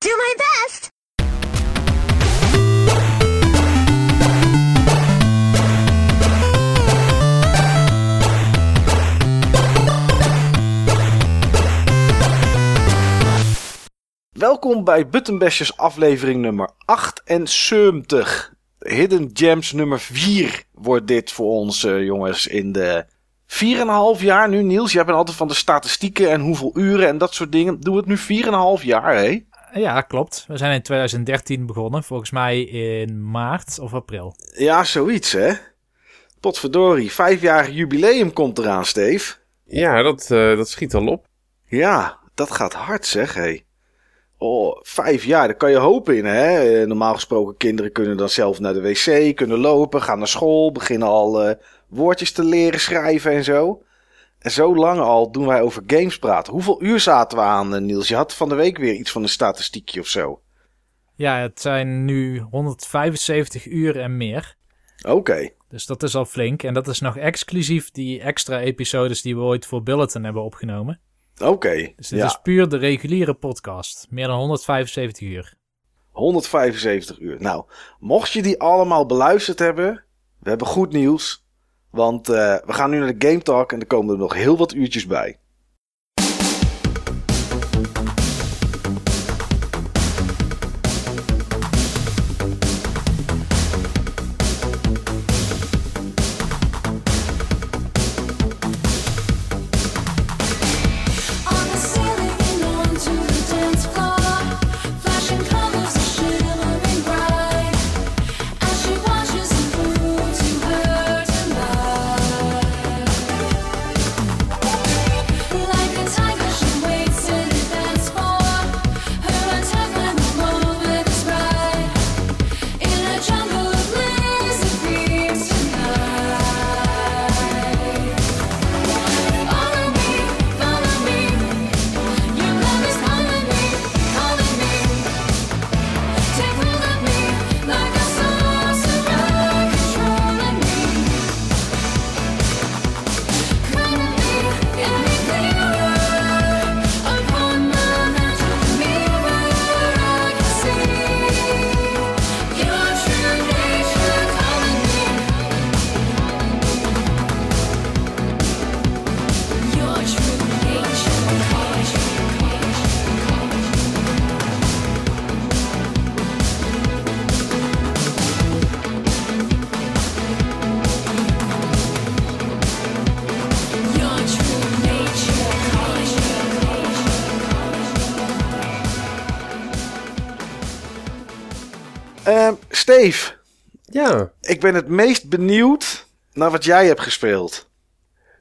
Do my best! Welkom bij Buttonbashers aflevering nummer 78. Hidden Gems nummer 4 wordt dit voor ons, eh, jongens, in de 4,5 jaar nu. Niels, jij bent altijd van de statistieken en hoeveel uren en dat soort dingen. Doe het nu 4,5 jaar, hè? Ja, klopt. We zijn in 2013 begonnen. Volgens mij in maart of april. Ja, zoiets, hè? Potverdorie, vijfjarig jubileum komt eraan, Steve. Ja, dat, eh, dat schiet al op. Ja, dat gaat hard, zeg, hé. Oh, vijf jaar, daar kan je hopen in, hè? Eh, Normaal gesproken, kinderen kunnen dan zelf naar de wc, kunnen lopen, gaan naar school, beginnen al eh, woordjes te leren schrijven en zo. En zo lang al doen wij over games praten. Hoeveel uur zaten we aan, eh, Niels? Je had van de week weer iets van een statistiekje of zo. Ja, het zijn nu 175 uur en meer. Oké, Dus dat is al flink. En dat is nog exclusief die extra episodes die we ooit voor Bulletin hebben opgenomen. oké. Dus dit Ja, is puur de reguliere podcast. Meer dan 175 uur. 175 uur. Nou, mocht je die allemaal beluisterd hebben, we hebben goed nieuws. Want eh, we gaan nu naar de Game Talk en er komen er nog heel wat uurtjes bij. Ik ben het meest benieuwd naar wat jij hebt gespeeld.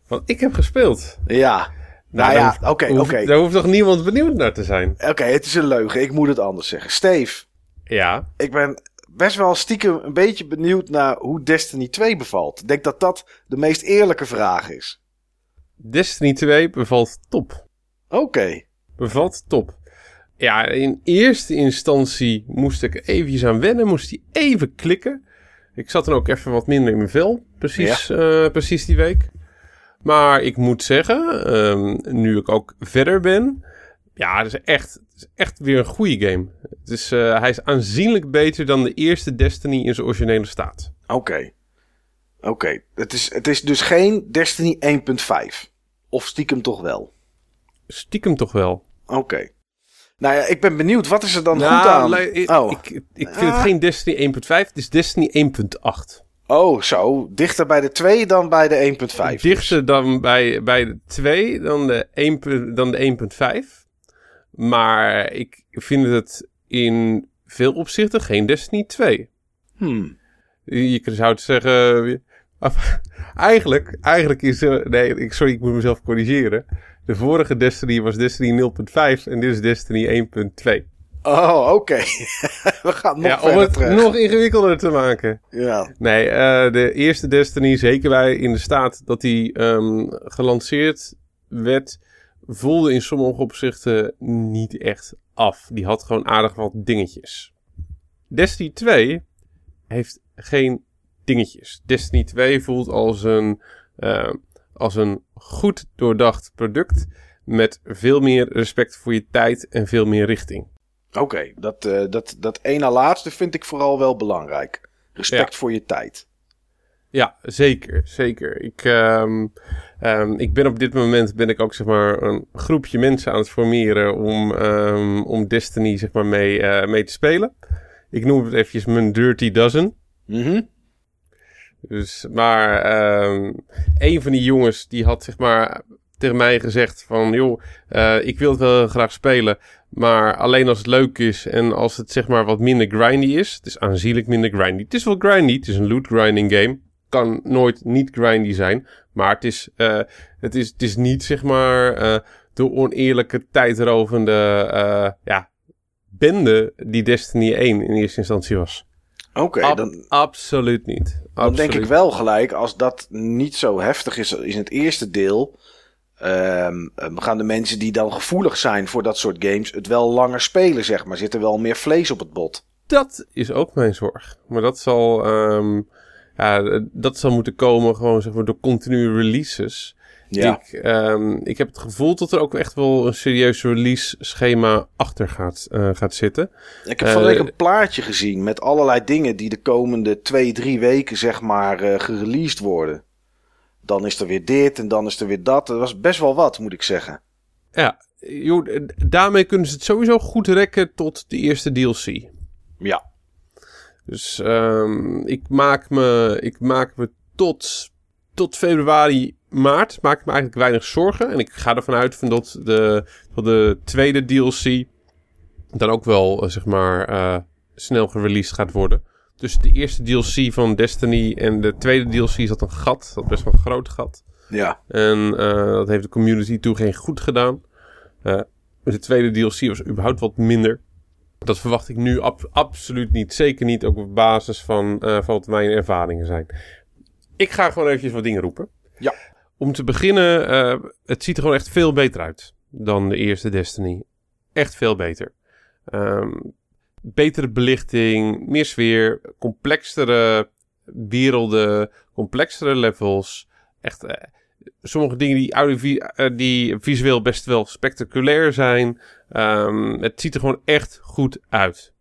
want ik heb gespeeld. Ja. Nou, daar ja, oké, oké. Daar hoeft toch niemand benieuwd naar te zijn? Oké, het is een leugen. Ik moet het anders zeggen. Steve, Ja, ik ben best wel stiekem een beetje benieuwd naar hoe Destiny 2 bevalt. Ik denk dat dat de meest eerlijke vraag is. Destiny 2 bevalt top. Oké. Bevalt top. Ja, in eerste instantie moest ik eventjes aan wennen, moest hij even klikken. Ik zat dan ook even wat minder in mijn vel, precies, eh, precies die week. Maar ik moet zeggen, ehm, nu ik ook verder ben, ja, het is echt, het is echt weer een goede game. Het is, eh, hij is aanzienlijk beter dan de eerste Destiny in zijn originele staat. Oké. Oké. Het, is, het is dus geen Destiny 1.5. Of stiekem toch wel. Stiekem toch wel. Oké. Nou ja, ik ben benieuwd. Wat is er dan Nou, goed aan? ik, oh. ik, ik vind het geen Destiny 1.5, het is Destiny 1.8. oh, zo. Dichter bij de 2 dan bij de 1.5. Dichter dan bij, bij de 2 dan de 1 pu- dan de 1.5. Maar ik vind het in veel opzichten geen Destiny 2. Hmm. Je zou het zeggen... af- Eigenlijk, eigenlijk is... er- Nee, ik, sorry, ik moet mezelf corrigeren. De vorige Destiny was Destiny 0.5 en dit is Destiny 1.2. Oh, oké. We gaan nog Ja, om het terug. nog ingewikkelder te maken. Ja. Nee, eh, de eerste Destiny, zeker bij in de staat dat die ehm, gelanceerd werd, voelde in sommige opzichten niet echt af. Die had gewoon aardig wat dingetjes. Destiny 2 heeft geen dingetjes. Destiny 2 voelt als een, eh, als een goed doordacht product met veel meer respect voor je tijd en veel meer richting. Oké, dat, eh, dat, dat ene laatste vind ik vooral wel belangrijk. Respect Ja. voor je tijd. Ja, zeker, zeker. Ik, ehm, ehm, ik ben op dit moment ben ik ook zeg maar een groepje mensen aan het formeren om, ehm, om Destiny zeg maar mee, eh, mee te spelen. Ik noem het eventjes mijn Dirty Dozen. Mhm. Dus, maar ehm, een van die jongens die had zeg maar tegen mij gezegd van... joh, eh, ik wil het wel graag spelen, maar alleen als het leuk is... en als het zeg maar wat minder grindy is. Het is aanzienlijk minder grindy. Het is wel grindy, het is een loot grinding game. Kan nooit niet grindy zijn, maar het is, eh, het is, het is niet zeg maar eh, de oneerlijke tijdrovende ja, bende die Destiny 1 in eerste instantie was. Oké, Ab- dan, absoluut niet. dan denk ik wel gelijk, als dat niet zo heftig is in het eerste deel... ehm, ehm, gaan de mensen die dan gevoelig zijn voor dat soort games het wel langer spelen, zeg maar. Zit er wel meer vlees op het bot. Dat is ook mijn zorg. Maar dat zal, ehm, ja, dat zal moeten komen gewoon zeg maar door continue releases. Ja, Ik, ehm, ik heb het gevoel dat er ook echt wel een serieus release schema achter gaat, eh, gaat zitten. ik heb van week eh, een plaatje gezien met allerlei dingen die de komende twee, drie weken, zeg maar, eh gereleased worden. Dan is er weer dit en dan is er weer dat. Dat was best wel wat, moet ik zeggen. Ja, joh, daarmee kunnen ze het sowieso goed rekken tot de eerste DLC. Ja, Dus ehm, ik maak me, ik maak me tot, tot februari, maart, maak ik me eigenlijk weinig zorgen. En ik ga ervan uit van dat de, dat de tweede DLC dan ook wel, eh, zeg maar, eh, snel gereleased gaat worden. Dus de eerste DLC van Destiny en de tweede DLC zat een gat, dat best wel een groot gat. ja. En eh, dat heeft de community toen geen goed gedaan. De tweede DLC was überhaupt wat minder. Dat verwacht ik nu ab- absoluut niet. Zeker niet ook op basis van, van wat mijn ervaringen zijn. Ik ga gewoon eventjes wat dingen roepen. Ja. Om te beginnen, eh, het ziet er gewoon echt veel beter uit dan de eerste Destiny. Echt veel beter. Ehm, betere belichting, meer sfeer, complexere werelden, complexere levels. Echt eh, sommige dingen die, eh, die visueel best wel spectaculair zijn. Ehm, het ziet er gewoon echt goed uit.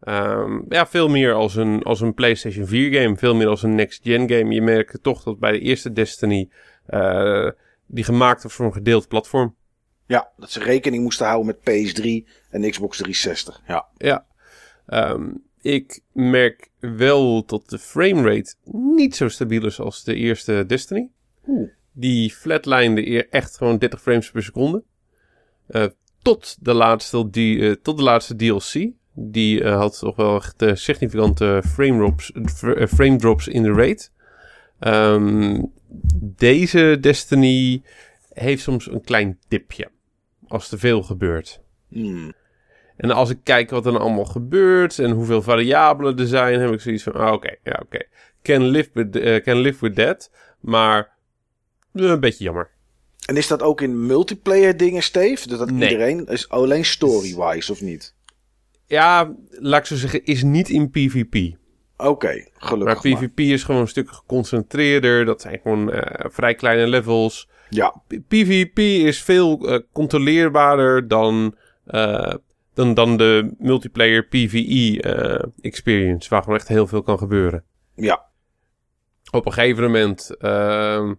Ehm, ja, veel meer als een, als een PlayStation 4 game. Veel meer als een next-gen game. Je merkt toch dat bij de eerste Destiny... eh, die gemaakt was voor een gedeeld platform. Ja, dat ze rekening moesten houden met PS3 en Xbox 360. Ja, Ja. Ehm, ik merk wel dat de framerate niet zo stabiel is als de eerste Destiny. Oeh. Die flatline eer echt gewoon 30 frames per seconde. Eh, tot, de laatste, die, eh, tot de laatste DLC. Die had toch wel echt significante frame drops, frame drops in de rate. Ehm, deze Destiny heeft soms een klein dipje. Als er veel gebeurt. Hmm. En als ik kijk wat er nou allemaal gebeurt en hoeveel variabelen er zijn, heb ik zoiets van, ah, oké, ja, oké. Can, live with, eh, can live with that, maar eh, een beetje jammer. En is dat ook in multiplayer dingen, Steve? Dat, dat Nee. iedereen is alleen story-wise of niet? Ja, laat ik zo zeggen, is niet in PvP. Oké, Maar gelukkig maar. PvP is gewoon een stuk geconcentreerder. Dat zijn gewoon eh, vrij kleine levels. Ja, PvP is veel eh, controleerbaarder dan, eh, dan, dan de multiplayer PvE experience. Waar gewoon echt heel veel kan gebeuren. ja. op een gegeven moment ehm,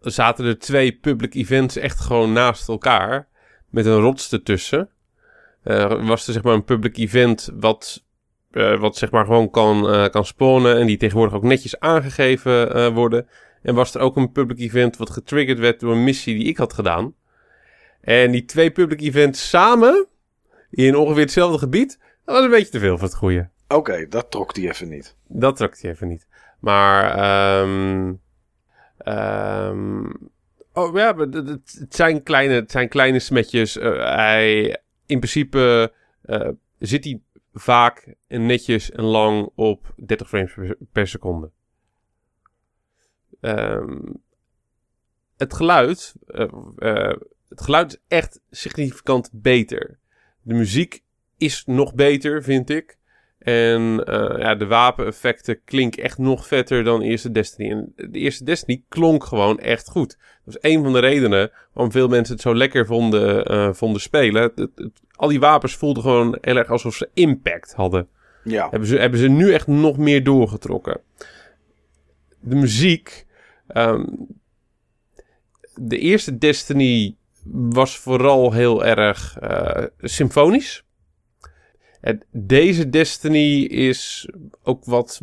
zaten er twee public events echt gewoon naast elkaar. Met een rots ertussen. Was er zeg maar een public event wat, eh, wat zeg maar gewoon kan, eh, kan spawnen. En die tegenwoordig ook netjes aangegeven eh, worden. En was er ook een public event wat getriggerd werd door een missie die ik had gedaan. En die twee public events samen, in ongeveer hetzelfde gebied, dat was een beetje te veel voor het goede. Oké, dat trok die even niet. Dat trok hij even niet. Maar, ehm ehm oh ja, het, zijn kleine, het zijn kleine smetjes. Hij, in principe zit hij vaak en netjes en lang op 30 frames per, seconde. Ehm, het geluid, eh, eh, het geluid is echt significant beter. De muziek is nog beter, vind ik. En eh, ja, de wapeneffecten klinken echt nog vetter dan eerste Destiny. En de eerste Destiny klonk gewoon echt goed. Dat is een van de redenen waarom veel mensen het zo lekker vonden, eh, vonden spelen. Het- het- het- al die wapens voelden gewoon heel erg alsof ze impact hadden. Ja. Hebben ze, hebben ze nu echt nog meer doorgetrokken. De muziek. ehm, de eerste Destiny was vooral heel erg eh, symfonisch. Deze Destiny is ook wat,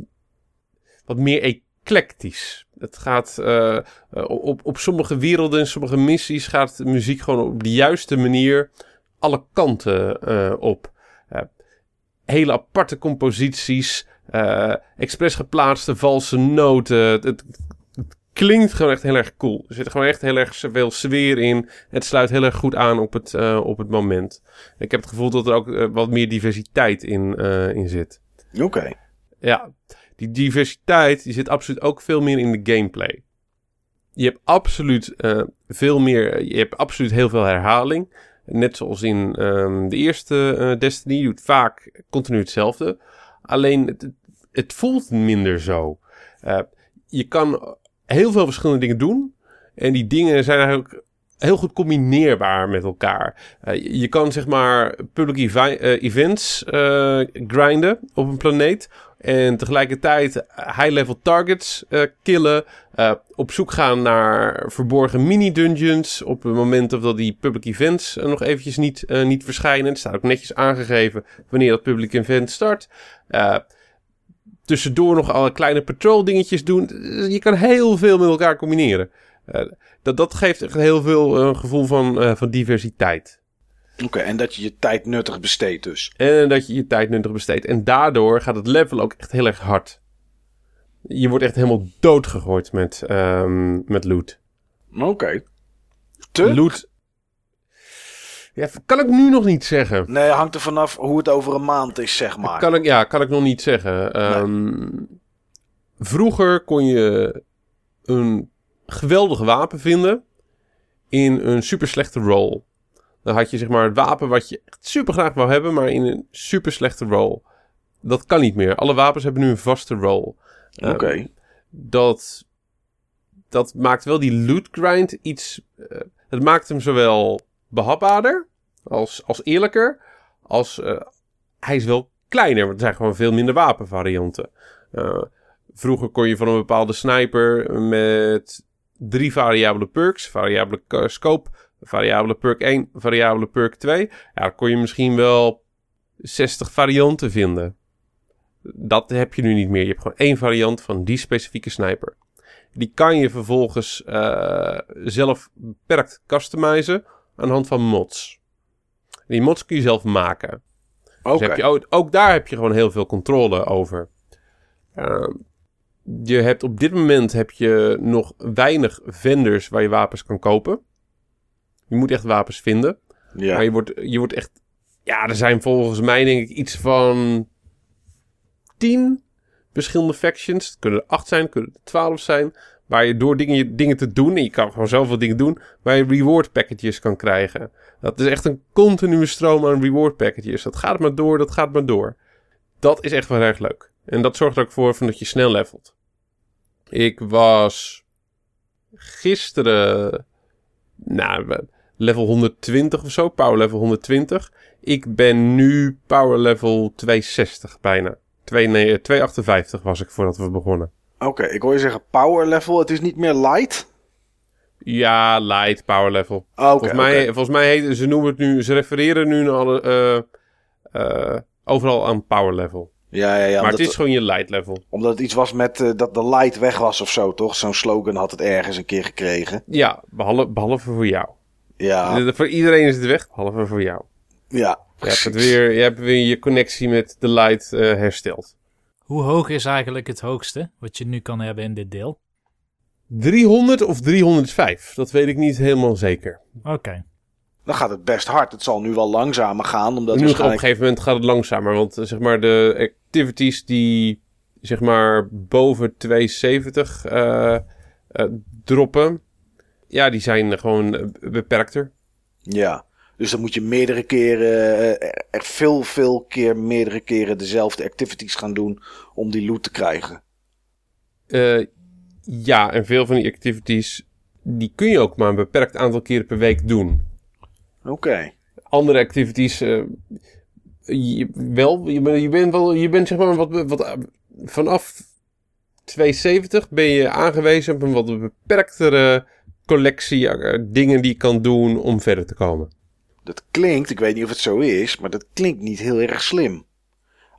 wat meer eclectisch. Het gaat eh, eh, op, op sommige werelden en sommige missies gaat de muziek gewoon op de juiste manier alle kanten eh, op. Hele aparte composities, expres geplaatste valse noten. Het klinkt gewoon echt heel erg cool. Er zit gewoon echt heel erg veel sfeer in. Het sluit heel erg goed aan op het, eh, op het moment. Ik heb het gevoel dat er ook eh, wat meer diversiteit in, eh, in zit. Oké. Ja, die diversiteit die zit absoluut ook veel meer in de gameplay. Je hebt absoluut veel meer, je hebt absoluut heel veel herhaling. Net zoals in ehm, de eerste Destiny, je doet vaak continu hetzelfde. Alleen het, het voelt minder zo. Je kan heel veel verschillende dingen doen. En die dingen zijn eigenlijk heel goed combineerbaar met elkaar. Eh, je- kan zeg maar public eh, events eh, grinden op een planeet. En tegelijkertijd high-level targets killen. op zoek gaan naar verborgen mini-dungeons. Op het moment dat die public events nog eventjes niet, niet verschijnen. Het staat ook netjes aangegeven wanneer dat public event start. Eh, tussendoor nog alle kleine patrol dingetjes doen. Je kan heel veel met elkaar combineren. Eh, dat, dat geeft echt heel veel een gevoel van, eh, van diversiteit. Oké, en dat je je tijd nuttig besteedt dus. En dat je je tijd nuttig besteedt. En daardoor gaat het level ook echt heel erg hard. Je wordt echt helemaal doodgegooid met, ehm, met loot. Oké. Te? Loot. Ja, kan ik nu nog niet zeggen. Nee, hangt er vanaf hoe het over een maand is, zeg maar. Kan ik, ja, kan ik nog niet zeggen. Ehm, Vroeger kon je een geweldig wapen vinden in een super slechte roll. Dan had je zeg maar het wapen wat je echt super graag wou hebben, maar in een super slechte roll. Dat kan niet meer. Alle wapens hebben nu een vaste roll. Ehm, Oké. dat, dat maakt wel die loot grind iets. eh, het maakt hem zowel behapbaarder als, als eerlijker. Als eh, hij is wel kleiner, want er zijn gewoon veel minder wapenvarianten. Eh, vroeger kon je van een bepaalde sniper met drie variabele perks: variabele scope, variabele perk 1, variabele perk 2. Ja, dan kon je misschien wel 60 varianten vinden. Dat heb je nu niet meer. Je hebt gewoon één variant van die specifieke sniper. Die kan je vervolgens eh, zelf beperkt customizen aan de hand van mods. Die mods kun je zelf maken. Oké. Dus heb je, ook, ook daar heb je gewoon heel veel controle over. Ehm, je hebt op dit moment heb je nog weinig vendors waar je wapens kan kopen. Je moet echt wapens vinden. Ja. Maar je wordt, je wordt echt... Ja, er zijn volgens mij denk ik iets van... tien verschillende factions. Het kunnen er acht zijn, het kunnen er twaalf zijn. Waar je door dingen, dingen te doen... en je kan gewoon zoveel dingen doen... waar je reward packages kan krijgen. Dat is echt een continue stroom aan reward packages. Dat gaat maar door, dat gaat maar door. Dat is echt wel erg leuk. En dat zorgt er ook voor van dat je snel levelt. Ik was gisteren... Nou, level 120 of zo. Power level 120. Ik ben nu power level 260 bijna. 2, nee, eh, 258 was ik voordat we begonnen. Oké, ik hoor je zeggen power level. Het is niet meer light. Ja, light power level. Oké, volgens, mij, volgens mij heet, ze noemen het nu, ze refereren nu naar alle, eh, eh, overal aan power level. Ja, ja, ja. maar het is gewoon je light level. omdat het iets was met eh, dat de light weg was of zo, toch? Zo'n slogan had het ergens een keer gekregen. Ja, behalve, behalve voor jou. Ja, De- voor iedereen is het weg, behalve voor jou. ja. Je hebt, het weer, je hebt weer je connectie met de light hersteld. Hoe hoog is eigenlijk het hoogste wat je nu kan hebben in dit deel? 300 of 305, dat weet ik niet helemaal zeker. Oké. Dan gaat het best hard. Het zal nu wel langzamer gaan, omdat nu op een gegeven moment gaat het langzamer, want eh, zeg maar de activities die zeg maar boven 270 eh, eh, droppen, ja, die zijn gewoon beperkter. Ja. Dus dan moet je meerdere keren, eh, er veel, veel keer, meerdere keren dezelfde activities gaan doen om die loot te krijgen. Eh, ja, en veel van die activities, die kun je ook maar een beperkt aantal keren per week doen. Oké. Andere activities, eh, je, wel, je, bent- je bent wel, je bent zeg maar wat, wat vanaf 270 ben je aangewezen op een wat beperktere collectie dingen die je kan doen om verder te komen. Dat klinkt, ik weet niet of het zo is, maar dat klinkt niet heel erg slim.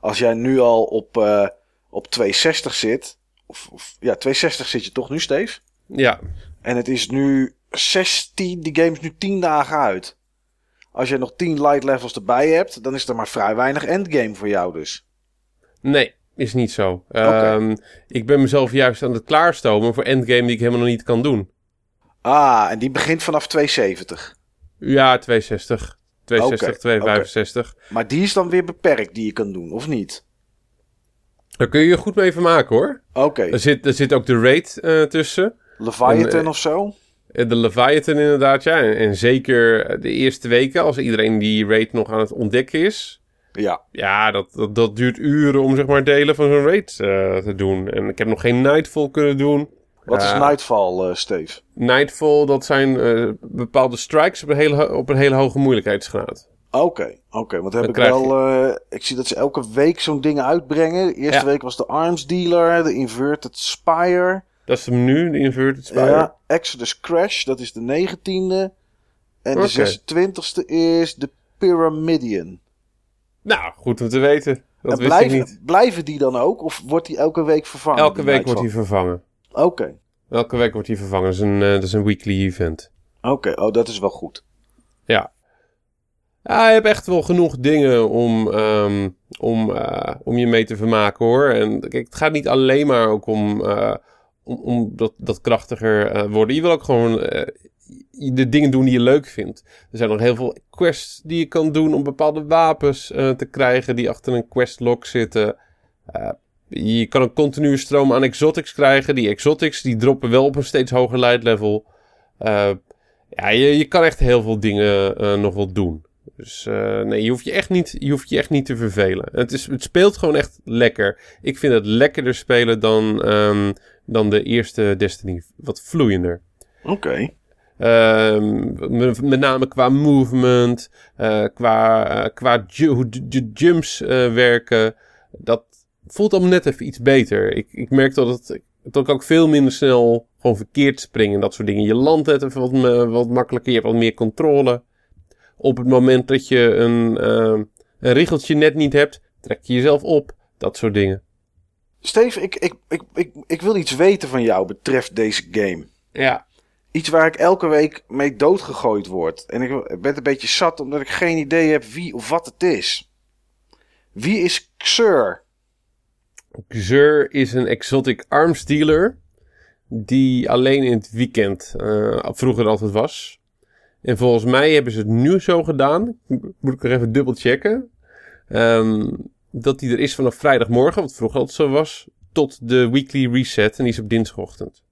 Als jij nu al op, eh, op 260 zit, of, of ja, 260 zit je toch nu, Steve? Ja, En het is nu 16, die game is nu 10 dagen uit. Als je nog 10 light levels erbij hebt, dan is er maar vrij weinig endgame voor jou dus. nee, is niet zo. Ehm, ik ben mezelf juist aan het klaarstomen voor endgame die ik helemaal nog niet kan doen. Ah, en die begint vanaf 270. Ja, 260, 260, Oké, 265. Maar die is dan weer beperkt die je kan doen, of niet? Daar kun je je goed mee vermaken hoor. Oké, Er zit, er zit ook de raid eh, tussen. Leviathan en, eh, of zo? Eh, De Leviathan inderdaad, ja. En, en zeker de eerste weken, als iedereen die raid nog aan het ontdekken is. Ja. Ja, dat, dat, dat duurt uren om zeg maar delen van zo'n raid te doen. En ik heb nog geen Nightfall kunnen doen. Wat is Eh, Nightfall, eh Steve? Nightfall, dat zijn eh, bepaalde strikes op een, hele, op een hele hoge moeilijkheidsgraad. Oké, oké. Want heb ik wel. ik zie dat ze elke week zo'n dingen uitbrengen. De eerste Ja. week was de Arms Dealer, de Inverted Spire. Dat is hem nu, de Inverted Spire. Ja, Exodus Crash, dat is de 19e. En de 26e is de Pyramidion. Nou, goed om te weten. Dat en wist blijven, ik niet. blijven die dan ook? Of wordt die elke week vervangen? Elke die week wordt Nightfall? vervangen. Oké, Elke week wordt hij vervangen. Dat is een, eh, dat is een weekly event. oké. Oh, dat is wel goed. Ja. Ja, je hebt echt wel genoeg dingen om, ehm, om, eh, om je mee te vermaken hoor. En kijk, het gaat niet alleen maar ook om, eh, om, om dat, dat krachtiger worden. Je wil ook gewoon de dingen doen die je leuk vindt. Er zijn nog heel veel quests die je kan doen om bepaalde wapens te krijgen die achter een questlog zitten. Je kan een continue stroom aan exotics krijgen. Die exotics die droppen wel op een steeds hoger light level. Eh, ja, je, je kan echt heel veel dingen eh, nog wel doen. Dus eh, nee, je hoeft je, echt niet, je hoeft je echt niet te vervelen. Het, is, het speelt gewoon echt lekker. Ik vind het lekkerder spelen dan, ehm, dan de eerste Destiny. Wat vloeiender. Oké. Ehm, met, met name qua movement, qua, qua ju- hoe de jumps werken. Dat voelt allemaal net even iets beter. Ik, ik merk dat, het, dat ik ook veel minder snel gewoon verkeerd spring en dat soort dingen. Je landt net even wat, me- wat makkelijker, je hebt wat meer controle. Op het moment dat je een, eh, een riggeltje net niet hebt, trek je jezelf op. Dat soort dingen. Steve, ik, ik, ik, ik, ik wil iets weten van jou betreft deze game. Ja, Iets waar ik elke week mee doodgegooid word. En ik ik ben een beetje zat omdat ik geen idee heb wie of wat het is. Wie is Xur? Xur is een exotic arms dealer. Die alleen in het weekend eh, vroeger altijd was. En volgens mij hebben ze het nu zo gedaan. Moet ik er even dubbel checken. Ehm, dat die er is vanaf vrijdagmorgen, wat vroeger altijd zo was. Tot de weekly reset. En die is op dinsdagochtend.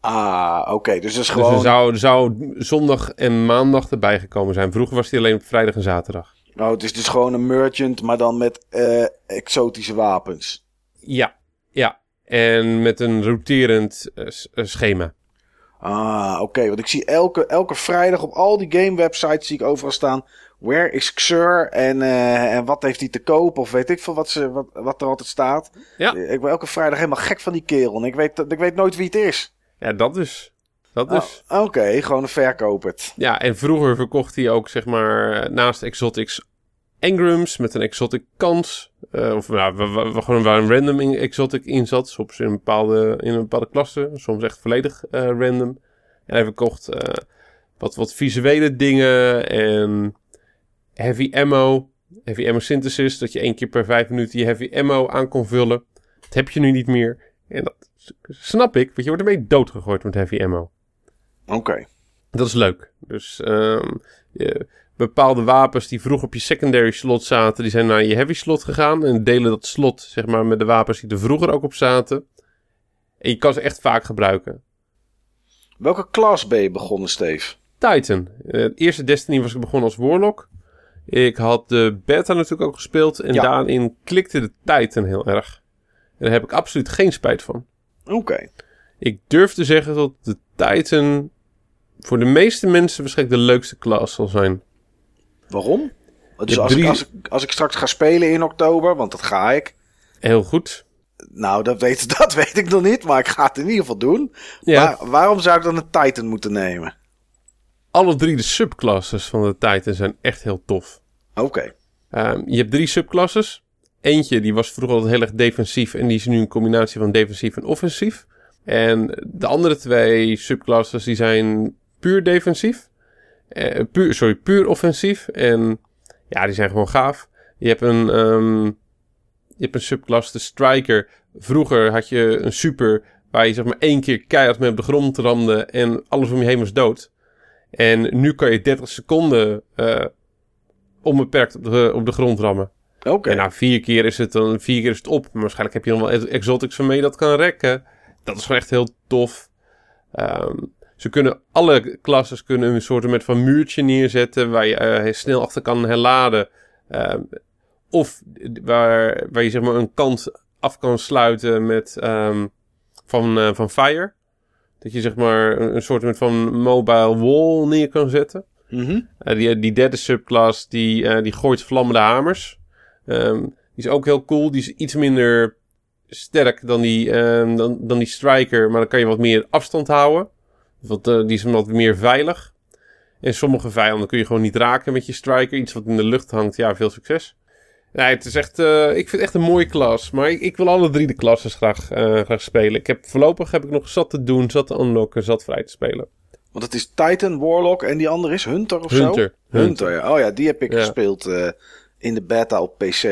Ah, oké. dus dat is Dus gewoon... er zou, er zou zondag en maandag erbij gekomen zijn. Vroeger was die alleen op vrijdag en zaterdag. Oh, het is dus gewoon een merchant, maar dan met eh, exotische wapens. Ja, ja. En met een roterend eh, eh, schema. Ah, oké. Want ik zie elke, elke vrijdag op al die game websites zie ik overal staan. Where is Xur? En, eh, en wat heeft hij te koop? Of weet ik veel wat, ze, wat, wat er altijd staat. Ja. Ik ben elke vrijdag helemaal gek van die kerel. En ik weet, ik weet nooit wie het is. Ja, dat dus. Dat dus. Oh, Oké, gewoon een verkoper. Ja, en vroeger verkocht hij ook, zeg maar, naast exotics engrams met een exotic kans. Eh, of wa- wa- gewoon waar een random in- exotic in zat. Soms in een bepaalde, in een bepaalde klasse. Soms echt volledig eh, random. En hij verkocht eh, wat, wat visuele dingen en heavy ammo. Heavy ammo synthesis. Dat je één keer per vijf minuten je heavy ammo aan kon vullen. Dat heb je nu niet meer. En dat snap ik, want je wordt ermee doodgegooid met heavy ammo. Oké. Dat is leuk. Dus ehm, je- bepaalde wapens die vroeg op je secondary slot zaten, die zijn naar je heavy slot gegaan. En delen dat slot zeg maar met de wapens die er vroeger ook op zaten. En je kan ze echt vaak gebruiken. Welke klas ben je begonnen, Steve? Titan. Eh, het eerste Destiny was ik begonnen als Warlock. Ik had de beta natuurlijk ook gespeeld. En Ja. daarin klikte de Titan heel erg. En daar heb ik absoluut geen spijt van. Oké. Ik durf te zeggen dat de Titan voor de meeste mensen waarschijnlijk de leukste class zal zijn. Waarom? Dus als, drie- ik, als, ik, als ik straks ga spelen in oktober, want dat ga ik. Heel goed. Nou, dat weet, dat weet ik nog niet, maar ik ga het in ieder geval doen. Ja, Waar- waarom zou ik dan een Titan moeten nemen? alle drie de subclasses van de Titan zijn echt heel tof. Oké. Ehm, je hebt drie subclasses. Eentje die was vroeger altijd heel erg defensief en die is nu een combinatie van defensief en offensief. En de andere twee subclasses die zijn puur defensief. Eh, puur, sorry, puur offensief. En ja, die zijn gewoon gaaf. Je hebt een, ehm, je hebt een de striker. Vroeger had je een super waar je zeg maar één keer keihard mee op de grond ramde en alles om je heen was dood. En nu kan je 30 seconden eh, onbeperkt op de, op de grond rammen. Oké. En na vier keer is het dan vier keer is het op. Maar waarschijnlijk heb je nog wel ex- exotics waarmee je dat kan rekken. Dat is gewoon echt heel tof. Ehm, ze kunnen alle klasses kunnen een soort van muurtje neerzetten waar je eh, snel achter kan herladen. Ehm, of waar, waar je zeg maar een kant af kan sluiten met ehm, van, eh, van fire. Dat je zeg maar een, een soort van mobile wall neer kan zetten. Mhm. Eh, die, die derde subclass, die, die gooit vlammende hamers. Ehm, die is ook heel cool. Die is iets minder sterk dan die, dan, dan die striker. Maar dan kan je wat meer afstand houden. Want, eh, die is wat meer veilig. En sommige vijanden kun je gewoon niet raken met je striker. Iets wat in de lucht hangt, ja, veel succes. Ja, het is echt, eh, ik vind het echt een mooie klas. Maar ik, ik wil alle drie de klasses graag, eh, graag spelen. Ik heb, voorlopig heb ik nog zat te doen, zat te unlocken, zat vrij te spelen. Want het is Titan, Warlock en die andere is Hunter of zo? Hunter. Hunter, ja. Oh ja, die heb ik Ja. gespeeld in de beta op PC.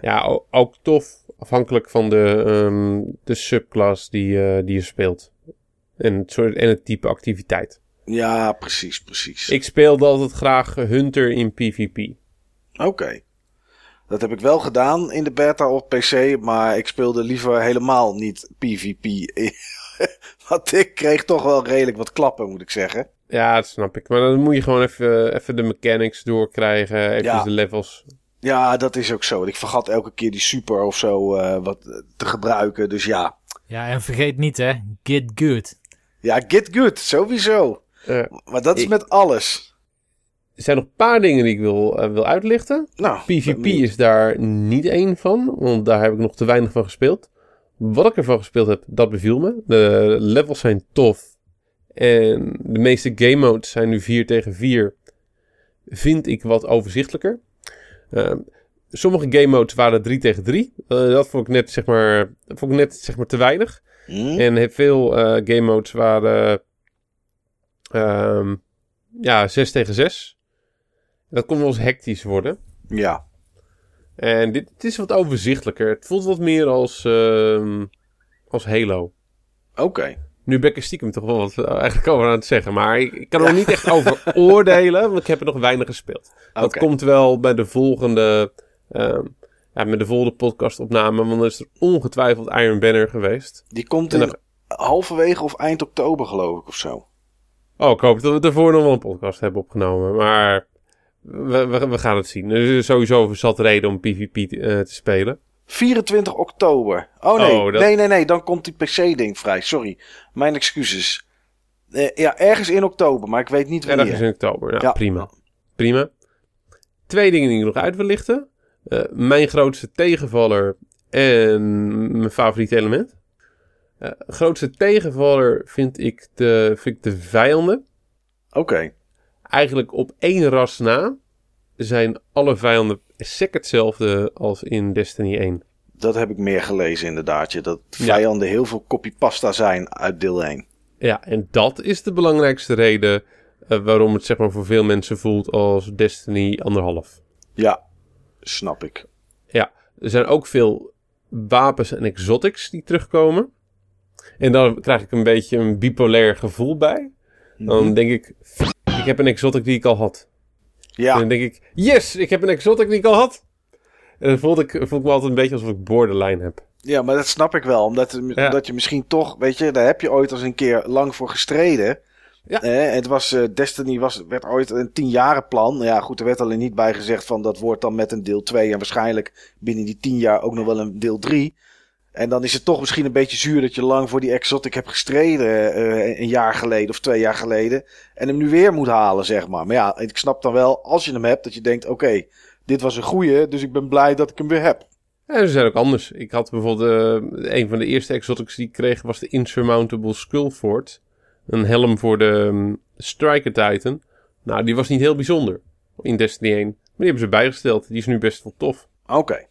Ja, ook tof. Afhankelijk van de, ehm, de subclass die, die je speelt. En het, soort, en het type activiteit. Ja, precies, precies. Ik speelde altijd graag Hunter in PvP. Oké. Dat heb ik wel gedaan in de beta op PC, maar ik speelde liever helemaal niet PvP. Want ik kreeg toch wel redelijk wat klappen, moet ik zeggen. Ja, dat snap ik. Maar dan moet je gewoon even, even de mechanics doorkrijgen. Even Ja. de levels. Ja, dat is ook zo. Ik vergat elke keer die super of zo eh, wat te gebruiken. Dus ja. Ja, en vergeet niet hè, get good. Ja, get good, sowieso. Eh, Maar dat is Ik- met alles. er zijn nog een paar dingen die ik wil, eh, wil uitlichten. Nou, PvP ben- is daar niet één van, want daar heb ik nog te weinig van gespeeld. Wat ik ervan gespeeld heb, dat beviel me. De levels zijn tof. En de meeste game modes zijn nu 4 tegen 4. Vind ik wat overzichtelijker. Ehm, sommige game modes waren 3 tegen 3. Eh, dat vond ik net, zeg maar, dat vond ik net zeg maar, te weinig. Hm? En heel veel eh, game modes waren ehm, ja, 6 tegen 6. Dat kon wel eens hectisch worden. Ja. En dit, dit is wat overzichtelijker. Het voelt wat meer als, ehm, als Halo. Oké. Nu ben ik er stiekem toch wel wat eh, eigenlijk over aan het zeggen. Maar ik, ik kan er niet echt over oordelen, want ik heb er nog weinig gespeeld. Dat komt wel bij de volgende, ehm, ja, met de volgende podcastopname. Want dan is er ongetwijfeld Iron Banner geweest. Die komt in dan- halverwege of eind oktober, geloof ik, of zo. Oh, ik hoop dat we daarvoor nog wel een podcast hebben opgenomen. Maar we, we, we gaan het zien. Er is sowieso zat reden om PvP te, eh, te spelen. 24 oktober. Oh nee, Oh, dat- nee, nee, nee. Dan komt die PC-ding vrij. Sorry. Mijn excuses. Eh, ja, ergens in oktober, maar ik weet niet wanneer. Ergens in oktober. Nou, Ja. prima. Prima. Twee dingen die ik nog uit wil lichten. Eh, mijn grootste tegenvaller en mijn favoriete element. Eh, grootste tegenvaller vind ik, de, vind ik de vijanden. Oké. Eigenlijk op één ras na zijn alle vijanden exact hetzelfde als in Destiny 1. Dat heb ik meer gelezen inderdaad. je, Dat Ja. vijanden heel veel copypasta zijn uit deel 1. Ja, en dat is de belangrijkste reden eh, waarom het zeg maar voor veel mensen voelt als Destiny anderhalf. Ja, snap ik. Ja, er zijn ook veel wapens en exotics die terugkomen. En dan krijg ik een beetje een bipolair gevoel bij. Dan Mhm. denk ik, "F- ik heb een exotic die ik al had. En Ja, dan denk ik, yes, ik heb een exotic die ik al had. En dan voelde ik, voelde ik me altijd een beetje alsof ik borderline heb. ja, maar dat snap ik wel. Omdat, Ja. omdat je misschien toch, weet je, daar heb je ooit eens een keer lang voor gestreden. Ja. Eh, het was, eh, Destiny was, werd ooit een tienjarenplan. Nou Ja, goed, er werd alleen niet bij gezegd van dat wordt dan met een deel 2 en waarschijnlijk binnen die tien jaar ook nog wel een deel 3. En dan is het toch misschien een beetje zuur dat je lang voor die Exotic hebt gestreden eh, een jaar geleden of twee jaar geleden. En hem nu weer moet halen, zeg maar. Maar ja, ik snap dan wel, als je hem hebt, dat je denkt, oké, dit was een goeie, dus ik ben blij dat ik hem weer heb. Ja, ze zijn ook anders. Ik had bijvoorbeeld een van de eerste exotics die ik kreeg was de Insurmountable Skullfort. Een helm voor de um, Striker Titan. Nou, die was niet heel bijzonder in Destiny 1. Maar die hebben ze bijgesteld. Die is nu best wel tof. Oké.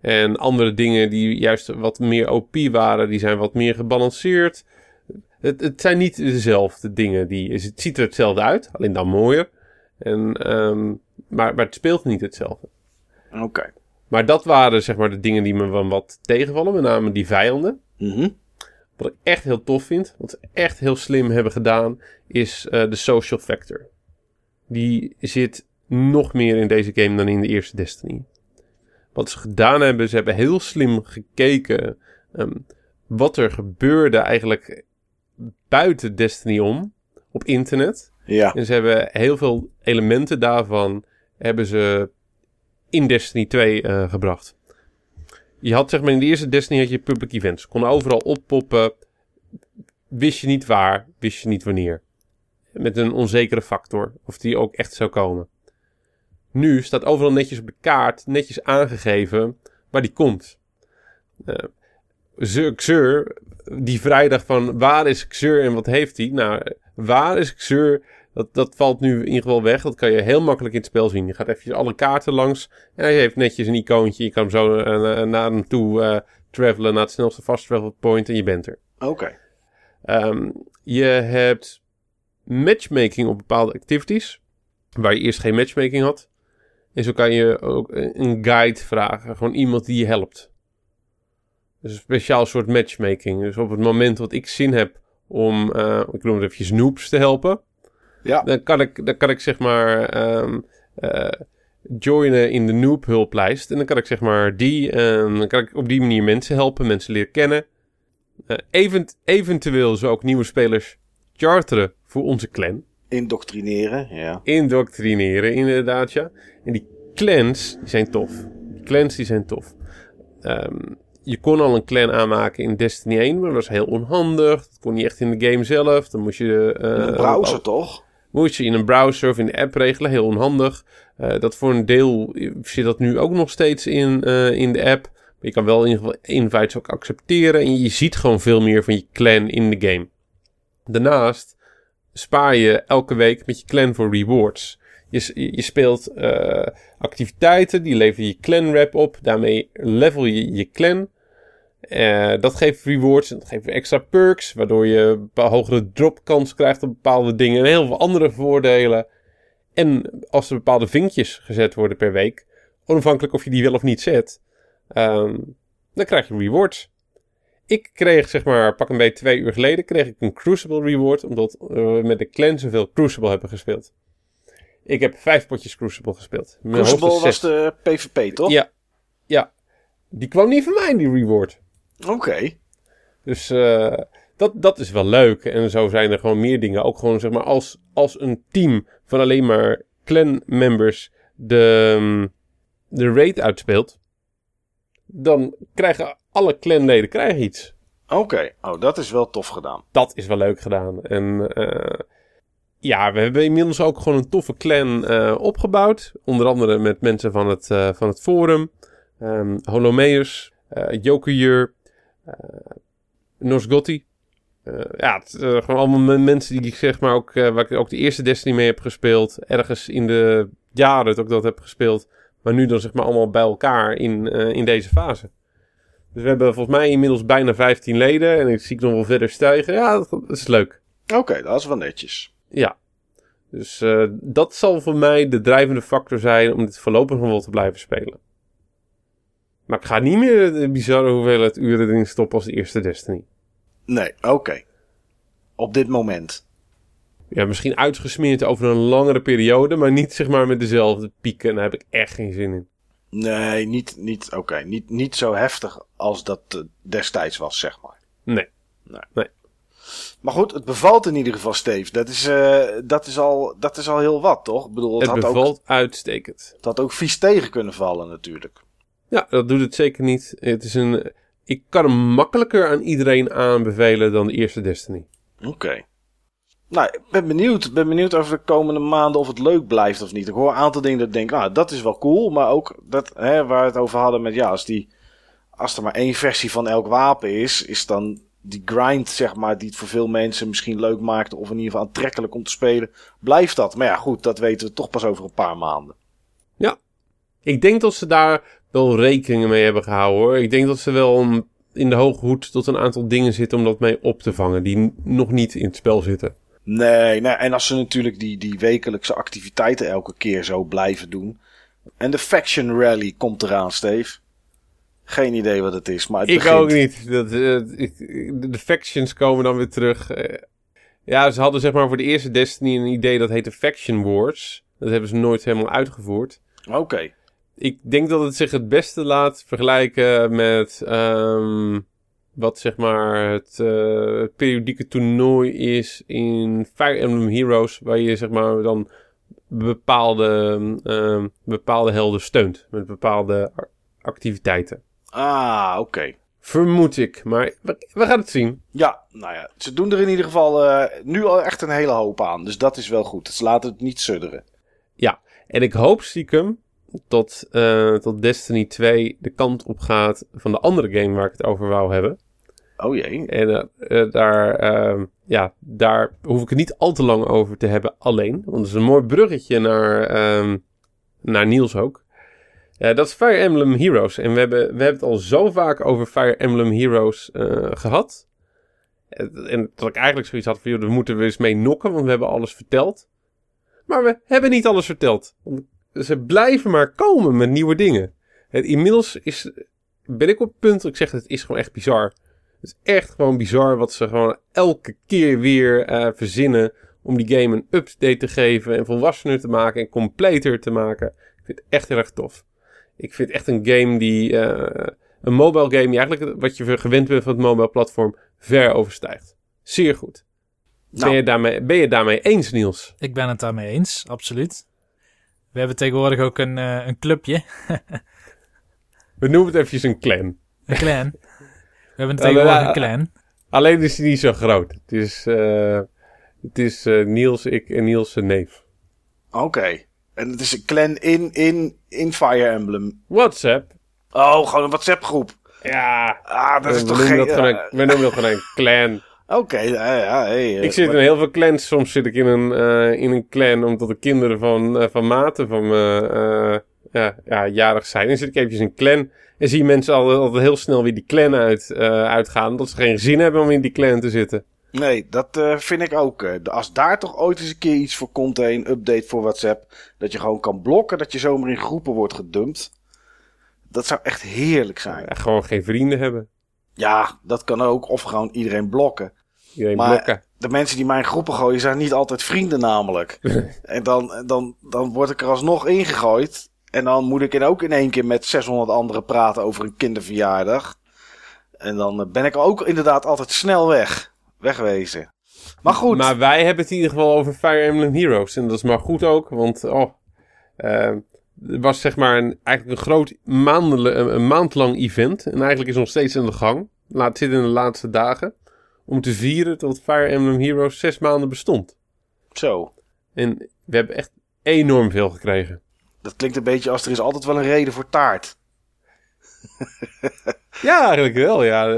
En andere dingen die juist wat meer OP waren, die zijn wat meer gebalanceerd. Het, het zijn niet dezelfde dingen. Die, het ziet er hetzelfde uit, alleen dan mooier. En, ehm, maar, maar het speelt niet hetzelfde. Oké. Maar dat waren zeg maar de dingen die me wat tegenvallen. Met name die vijanden. Mhm. Wat ik echt heel tof vind, wat ze echt heel slim hebben gedaan, is eh, de social factor. Die zit nog meer in deze game dan in de eerste Destiny. Wat ze gedaan hebben, ze hebben heel slim gekeken ehm, wat er gebeurde eigenlijk buiten Destiny om, op internet. Ja. En ze hebben heel veel elementen daarvan hebben ze in Destiny 2 eh, gebracht. Je had zeg maar in de eerste Destiny had je public events. Kon overal oppoppen. Wist je niet waar, wist je niet wanneer. Met een onzekere factor. Of die ook echt zou komen. Nu staat overal netjes op de kaart, netjes aangegeven waar die komt. Xur- Xur, die vrijdag van waar is Xur en wat heeft hij? Nou, waar is Xur? Dat, dat valt nu in ieder geval weg. Dat kan je heel makkelijk in het spel zien. Je gaat eventjes alle kaarten langs. En hij heeft netjes een icoontje. Je kan hem zo eh, naar hem toe eh, travelen. Naar het snelste fast travel point. En je bent er. Oké. Ehm, je hebt matchmaking op bepaalde activities. Waar je eerst geen matchmaking had. En zo kan je ook een guide vragen. Gewoon iemand die je helpt. Dus een speciaal soort matchmaking. Dus op het moment dat ik zin heb om, eh, ik noem het eventjes noobs te helpen. Ja. Dan kan ik, dan kan ik zeg maar ehm, eh, joinen in de noob hulplijst. En dan kan ik zeg maar die, en dan kan ik op die manier mensen helpen, mensen leren kennen. Eh, event, eventueel zo ook nieuwe spelers charteren voor onze clan. Indoctrineren, ja. Indoctrineren, inderdaad, ja. En die clans, die zijn tof. Die clans, die zijn tof. Ehm, je kon al een clan aanmaken in Destiny 1, maar dat was heel onhandig. Dat kon niet echt in de game zelf. Dan moest je... eh, een browser, toch? Moest je in een browser of in de app regelen, heel onhandig. Eh, dat voor een deel zit dat nu ook nog steeds in, eh, in de app. Maar je kan wel in ieder geval invites ook accepteren. En je ziet gewoon veel meer van je clan in de game. Daarnaast spaar je elke week met je clan voor rewards. Je, je speelt eh, activiteiten, die leveren je clan rep op. Daarmee level je je clan. Eh, dat geeft rewards en dat geeft extra perks, waardoor je een hogere dropkans krijgt op bepaalde dingen en heel veel andere voordelen. En als er bepaalde vinkjes gezet worden per week, onafhankelijk of je die wel of niet zet, ehm, dan krijg je rewards. Ik kreeg, zeg maar, pak een beetje twee uur geleden, kreeg ik een Crucible reward, omdat eh, we met de clan zoveel Crucible hebben gespeeld. Ik heb vijf potjes Crucible gespeeld. Mijn Crucible was zes. de PvP, toch? Ja, ja. Die kwam niet van mij, die reward. Oké. Dus eh, dat, dat is wel leuk. En zo zijn er gewoon meer dingen. Ook gewoon zeg maar als, als een team van alleen maar clan members de, ehm, de raid uitspeelt. Dan krijgen alle clanleden krijgen iets. Oké. Oh, dat is wel tof gedaan. Dat is wel leuk gedaan. En eh, ja, we hebben inmiddels ook gewoon een toffe clan eh, opgebouwd. Onder andere met mensen van het, van het forum. Ehm Holomeus, Jokujur, eh Nosgotti. Eh, ja, het, eh, gewoon allemaal me- mensen die ik zeg maar ook, waar ik ook de eerste Destiny mee heb gespeeld. Ergens in de jaren dat ik dat heb gespeeld. Maar nu dan zeg maar allemaal bij elkaar in, in deze fase. Dus we hebben volgens mij inmiddels bijna 15 leden. En ik zie ik nog wel verder stijgen. Ja, dat, dat is leuk. Oké, dat is wel netjes. Ja. Dus dat zal voor mij de drijvende factor zijn om dit voorlopig nog wel te blijven spelen. Maar ik ga niet meer de bizarre hoeveelheid uren erin stoppen als de eerste Destiny. Nee, oké. Op dit moment. Ja, misschien uitgesmeerd over een langere periode, maar niet zeg maar met dezelfde pieken. Daar heb ik echt geen zin in. Nee, niet, niet, oké. Niet, niet zo heftig als dat eh, destijds was, zeg maar. Nee. Nee. nee. Maar goed, het bevalt in ieder geval, Steve. Dat is, eh, dat is, al, dat is al heel wat, toch? Ik bedoel, het, Het had, ook, bevalt uitstekend. het had ook vies tegen kunnen vallen natuurlijk. Ja, dat doet het zeker niet. Het is een... Ik kan hem makkelijker aan iedereen aanbevelen dan de eerste Destiny. Oké. Nou, ik ben benieuwd. Ik ben benieuwd over de komende maanden of het leuk blijft of niet. Ik hoor een aantal dingen dat ik denk, nou, dat is wel cool. Maar ook dat, hè, waar we het over hadden met, ja, als, die, als er maar één versie van elk wapen is, is dan die grind, zeg maar, die het voor veel mensen misschien leuk maakt, of in ieder geval aantrekkelijk om te spelen, blijft dat. Maar ja, goed, dat weten we toch pas over een paar maanden. Ik denk dat ze daar wel rekening mee hebben gehouden hoor. Ik denk dat ze wel een- in de hoge hoed tot een aantal dingen zitten om dat mee op te vangen. Die nog niet in het spel zitten. Nee, nee, en als ze natuurlijk die, die wekelijkse activiteiten elke keer zo blijven doen. En de Faction Rally komt eraan, Steve. Geen idee wat het is, maar het ik begint. ook niet. Dat, eh, ik- de, de factions komen dan weer terug. Eh, ja, ze hadden zeg maar voor de eerste Destiny een idee dat heette Faction Wars. Dat hebben ze nooit helemaal uitgevoerd. Oké. Ik denk dat het zich het beste laat vergelijken met ehm, wat zeg maar het, eh, periodieke toernooi is in Fire Emblem Heroes, waar je zeg maar dan bepaalde, ehm, bepaalde helden steunt met bepaalde activiteiten. Ah, oké. Vermoed ik, maar we, we gaan het zien. Ja, nou ja, ze doen er in ieder geval eh, nu al echt een hele hoop aan. Dus dat is wel goed. Ze laten het niet sudderen. En ik hoop stiekem tot, eh, tot Destiny 2 de kant op gaat van de andere game waar ik het over wou hebben. Oh jee. En eh, eh, daar, ehm, ja, daar hoef ik het niet al te lang over te hebben alleen. Want het is een mooi bruggetje naar, ehm, naar Niels ook. Dat is Fire Emblem Heroes. En we hebben, we hebben het al zo vaak over Fire Emblem Heroes eh, gehad. En, en dat ik eigenlijk zoiets had van, joh, daar moeten we eens mee nokken, want we hebben alles verteld. Maar we hebben niet alles verteld. Want ze blijven maar komen met nieuwe dingen. Het, inmiddels is, ben ik op het punt, dat ik zeg, het is gewoon echt bizar. Het is echt gewoon bizar wat ze gewoon elke keer weer eh, verzinnen om die game een update te geven en volwassener te maken en completer te maken. Ik vind het echt heel erg tof. Ik vind het echt een game die, eh, een mobile game die eigenlijk wat je gewend bent van het mobile platform ver overstijgt. Zeer goed. Nou. Ben, je daarmee, ben je daarmee eens, Niels? Ik ben het daarmee eens, absoluut. We hebben tegenwoordig ook een, eh, een clubje, We noemen het eventjes een clan. een clan. We hebben tegenwoordig een clan. Alleen is hij niet zo groot. Het is, eh, het is eh, Niels, ik en Niels zijn neef. Oké. En het is een clan in, in, in Fire Emblem. WhatsApp. Oh, gewoon een WhatsApp groep. Ja. Ah, dat is we, toch geen... dat gewoon een, we noemen dat gewoon een clan. Oké, ja, ja, hey, eh, ik zit in heel veel clans. Soms zit ik in een, eh, in een clan omdat de kinderen van, eh, van maten van me ja, ja, jarig zijn. Dan zit ik eventjes in een clan. En zie mensen al, altijd heel snel weer die clan uit, uitgaan. Omdat ze geen zin hebben om in die clan te zitten. Nee, dat vind ik ook. als daar toch ooit eens een keer iets voor komt, een update voor WhatsApp, dat je gewoon kan blokken, dat je zomaar in groepen wordt gedumpt. Dat zou echt heerlijk zijn. Ja, gewoon geen vrienden hebben. Ja, dat kan ook. Of gewoon iedereen blokken. Iedereen Maar- blokken. De mensen die mij in groepen gooien zijn niet altijd vrienden namelijk. en dan, dan, dan word ik er alsnog ingegooid. En dan moet ik in ook in één keer met 600 anderen praten over een kinderverjaardag. En dan eh, ben ik ook inderdaad altijd snel weg. Wegwezen. Maar goed. Maar wij hebben het in ieder geval over Fire Emblem Heroes. En dat is maar goed ook, want oh, eh, er was zeg maar een, eigenlijk een groot maandele, een, een maandlang event. En eigenlijk is het nog steeds in de gang. Laat zitten in de laatste dagen. Om te vieren dat Fire Emblem Heroes zes maanden bestond. Zo. En we hebben echt enorm veel gekregen. Dat klinkt een beetje als er is altijd wel een reden voor taart. Ja, eigenlijk wel. Ja,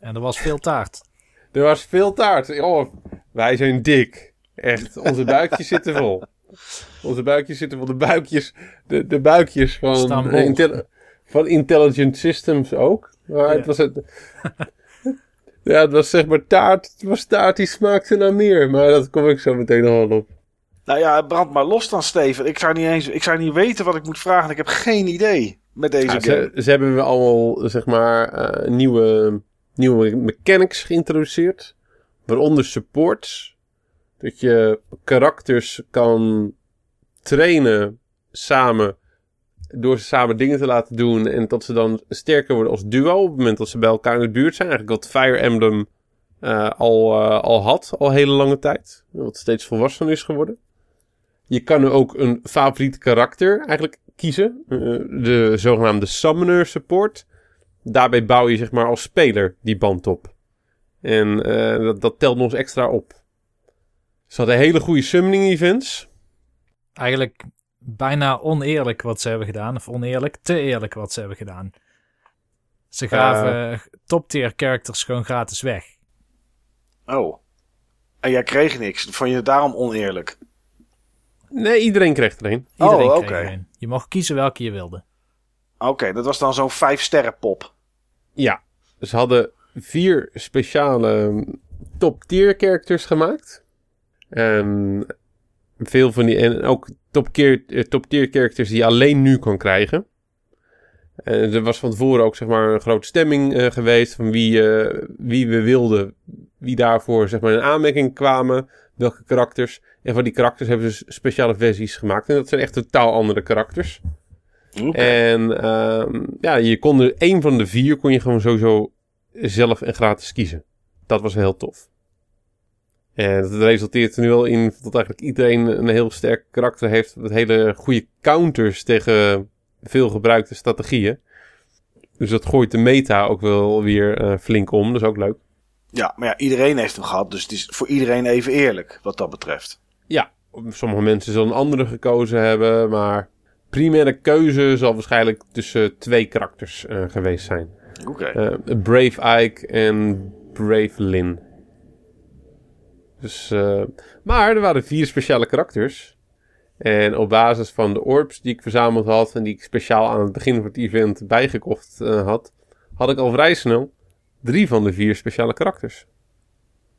En er was veel taart. er was veel taart. Oh, wij zijn dik. Echt, onze buikjes zitten vol. Onze buikjes zitten vol. De buikjes, de, de buikjes van, van Intelligent Systems ook. Maar Ja. het was het... ja, het was zeg maar taart. Het was taart die smaakte naar meer. Maar dat kom ik zo meteen nog wel op. Nou ja, brand maar los dan, Steven. Ik zou niet eens, ik zou niet weten wat ik moet vragen. Ik heb geen idee met deze Ja, game. ze, ze hebben we allemaal, zeg maar, eh, nieuwe, nieuwe mechanics geïntroduceerd. Waaronder supports. Dat je karakters kan trainen samen. Door ze samen dingen te laten doen. En dat ze dan sterker worden als duo. Op het moment dat ze bij elkaar in de buurt zijn. Eigenlijk wat Fire Emblem eh, al, eh, al had, al hele lange tijd. Wat steeds volwassener is geworden. Je kan nu ook een favoriet karakter eigenlijk kiezen. Eh, de zogenaamde Summoner Support. Daarbij bouw je zeg maar als speler die band op. En dat, dat telt eens extra op. Ze hadden hele goede summoning events. Eigenlijk bijna oneerlijk wat ze hebben gedaan. Of oneerlijk, te eerlijk wat ze hebben gedaan. Ze gaven top tier characters gewoon gratis weg. Oh. En jij kreeg niks. Vond je het daarom oneerlijk? Nee, iedereen kreeg er een. Iedereen Oh, kreeg oké. er een. Je mocht kiezen welke je wilde. Oké, dat was dan zo'n vijf sterren pop. Ja, ze hadden vier speciale mm, top tier characters gemaakt. En veel van die, en ook top, keer, eh, top characters die je alleen nu kan krijgen. En er was van tevoren ook zeg maar een grote stemming eh, geweest van wie, eh, wie we wilden, wie daarvoor zeg maar in aanmerking kwamen, welke karakters. En van die karakters hebben ze speciale versies gemaakt. En dat zijn echt totaal andere karakters. En ehm, ja, je kon er één van de vier kon je gewoon sowieso zelf en gratis kiezen. Dat was heel tof. En dat resulteert er nu wel in dat eigenlijk iedereen een heel sterk karakter heeft. Met hele goede counters tegen veel gebruikte strategieën. Dus dat gooit de meta ook wel weer eh, flink om. Dat is ook leuk. Ja, maar ja, iedereen heeft hem gehad. Dus het is voor iedereen even eerlijk wat dat betreft. Ja, sommige mensen zullen een andere gekozen hebben. Maar primaire keuze zal waarschijnlijk tussen twee karakters eh, geweest zijn. Oké. Eh, Brave Ike en Brave Lin. Dus, eh, maar er waren vier speciale karakters. En op basis van de orbs die ik verzameld had en die ik speciaal aan het begin van het event bijgekocht eh, had, had ik al vrij snel drie van de vier speciale karakters.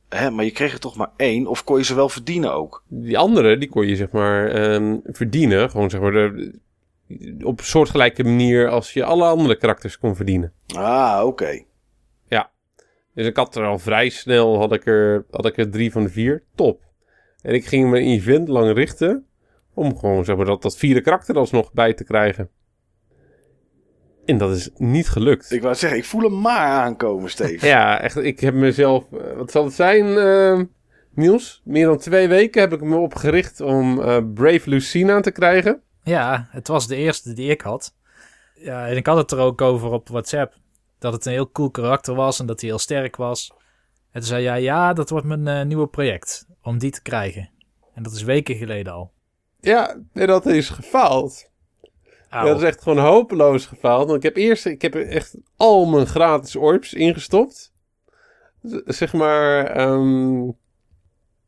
Hè, maar je kreeg er toch maar één? Of kon je ze wel verdienen ook? Die andere, die kon je zeg maar ehm, verdienen. Gewoon zeg maar de, op een soortgelijke manier als je alle andere karakters kon verdienen. Ah, oké. Dus ik had er al vrij snel, had ik er, had ik er drie van de vier. Top. En ik ging mijn event lang richten om gewoon zeg maar, dat, dat vierde karakter alsnog bij te krijgen. En dat is niet gelukt. Ik wou zeggen, ik voel hem maar aankomen, Steve. Ja, echt. Ik heb mezelf, eh, wat zal het zijn, eh, Niels? Meer dan twee weken heb ik me opgericht om eh, Brave Lucina te krijgen. Ja, het was de eerste die ik had. Ja, en ik had het er ook over op WhatsApp. Dat het een heel cool karakter was en dat hij heel sterk was. En toen zei jij, ja, dat wordt mijn eh, nieuwe project. Om die te krijgen. En dat is weken geleden al. Ja, en dat is gefaald. Dat is echt gewoon hopeloos gefaald. Want ik heb eerst, ik heb echt al mijn gratis orbs ingestopt. Z- zeg maar, ehm,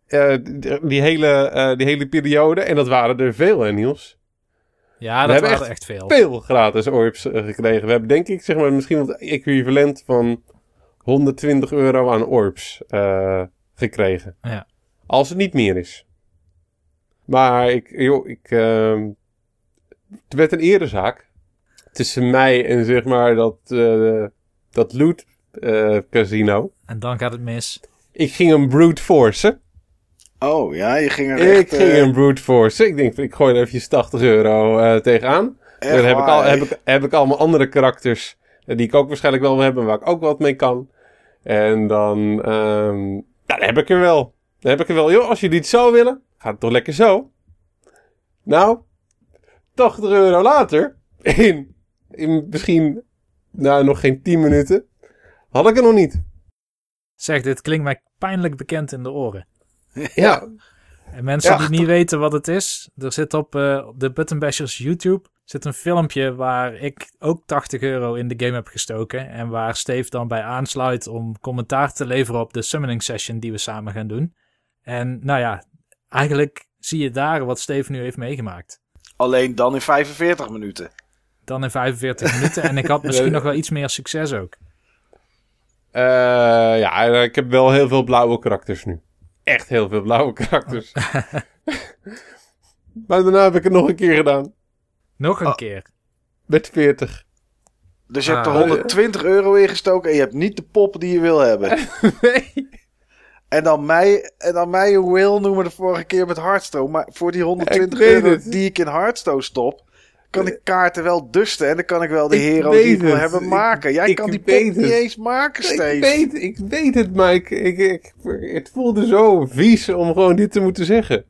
eh, die, hele, eh, die hele periode. En dat waren er veel, hè Niels? Ja, We dat hebben waren echt echt veel. Veel gratis orbs eh, gekregen. We hebben denk ik, zeg maar, misschien het equivalent van 120 euro aan orbs eh, gekregen. Ja. Als het niet meer is. Maar ik, joh, ik, ehm, het werd een erezaak tussen mij en zeg maar dat, eh, dat loot casino. En dan gaat het mis. Ik ging een brute force. Oh, ja, je ging er Ik echt... ging eh, een brute force. Ik denk, ik gooi er even 80 euro eh, tegenaan. echt Dan heb ik, al, heb, ik, heb ik allemaal andere karakters eh, die ik ook waarschijnlijk wel wil hebben, waar ik ook wat mee kan. En dan, ehm, ja, dan heb ik er wel. Dan heb ik er wel. Joh, als jullie het zo willen, gaat het toch lekker zo. Nou, 80 euro later, in, in misschien, nou nog geen 10 minuten, had ik er nog niet. Zeg, dit klinkt mij pijnlijk bekend in de oren. Ja, En mensen Ja, die niet weten wat het is, er zit op eh, de Button Bashers YouTube zit een filmpje waar ik ook 80 euro in de game heb gestoken. En waar Steve dan bij aansluit om commentaar te leveren op de summoning session die we samen gaan doen. En nou ja, eigenlijk zie je daar wat Steve nu heeft meegemaakt. Alleen dan in 45 minuten. Dan in 45 minuten. En ik had misschien nog wel iets meer succes ook. Eh, ja, ik heb wel heel veel blauwe karakters nu. Echt heel veel blauwe karakters. maar daarna heb ik het nog een keer gedaan. Nog een Oh. keer. Met 40. Dus je hebt er Ah. 120 euro ingestoken en je hebt niet de pop die je wil hebben. nee. En dan mij, en dan mij een will noemen de vorige keer met Hearthstone. Maar voor die 120 Ik weet euro het. die ik in Hearthstone stop, kan ik kaarten wel dusten en dan kan ik wel de Ik hero die ik wil het. hebben maken. Jij ik kan die pop niet eens maken, Steve. Ik weet, ik weet het, Mike. Ik, ik, het voelde zo vies om gewoon dit te moeten zeggen.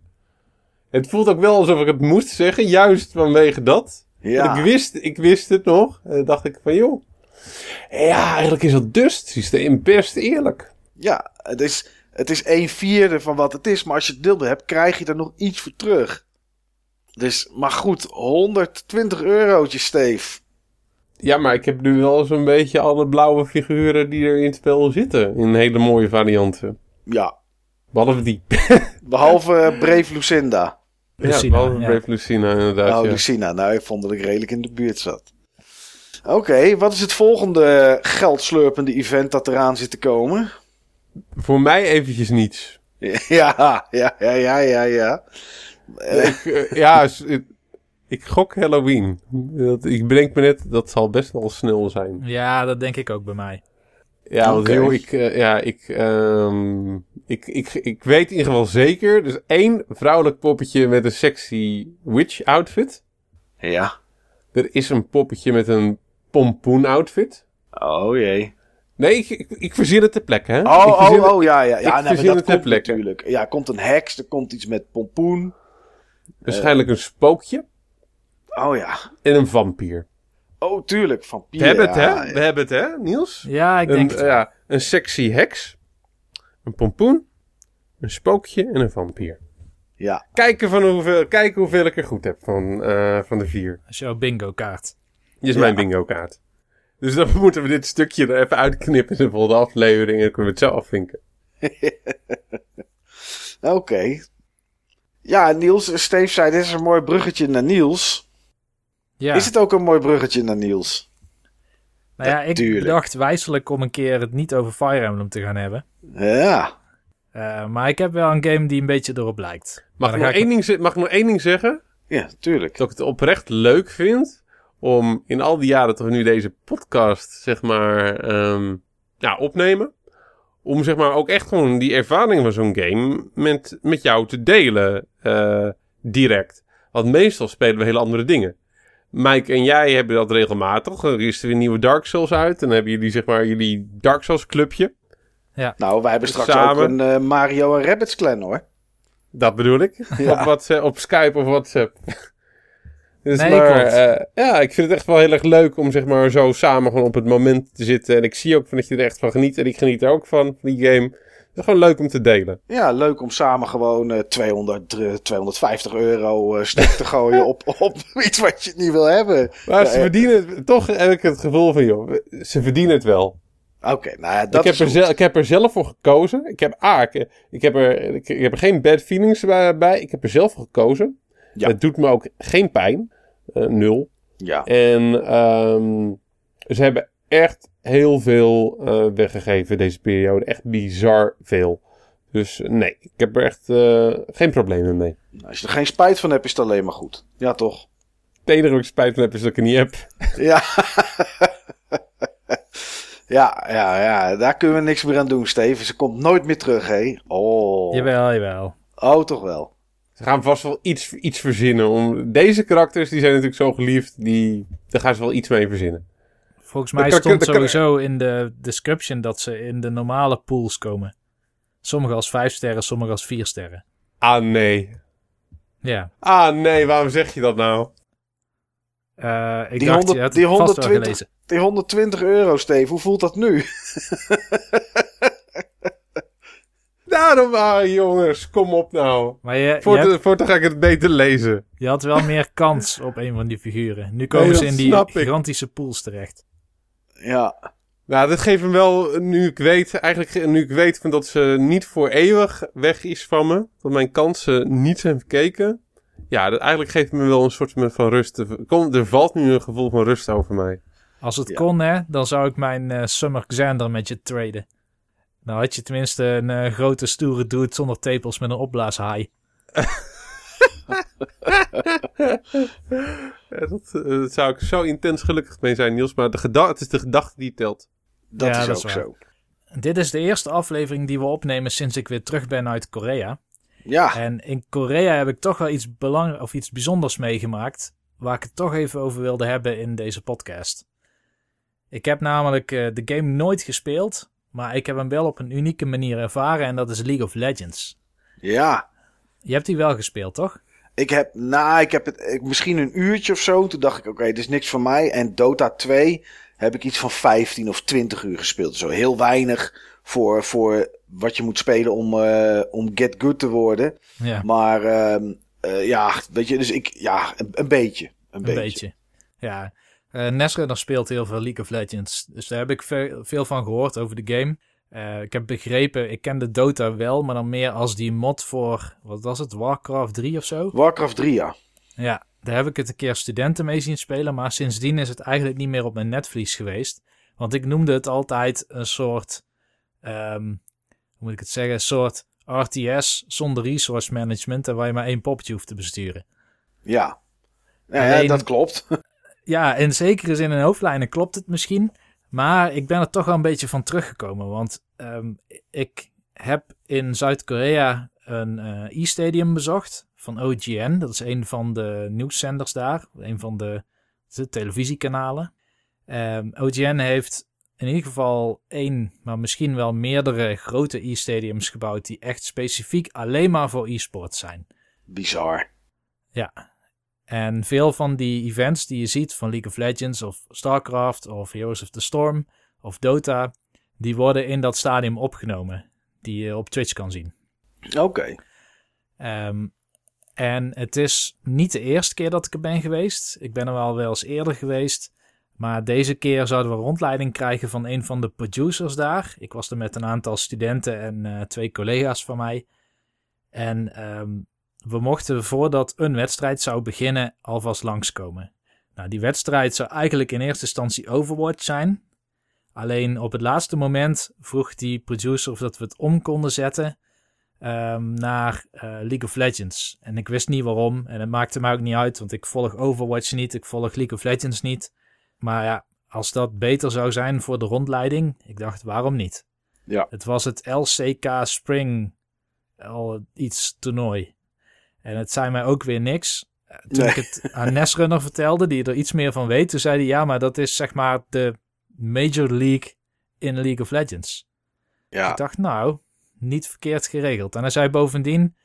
Het voelt ook wel alsof ik het moest zeggen, juist vanwege dat. Ja. Want ik wist, ik wist het nog. En dan dacht ik van, joh. Ja, eigenlijk is dat dust systeem best eerlijk. Ja, het is, het is een vierde van wat het is. Maar als je het deel hebt, krijg je er nog iets voor terug. Dus, maar goed, 120 eurotjes, Steve. Ja, maar ik heb nu wel zo'n beetje alle blauwe figuren die er in het spel zitten. In hele mooie varianten. Ja, Behalve die. behalve Brave Lucinda. Lucina, ja, behalve ja. Brave Lucina inderdaad. Ja. Lucina. Nou, ik vond dat ik redelijk in de buurt zat. Oké, wat is het volgende geldslurpende event dat eraan zit te komen? Voor mij eventjes niets. Ja, ja, ja, ja, ja, ja. Ik, eh, ja, ik, ik gok Halloween. Dat, ik bedenk me net, dat zal best wel snel zijn. Ja, dat denk ik ook bij mij. Ja, want joh, ik, eh, ja, ik, ehm, ik, ik, ik weet in ieder geval zeker. Dus één vrouwelijk poppetje met een sexy witch outfit. ja. Er is een poppetje met een pompoen outfit. Oh jee. Nee, ik, ik, ik verzin het ter plekke, hè? ik Oh, verzin oh, oh, ja, ja. ik ja nee, verzin dat het ter komt plekke. natuurlijk. Ja, er komt een heks, er komt iets met pompoen. Waarschijnlijk een spookje Oh ja. en een vampier. Oh, tuurlijk. Vampier. We hebben het, hè? We hebben het, hè, Niels? Ja, ik Een, denk het. eh, ja, een sexy heks, een pompoen, een spookje en een vampier. Ja. Kijken, van hoeveel, kijken hoeveel ik er goed heb van, eh, van de vier. Dat is jouw bingo kaart. Dit is Ja. mijn bingo kaart. Dus dan moeten we dit stukje er even uitknippen in de volgende aflevering en dan kunnen we het zo afvinken. Oké. Ja, Niels, Steve zei, dit is een mooi bruggetje naar Niels. Ja, Is het ook een mooi bruggetje naar Niels? nou ja, ik bedacht wijselijk om een keer het niet over Fire Emblem te gaan hebben. Ja. Eh, maar ik heb wel een game die een beetje erop lijkt. Mag ik, nog één ding, mag ik nog één ding zeggen? Ja, tuurlijk. Dat ik het oprecht leuk vind om in al die jaren dat we nu deze podcast, zeg maar, ehm, ja, opnemen. Om zeg maar ook echt gewoon die ervaring van zo'n game met, met jou te delen eh, direct. Want meestal spelen we hele andere dingen. Mike en jij hebben dat regelmatig. Er is er weer nieuwe Dark Souls uit. En dan hebben jullie zeg maar jullie Dark Souls clubje. Nou, wij hebben straks Samen. ook een eh, Mario en Rabbids clan hoor. Dat bedoel ik. Ja. Op, WhatsApp, op Skype of WhatsApp. Dus Nee, maar, klopt. eh, ja, ik vind het echt wel heel erg leuk om zeg maar zo samen gewoon op het moment te zitten. En ik zie ook van dat je er echt van geniet. En ik geniet er ook van, die game. Het is gewoon leuk om te delen. Ja, leuk om samen gewoon eh 200, eh, 250 euro eh, stuk te gooien op, op iets wat je niet wil hebben. Maar Ja, ze verdienen het. Toch heb ik het gevoel van, joh, ze verdienen het wel. Oké, nou ja, dat ik, heb is er goed. zelf, ik heb er zelf voor gekozen. Ik heb, ah, ik, ik, heb er, ik, ik heb er geen bad feelings bij. bij. Ik heb er zelf voor gekozen. Ja. Het doet me ook geen pijn. Eh, nul. Ja, En ehm, ze hebben echt heel veel eh, weggegeven deze periode. Echt bizar veel. Dus eh, nee, ik heb er echt eh, geen problemen mee. als je er geen spijt van hebt, is het alleen maar goed. Ja, toch? Het enige waar ik spijt van heb is dat ik het niet heb. Ja. ja, ja, ja, daar kunnen we niks meer aan doen, Steven. Ze komt nooit meer terug, hé. Oh. Jawel, jawel. Oh, toch wel. Ze gaan vast wel iets, iets verzinnen. Om, deze karakters die zijn natuurlijk zo geliefd. Die, daar gaan ze wel iets mee verzinnen. Volgens mij Dat stond dat sowieso in de description dat ze in de normale pools komen. Sommige als 5 sterren, sommige als 4 sterren. Ah nee. Ja, Ah nee, waarom zeg je dat nou? Eh, ik Die dacht, 100 je hebt die het vast wel 120 gelezen. Die 120 euro, Steve, hoe voelt dat nu? Daarom, ah jongens, kom op nou. Maar je, je, Voor hebt- Voortaan ga ik het beter lezen. je had wel meer kans op een van die figuren. Nu komen Nee, ze in die snap ik. gigantische pools terecht. Ja, Nou, dat geeft me wel, nu ik weet, eigenlijk nu ik weet van dat ze niet voor eeuwig weg is van me. Dat mijn kansen niet zijn verkeken. Ja, dat eigenlijk geeft me wel een soort van rust. Er kom- Er valt nu een gevoel van rust over mij. Als het Ja. kon, hè, dan zou ik mijn eh, Summer Xander met je traden. Dan had je tenminste een eh, grote stoere dude zonder tepels met een opblaashaai. Ja, dat, eh, daar zou ik zo intens gelukkig mee zijn, Niels. Maar de het is de gedachte die telt. dat Ja, is dat ook is zo. Dit is de eerste aflevering die we opnemen sinds ik weer terug ben uit Korea. Ja, En in Korea heb ik toch wel iets, belang of iets bijzonders meegemaakt. waar ik het toch even over wilde hebben in deze podcast. Ik heb namelijk eh, de game nooit gespeeld, maar ik heb hem wel op een unieke manier ervaren en dat is League of Legends. Ja, Je hebt die wel gespeeld, toch? ik heb, nou, ik heb het ik, misschien een uurtje of zo. Toen dacht ik, oké, dit is niks voor mij. En Dota 2 heb ik iets van 15 of 20 uur gespeeld. Zo heel weinig voor, voor wat je moet spelen om, eh, om get good te worden. Ja, Maar ehm, eh, ja, weet je, dus ik, ja, een, een beetje. Een, een beetje. beetje. Ja, eh Nesrunner speelt heel veel League of Legends, dus daar heb ik ve- veel van gehoord over de game. Eh, ik heb begrepen, ik ken de Dota wel, maar dan meer als die mod voor, wat was het, Warcraft 3 of zo? Warcraft 3, ja. Ja, daar heb ik het een keer studenten mee zien spelen, maar sindsdien is het eigenlijk niet meer op mijn netvlies geweest. Want ik noemde het altijd een soort, ehm, hoe moet ik het zeggen, een soort RTS zonder resource management en waar je maar één poppetje hoeft te besturen. Ja. Ja, dat klopt. Ja, in zekere zin in hoofdlijnen klopt het misschien. Maar ik ben er toch wel een beetje van teruggekomen. Want ehm, ik heb in Zuid-Korea een eh, e-stadium bezocht van OGN. Dat is een van de nieuwszenders daar. Een van de, de televisiekanalen. Ehm, OGN heeft in ieder geval één, maar misschien wel meerdere grote e-stadiums gebouwd. Die echt specifiek alleen maar voor e-sport zijn. Bizar. Ja. En veel van die events die je ziet van League of Legends of StarCraft of Heroes of the Storm of Dota, die worden in dat stadium opgenomen. Die je op Twitch kan zien. Oké. Ehm, en het is niet de eerste keer dat ik er ben geweest. Ik ben er wel wel eens eerder geweest. Maar deze keer zouden we rondleiding krijgen van een van de producers daar. Ik was er met een aantal studenten en eh, twee collega's van mij. En ehm, we mochten voordat een wedstrijd zou beginnen alvast langskomen. Nou, die wedstrijd zou eigenlijk in eerste instantie Overwatch zijn. Alleen op het laatste moment vroeg die producer of dat we het om konden zetten ehm, naar eh, League of Legends. En ik wist niet waarom. En het maakte mij ook niet uit, want ik volg Overwatch niet. Ik volg League of Legends niet. Maar ja, als dat beter zou zijn voor de rondleiding, ik dacht, waarom niet? Ja. Het was het LCK Spring al iets toernooi. En het zei mij ook weer niks. Eh, Toen Nee. ik het aan Nesrunner vertelde, die er iets meer van weet, toen zei hij, ja, maar dat is zeg maar de Major League in League of Legends. Ja. Ik dacht, nou, niet verkeerd geregeld. En hij zei bovendien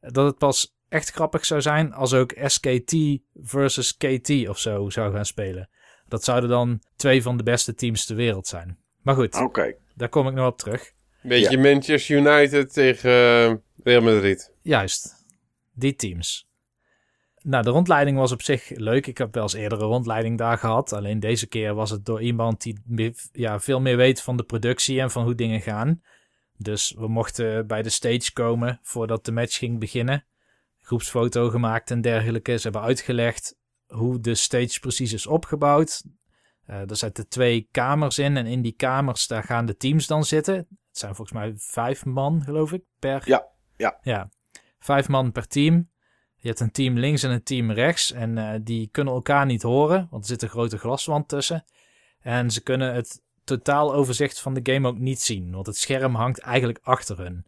dat het pas echt grappig zou zijn als ook SKT versus KT of zo zou gaan spelen. Dat zouden dan twee van de beste teams ter wereld zijn. Maar goed, Oké. daar kom ik nog op terug. Beetje Manchester United tegen eh, Real Madrid. Juist, die teams. Nou, de rondleiding was op zich leuk. Ik heb wel eens eerder een rondleiding daar gehad. Alleen deze keer was het door iemand die ja, veel meer weet van de productie en van hoe dingen gaan. Dus we mochten bij de stage komen voordat de match ging beginnen. Groepsfoto gemaakt en dergelijke. Ze hebben uitgelegd hoe de stage precies is opgebouwd. Eh, er zitten twee kamers in en in die kamers daar gaan de teams dan zitten. Het zijn volgens mij vijf man, geloof ik, per... Ja, ja. Ja, vijf man per team. Je hebt een team links en een team rechts. En eh, die kunnen elkaar niet horen, want er zit een grote glaswand tussen. En ze kunnen het totaaloverzicht van de game ook niet zien, want het scherm hangt eigenlijk achter hun.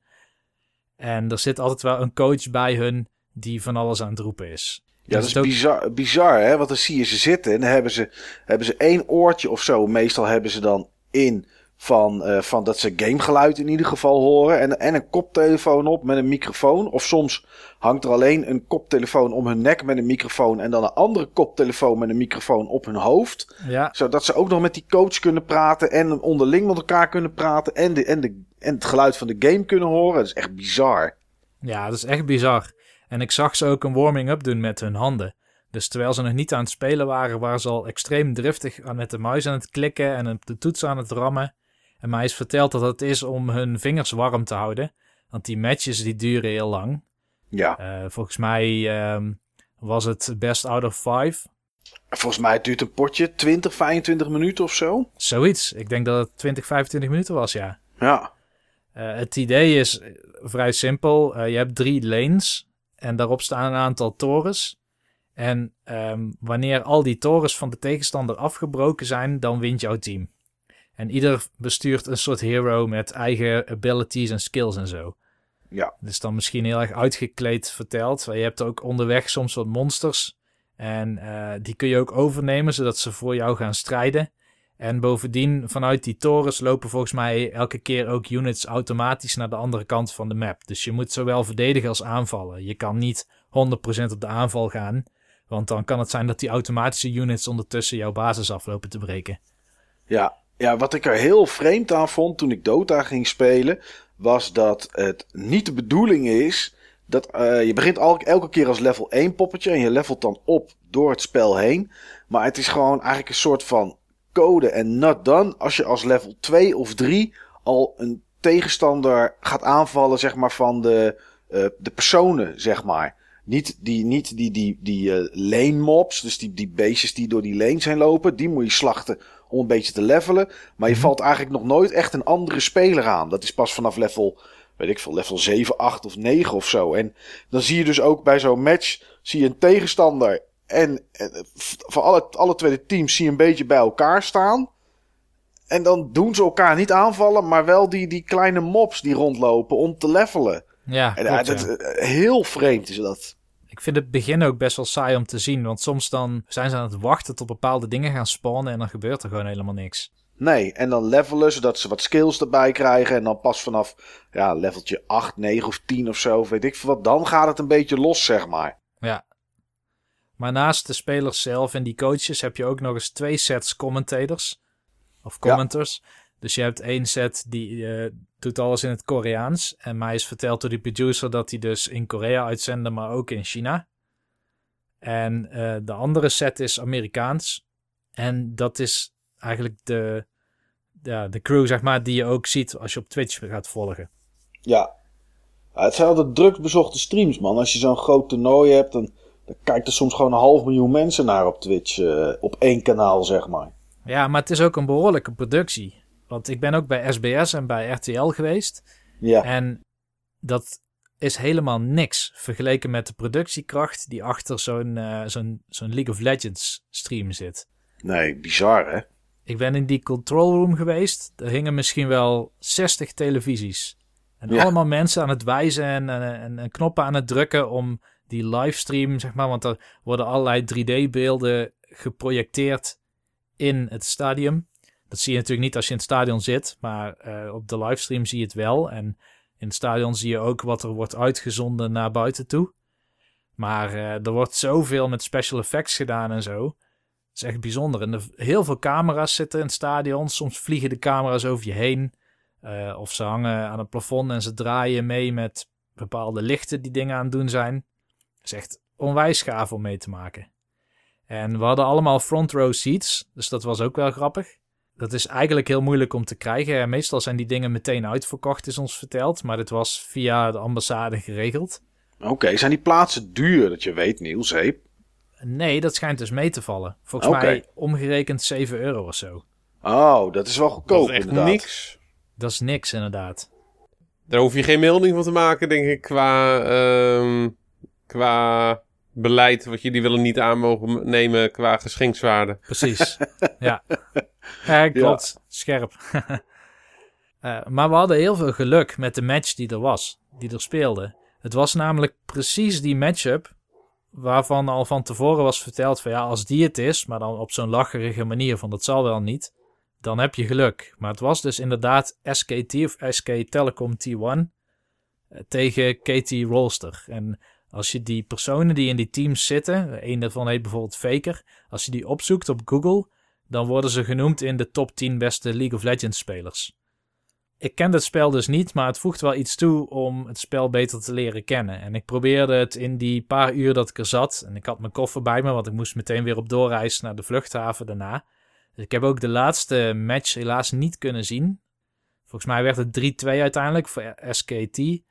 En er zit altijd wel een coach bij hun die van alles aan het roepen is. Ja, dat is ook- bizar, bizar, hè? Want dan zie je ze zitten en dan hebben ze, hebben ze één oortje of zo. Meestal hebben ze dan in van, eh, van dat ze gamegeluid in ieder geval horen. En, en een koptelefoon op met een microfoon. Of soms hangt er alleen een koptelefoon om hun nek met een microfoon. En dan een andere koptelefoon met een microfoon op hun hoofd. Ja, Zodat ze ook nog met die coach kunnen praten. En onderling met elkaar kunnen praten. En, de, en, de, en het geluid van de game kunnen horen. Dat is echt bizar. Ja, dat is echt bizar. En ik zag ze ook een warming-up doen met hun handen. Dus terwijl ze nog niet aan het spelen waren, waren ze al extreem driftig aan met de muis aan het klikken en op de toets aan het rammen. En mij is verteld dat het is om hun vingers warm te houden. Want die matches die duren heel lang. Ja. Eh, volgens mij ehm, was het best out of five. Volgens mij duurt een potje 20, 25 minuten of zo. Zoiets. Ik denk dat het 20, 25 minuten was, ja. Ja. Eh, het idee is vrij simpel. Eh, je hebt drie lanes en daarop staan een aantal torens. En ehm, wanneer al die torens van de tegenstander afgebroken zijn, dan wint jouw team. En ieder bestuurt een soort hero met eigen abilities en skills en zo. Ja. Is dan misschien heel erg uitgekleed verteld. Maar je hebt ook onderweg soms wat monsters. En eh, die kun je ook overnemen, zodat ze voor jou gaan strijden. En bovendien, vanuit die torens lopen volgens mij elke keer ook units automatisch naar de andere kant van de map. Dus je moet zowel verdedigen als aanvallen. Je kan niet 100% op de aanval gaan. Want dan kan het zijn dat die automatische units ondertussen jouw basis aflopen te breken. Ja, ja, wat ik er heel vreemd aan vond toen ik Dota ging spelen, was dat het niet de bedoeling is dat eh, je begint elke keer als level 1 poppetje en je levelt dan op door het spel heen. Maar het is gewoon eigenlijk een soort van code en not done als je als level 2 of 3 al een tegenstander gaat aanvallen, zeg maar, van de, eh, de personen, zeg maar. Niet die, niet die, die, die eh, lane mobs, dus die, die beestjes die door die lanes heen lopen, die moet je slachten om een beetje te levelen. Maar je valt eigenlijk nog nooit echt een andere speler aan. Dat is pas vanaf level, weet ik veel, level 7, 8 of 9 of zo. En dan zie je dus ook bij zo'n match, zie je een tegenstander en, en van alle, alle twee teams zie je een beetje bij elkaar staan. En dan doen ze elkaar niet aanvallen, maar wel die, die kleine mobs die rondlopen om te levelen. Ja, En, klopt, ja. dat, eh, heel vreemd is dat. Ik vind het begin ook best wel saai om te zien. Want soms dan zijn ze aan het wachten tot bepaalde dingen gaan spawnen. En dan gebeurt er gewoon helemaal niks. Nee, en dan levelen zodat ze wat skills erbij krijgen. En dan pas vanaf ja, leveltje 8, 9 of 10 of zo, weet ik veel wat. Dan gaat het een beetje los, zeg maar. Ja. Maar naast de spelers zelf en die coaches heb je ook nog eens twee sets commentators. Of commenters. Dus je hebt één set die eh, doet alles in het Koreaans. En mij is verteld door die producer dat die dus in Korea uitzenden, maar ook in China. En eh, de andere set is Amerikaans. En dat is eigenlijk de, ja, de crew, zeg maar, die je ook ziet als je op Twitch gaat volgen. Ja. Ja, het zijn altijd druk bezochte streams, man. Als je zo'n groot toernooi hebt, dan, dan kijkt er soms gewoon een half miljoen mensen naar op Twitch. eh, op één kanaal, zeg maar. Ja, maar het is ook een behoorlijke productie. Want ik ben ook bij SBS en bij RTL geweest. Ja. En dat is helemaal niks vergeleken met de productiekracht die achter zo'n eh, zo'n zo'n League of Legends stream zit. Nee, bizar, hè? Ik ben in die control room geweest. Er hingen misschien wel 60 televisies. En Ja. allemaal mensen aan het wijzen en, en, en, en knoppen aan het drukken om die livestream, zeg maar. Want er worden allerlei 3D-beelden geprojecteerd in het stadion. Dat zie je natuurlijk niet als je in het stadion zit, maar eh, op de livestream zie je het wel. En in het stadion zie je ook wat er wordt uitgezonden naar buiten toe. Maar eh, er wordt zoveel met special effects gedaan en zo. Dat is echt bijzonder. En er, heel veel camera's zitten in het stadion. Soms vliegen de camera's over je heen. Eh, of ze hangen aan het plafond en ze draaien mee met bepaalde lichten die dingen aan het doen zijn. Dat is echt onwijs gaaf om mee te maken. En we hadden allemaal front row seats. Dus dat was ook wel grappig. Dat is eigenlijk heel moeilijk om te krijgen. En meestal zijn die dingen meteen uitverkocht, is ons verteld. Maar dit was via de ambassade geregeld. Oké, zijn die plaatsen duur, dat je weet, Niels? Nee, dat schijnt dus mee te vallen. Volgens mij omgerekend 7 euro of zo. Oh, dat is wel Dat goedkoop, is echt inderdaad. niks. Dat is niks, inderdaad. Daar hoef je geen melding van te maken, denk ik, qua, ehm, qua beleid wat jullie willen niet aan mogen nemen qua geschenkswaarde. Precies. ja. ja, klopt. Scherp. Eh, maar we hadden heel veel geluk met de match die er was, die er speelde. Het was namelijk precies die matchup waarvan al van tevoren was verteld van ja, als die het is, maar dan op zo'n lacherige manier van dat zal wel niet, dan heb je geluk. Maar het was dus inderdaad SKT of SK Telecom T1 eh, tegen KT Rolster. En als je die personen die in die teams zitten, een daarvan heet bijvoorbeeld Faker, als je die opzoekt op Google, dan worden ze genoemd in de top 10 beste League of Legends spelers. Ik ken het spel dus niet, maar het voegt wel iets toe om het spel beter te leren kennen. En ik probeerde het in die paar uur dat ik er zat. En ik had mijn koffer bij me, want ik moest meteen weer op doorreis naar de vluchthaven daarna. Dus ik heb ook de laatste match helaas niet kunnen zien. Volgens mij werd het 3-2 uiteindelijk voor SKT.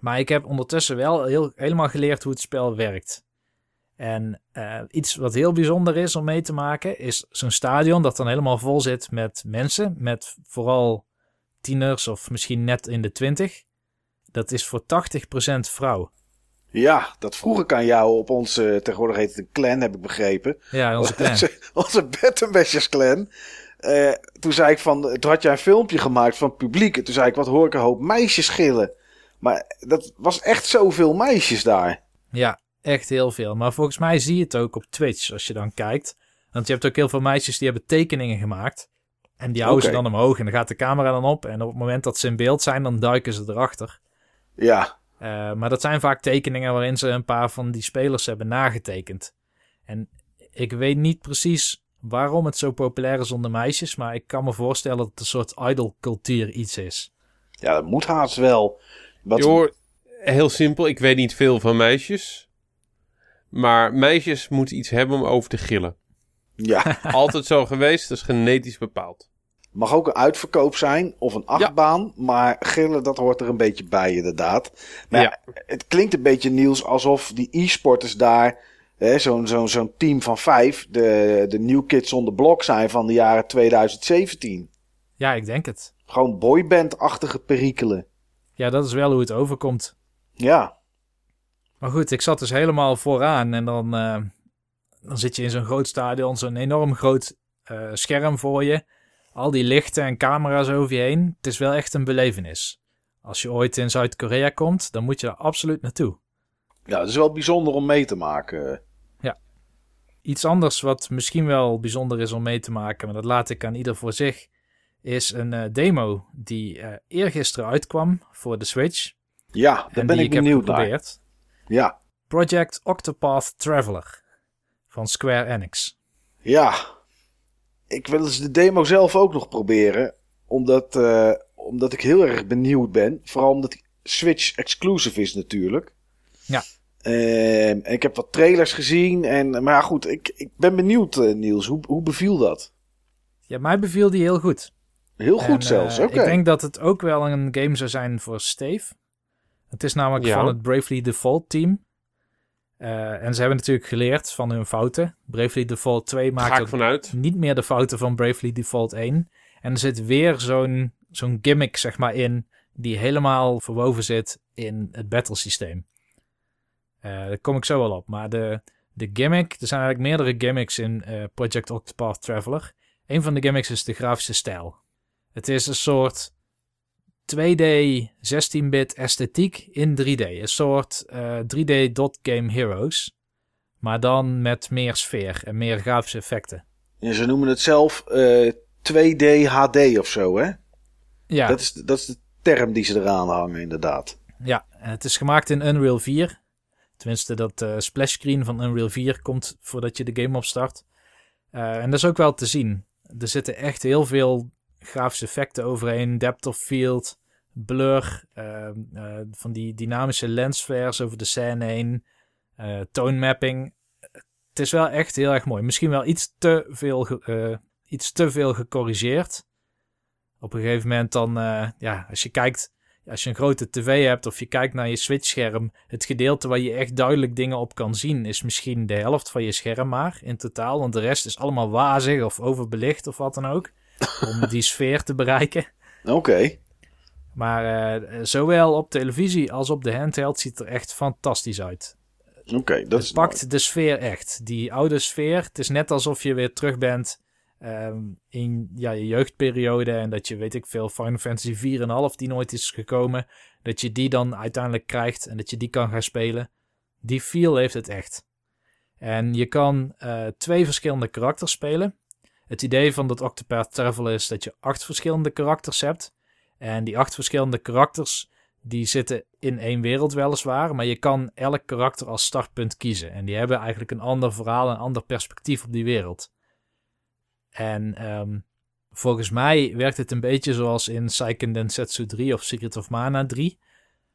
Maar ik heb ondertussen wel heel, helemaal geleerd hoe het spel werkt. En eh, iets wat heel bijzonder is om mee te maken, is zo'n stadion dat dan helemaal vol zit met mensen. Met vooral tieners of misschien net in de twintig. Dat is voor 80% vrouw. Ja, dat vroeg ik aan jou op onze, tegenwoordig heet het een clan, heb ik begrepen. Ja, onze clan. Onze, onze Bettenbashers clan. Eh, toen zei ik van, toen had jij een filmpje gemaakt van het publiek. En toen zei ik, wat hoor ik een hoop meisjes schillen. Maar dat was echt zoveel meisjes daar. Ja, echt heel veel. Maar volgens mij zie je het ook op Twitch als je dan kijkt. Want je hebt ook heel veel meisjes die hebben tekeningen gemaakt. En die houden ze dan omhoog en dan gaat de camera dan op. En op het moment dat ze in beeld zijn, dan duiken ze erachter. Ja, Eh, maar dat zijn vaak tekeningen waarin ze een paar van die spelers hebben nagetekend. En ik weet niet precies waarom het zo populair is onder meisjes. Maar ik kan me voorstellen dat het een soort idol-cultuur iets is. ja dat moet haast wel. Wat, Joh, heel simpel. Ik weet niet veel van meisjes. Maar meisjes moeten iets hebben om over te gillen. Ja, Altijd zo geweest, dat is genetisch bepaald. mag ook een uitverkoop zijn of een achtbaan. Maar gillen, dat hoort er een beetje bij inderdaad. Maar ja, het klinkt een beetje, Niels, alsof die e-sporters daar... hè, Zo'n zo'n zo'n team van vijf, de, de New Kids on the Block zijn van de jaren 2017. Ja, ik denk het. Gewoon boyband-achtige perikelen. Ja, dat is wel hoe het overkomt. Ja, Maar goed, ik zat dus helemaal vooraan en dan, eh, dan zit je in zo'n groot stadion, zo'n enorm groot eh, scherm voor je. Al die lichten en camera's over je heen. Het is wel echt een belevenis. Als je ooit in Zuid-Korea komt, dan moet je absoluut naartoe. ja, dat is wel bijzonder om mee te maken. Iets anders wat misschien wel bijzonder is om mee te maken, maar dat laat ik aan ieder voor zich, is een eh, demo die eh eergisteren uitkwam voor de Switch. Ja, daar en ben die ik benieuwd naar. Ja, Project Octopath Traveler van Square Enix. ja. Ik wil eens de demo zelf ook nog proberen. Omdat, eh, omdat ik heel erg benieuwd ben. Vooral omdat Switch exclusive is natuurlijk. Ja. Ehm, en ik heb wat trailers gezien. En, maar goed, ik, ik ben benieuwd, Niels. Hoe, hoe beviel dat? Ja, mij beviel die heel goed. Heel goed En, zelfs, eh, oké. Ik denk dat het ook wel een game zou zijn voor Steve. Het is namelijk Ja. van het Bravely Default team. Eh, en ze hebben natuurlijk geleerd van hun fouten. Bravely Default 2 Ga maakt niet meer de fouten van Bravely Default 1. En er zit weer zo'n zo'n gimmick zeg maar in die helemaal verwoven zit in het battlesysteem. Eh daar kom ik zo wel op. Maar de, de gimmick, er zijn eigenlijk meerdere gimmicks in eh, Project Octopath Traveler. Een van de gimmicks is de grafische stijl. Het is een soort 2D 16-bit esthetiek in 3D. Een soort eh, 3D dot game heroes. Maar dan met meer sfeer en meer grafische effecten. Ja, ze noemen het zelf eh, 2D HD of zo, hè? Ja, Dat, is, dat is de term die ze eraan hangen, inderdaad. ja, en het is gemaakt in Unreal 4. Tenminste, dat eh splash screen van Unreal 4 komt voordat je de game opstart. Eh, en dat is ook wel te zien. Er zitten echt heel veel grafische effecten overheen. Depth of field, blur, eh, eh, van die dynamische lensflares over de scène heen. eh tone mapping. Het is wel echt heel erg mooi. Misschien wel iets te veel, eh, iets te veel gecorrigeerd. Op een gegeven moment dan, ja, als je kijkt als je een grote tv hebt of je kijkt naar je Switch-scherm, het gedeelte waar je echt duidelijk dingen op kan zien, is misschien de helft van je scherm maar in totaal. Want de rest is allemaal wazig of overbelicht of wat dan ook. Om die sfeer te bereiken. Oké. Maar eh, zowel op televisie als op de handheld ziet het er echt fantastisch uit. Oké, dat is pakt de sfeer echt. Die oude sfeer. Het is net alsof je weer terug bent ehm, in ja, je jeugdperiode. En dat je, weet ik veel, Final Fantasy 4,5 die nooit is gekomen. Dat je die dan uiteindelijk krijgt en dat je die kan gaan spelen. Die feel heeft het echt. En je kan eh, twee verschillende karakters spelen. Het idee van dat Octopath Traveler is dat je acht verschillende karakters hebt. En die acht verschillende karakters die zitten in één wereld weliswaar, maar je kan elk karakter als startpunt kiezen. En die hebben eigenlijk een ander verhaal, een ander perspectief op die wereld. En ehm, volgens mij werkt het een beetje zoals in Seiken Densetsu 3 of Secret of Mana 3.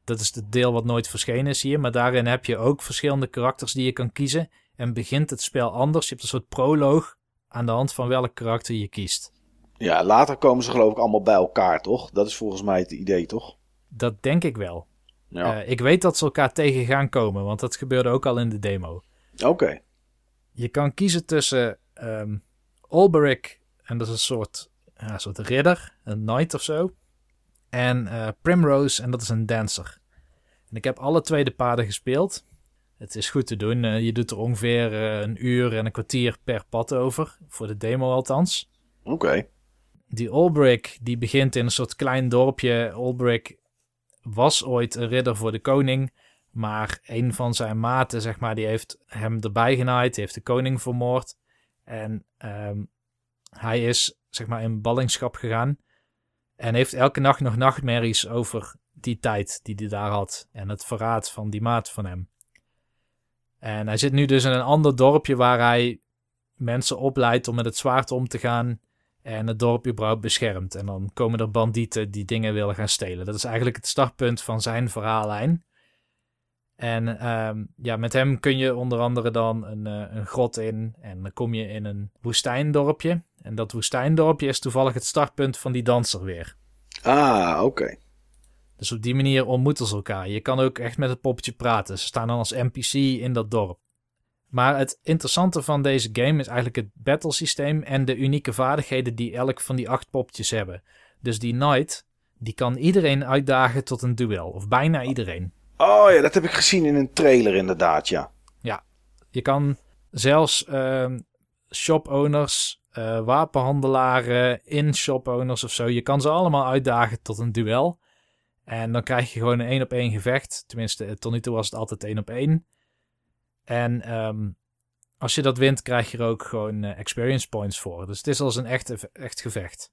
Dat is het deel wat nooit verschenen is hier, maar daarin heb je ook verschillende karakters die je kan kiezen. En begint het spel anders. Je hebt een soort proloog aan de hand van welk karakter je kiest. Ja, later komen ze geloof ik allemaal bij elkaar, toch? Dat is volgens mij het idee, toch? Dat denk ik wel. Ja. Eh, ik weet dat ze elkaar tegen gaan komen, want dat gebeurde ook al in de demo. Oké. Je kan kiezen tussen Olberic, en dat is een soort, ja, een soort ridder, een knight of zo. En eh, Primrose, en dat is een dancer. En ik heb alle twee de paden gespeeld. Het is goed te doen. eh, je doet er ongeveer eh, een uur en een kwartier per pad over. Voor de demo althans. Oké. Die Olberic, die begint in een soort klein dorpje. Olberic was ooit een ridder voor de koning. Maar een van zijn maten, zeg maar, die heeft hem erbij genaaid. Die heeft de koning vermoord. En ehm, hij is, zeg maar, in ballingschap gegaan. En heeft elke nacht nog nachtmerries over die tijd die hij daar had. En het verraad van die maat van hem. En hij zit nu dus in een ander dorpje waar hij mensen opleidt om met het zwaard om te gaan. En het dorp überhaupt beschermt. En dan komen er bandieten die dingen willen gaan stelen. Dat is eigenlijk het startpunt van zijn verhaallijn. En ehm, ja, met hem kun je onder andere dan een, eh, een grot in. En dan kom je in een woestijndorpje. En dat woestijndorpje is toevallig het startpunt van die danser weer. Ah, oké. Dus op die manier ontmoeten ze elkaar. Je kan ook echt met het poppetje praten. Ze staan dan als NPC in dat dorp. Maar het interessante van deze game is eigenlijk het battle systeem en de unieke vaardigheden die elk van die acht popjes hebben. Dus die knight, die kan iedereen uitdagen tot een duel. Of bijna iedereen. Oh ja, dat heb ik gezien in een trailer inderdaad, ja. Je kan zelfs ehm shop-owners, eh, wapenhandelaren, in-shop-owners of zo. Je kan ze allemaal uitdagen tot een duel. En dan krijg je gewoon een één op één gevecht. Tenminste, tot nu toe was het altijd één op één. En ehm, als je dat wint, krijg je er ook gewoon eh, experience points voor. Dus het is als een echt, echt gevecht.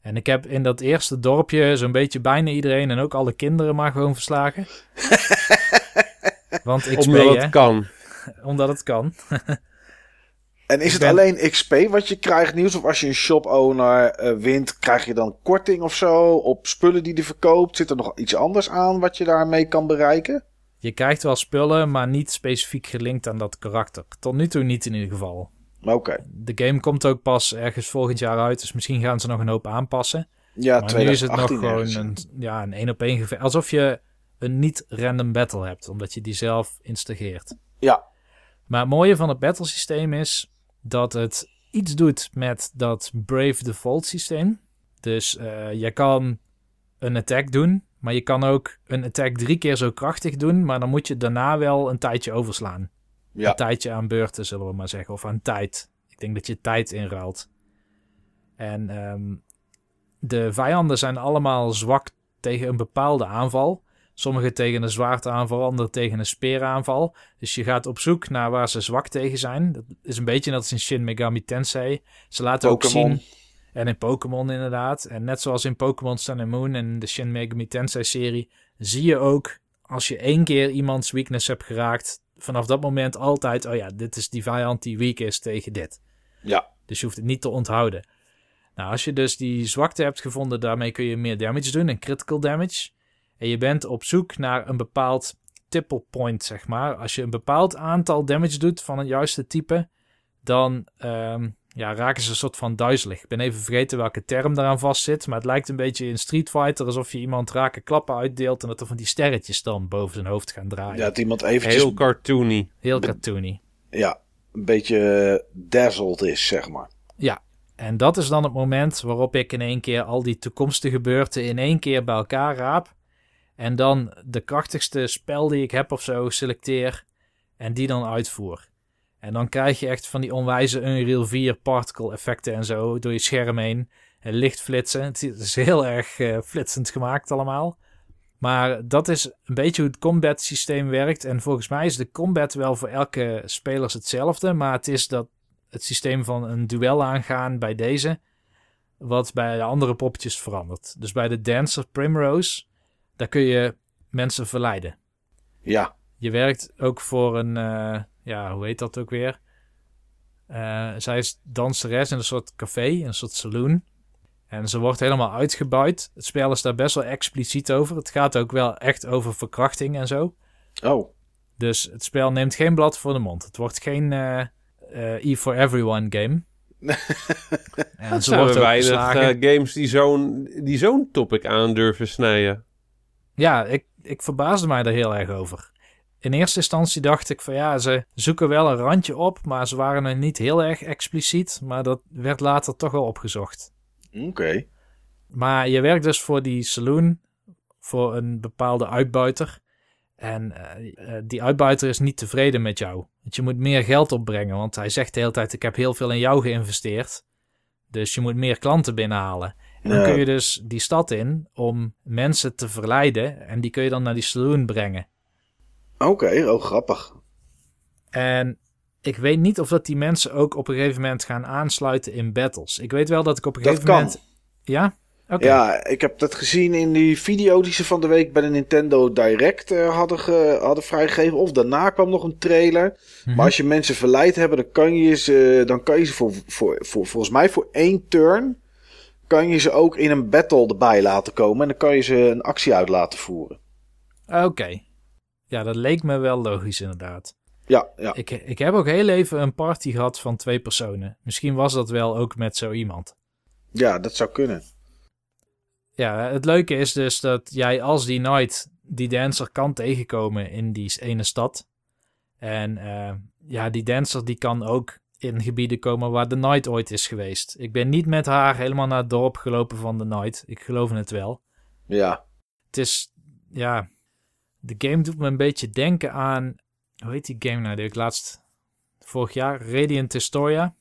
En ik heb in dat eerste dorpje zo'n beetje bijna iedereen en ook alle kinderen maar gewoon verslagen. Want XP, Omdat hè? het kan. Omdat het kan. En is het ben- alleen XP wat je krijgt, Nieuws? Of als je een shop-owner eh, wint, krijg je dan korting of zo op spullen die hij verkoopt? Zit er nog iets anders aan wat je daarmee kan bereiken? Je krijgt wel spullen, maar niet specifiek gelinkt aan dat karakter. Tot nu toe niet in ieder geval. Oké. De game komt ook pas ergens volgend jaar uit, dus misschien gaan ze nog een hoop aanpassen. Ja, maar nu is het nog 2018 gewoon ergens. een, ja, een één op één gevecht. Alsof je een niet-random battle hebt, omdat je die zelf instageert. Ja, Maar het mooie van het battle systeem is dat het iets doet met dat Brave Default systeem. Dus eh, je kan een attack doen, maar je kan ook een attack drie keer zo krachtig doen, maar dan moet je daarna wel een tijdje overslaan. ja. Een tijdje aan beurten, zullen we maar zeggen, of aan tijd. Ik denk dat je tijd inruilt. En ehm, de vijanden zijn allemaal zwak tegen een bepaalde aanval. Sommige tegen een zwaardaanval, andere tegen een speeraanval. Dus je gaat op zoek naar waar ze zwak tegen zijn. Dat is een beetje net als in Shin Megami Tensei. Ze laten ook zien... En in Pokémon inderdaad. En net zoals in Pokémon Sun and Moon en de Shin Megami Tensei serie... zie je ook, als je één keer iemands weakness hebt geraakt... vanaf dat moment altijd... oh ja, dit is die vijand die weak is tegen dit. Ja. Dus je hoeft het niet te onthouden. Nou, als je dus die zwakte hebt gevonden, daarmee kun je meer damage doen, een critical damage. En je bent op zoek naar een bepaald tipple point, zeg maar. Als je een bepaald aantal damage doet van het juiste type, dan ehm, ja, raken ze een soort van duizelig. Ik ben even vergeten welke term daaraan vastzit, maar het lijkt een beetje in Street Fighter alsof je iemand rake klappen uitdeelt en dat er van die sterretjes dan boven zijn hoofd gaan draaien. ja, dat iemand eventjes Heel cartoony. Heel cartoony. ja, een beetje eh, dazzled is, zeg maar. Ja, en dat is dan het moment waarop ik in één keer al die toekomstige beurten in één keer bij elkaar raap. En dan de krachtigste spel die ik heb of zo selecteer en die dan uitvoer. En dan krijg je echt van die onwijze Unreal 4 particle effecten en zo door je scherm heen. En lichtflitsen. Het is heel erg eh, flitsend gemaakt allemaal. Maar dat is een beetje hoe het combat systeem werkt. En volgens mij is de combat wel voor elke speler hetzelfde. Maar het is dat het systeem van een duel aangaan bij deze, wat bij de andere poppetjes verandert. Dus bij de Dancer Primrose, daar kun je mensen verleiden. Ja, Je werkt ook voor een, eh, ja, hoe heet dat ook weer? Eh, zij is danseres in een soort café, een soort saloon. En ze wordt helemaal uitgebuit. Het spel is daar best wel expliciet over. Het gaat ook wel echt over verkrachting en zo. oh, Dus het spel neemt geen blad voor de mond. Het wordt geen eh eh, E for Everyone game. en Er ze zijn wordt ook weinig geslagen. eh, games die zo'n die zo'n topic aan durven snijden. Ja, ik, ik verbaasde mij er heel erg over. In eerste instantie dacht ik van ja, ze zoeken wel een randje op, maar ze waren er niet heel erg expliciet. Maar dat werd later toch wel opgezocht. oké. Maar je werkt dus voor die saloon, voor een bepaalde uitbuiter. En eh, eh, die uitbuiter is niet tevreden met jou. Want je moet meer geld opbrengen, want hij zegt de hele tijd: Ik heb heel veel in jou geïnvesteerd. Dus je moet meer klanten binnenhalen. En dan kun je dus die stad in om mensen te verleiden. En die kun je dan naar die saloon brengen. Oké, oh grappig. En ik weet niet of dat die mensen ook op een gegeven moment gaan aansluiten in battles. Ik weet wel dat ik op een Dat gegeven kan. moment... Ja? Oké. Ja, ik heb dat gezien in die video die ze van de week bij de Nintendo Direct eh, hadden, ge- hadden vrijgegeven. Of daarna kwam nog een trailer. Mhm. Maar als je mensen verleid hebben, dan kan je ze, dan kan je ze voor, voor, voor, volgens mij voor één turn, kan je ze ook in een battle erbij laten komen. En dan kan je ze een actie uit laten voeren. Oké. Ja, dat leek me wel logisch inderdaad. Ja, ja. Ik, ik heb ook heel even een party gehad van twee personen. Misschien was dat wel ook met zo iemand. ja dat zou kunnen. Ja, het leuke is dus dat jij als die Knight die dancer kan tegenkomen in die ene stad. En eh, ja, die dancer die kan ook in gebieden komen waar de Knight ooit is geweest. Ik ben niet met haar helemaal naar het dorp gelopen van de Knight. Ik geloof het wel. Ja. Het is, ja, de game doet me een beetje denken aan, hoe heet die game nou die ik laatst, vorig jaar, Radiant Historia.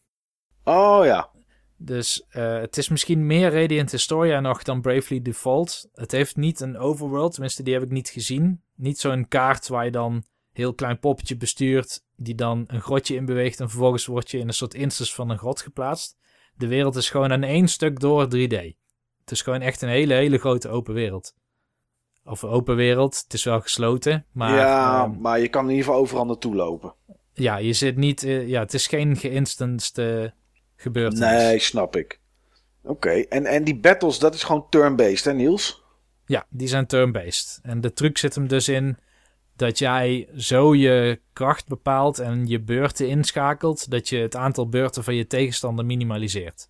Oh ja. Dus eh, het is misschien meer Radiant Historia nog dan Bravely Default. Het heeft niet een overworld, tenminste die heb ik niet gezien. Niet zo'n kaart waar je dan heel klein poppetje bestuurt, die dan een grotje in beweegt en vervolgens word je in een soort instance van een grot geplaatst. De wereld is gewoon aan één stuk door 3D. Het is gewoon echt een hele, hele grote open wereld. Of open wereld, het is wel gesloten, maar ja, ehm, maar je kan in ieder geval overal naartoe lopen. ja, je zit niet, eh, ja, het is geen geïnstanced eh, gebeurtenis. Nee, snap ik. Oké, en, en die battles, dat is gewoon turn-based, hè Niels? Ja, die zijn turn-based. En de truc zit hem dus in dat jij zo je kracht bepaalt en je beurten inschakelt, dat je het aantal beurten van je tegenstander minimaliseert.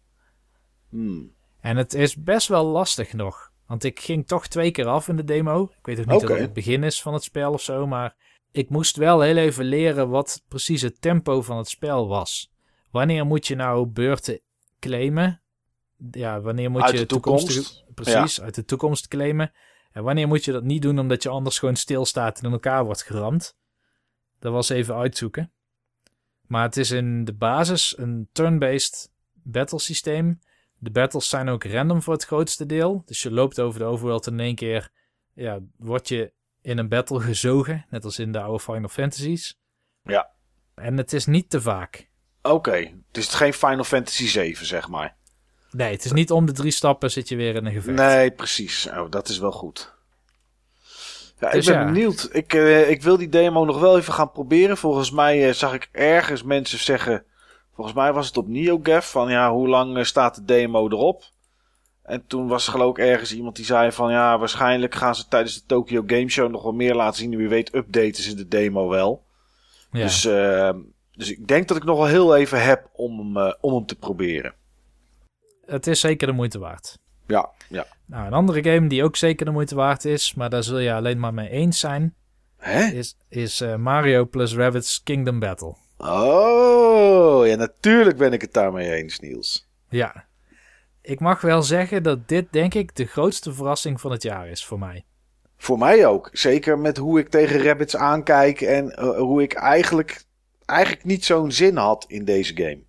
Hmm. En het is best wel lastig nog. Want ik ging toch twee keer af in de demo. Ik weet ook niet of het het begin is van het spel of zo, maar ik moest wel heel even leren wat precies het tempo van het spel was. Wanneer moet je nou beurten claimen? Ja, wanneer moet Uit je de toekomst. Precies, uit de toekomst claimen. En wanneer moet je dat niet doen omdat je anders gewoon stilstaat en in elkaar wordt geramd? Dat was even uitzoeken. Maar het is in de basis een turn-based battle systeem. De battles zijn ook random voor het grootste deel. Dus je loopt over de overworld en in één keer ja, word je in een battle gezogen. Net als in de oude Final Fantasies. Ja. En het is niet te vaak. Oké, dus het is geen Final Fantasy 7, zeg maar. Nee, het is niet om de drie stappen zit je weer in een gevecht. Nee, precies. Oh, dat is wel goed. Ja, Dus ik ben ja. benieuwd. Ik, eh, ik wil die demo nog wel even gaan proberen. Volgens mij eh, zag ik ergens mensen zeggen... Volgens mij was het op NeoGaf van ja, hoe lang eh, staat de demo erop? En toen was er geloof ik ergens iemand die zei van ja, waarschijnlijk gaan ze tijdens de Tokyo Game Show nog wel meer laten zien. Wie weet updaten ze de demo wel. Ja. Dus, eh, dus ik denk dat ik nog wel heel even heb om om hem te proberen. Het is zeker de moeite waard. Ja, ja. Nou, een andere game die ook zeker de moeite waard is, maar daar zul je alleen maar mee eens zijn, Hè? is, is eh, Mario plus Rabbids Kingdom Battle. Oh, ja, natuurlijk ben ik het daarmee eens, Niels. Ja. Ik mag wel zeggen dat dit denk ik de grootste verrassing van het jaar is voor mij. Voor mij ook. Zeker met hoe ik tegen Rabbits aankijk en eh, hoe ik eigenlijk, eigenlijk niet zo'n zin had in deze game.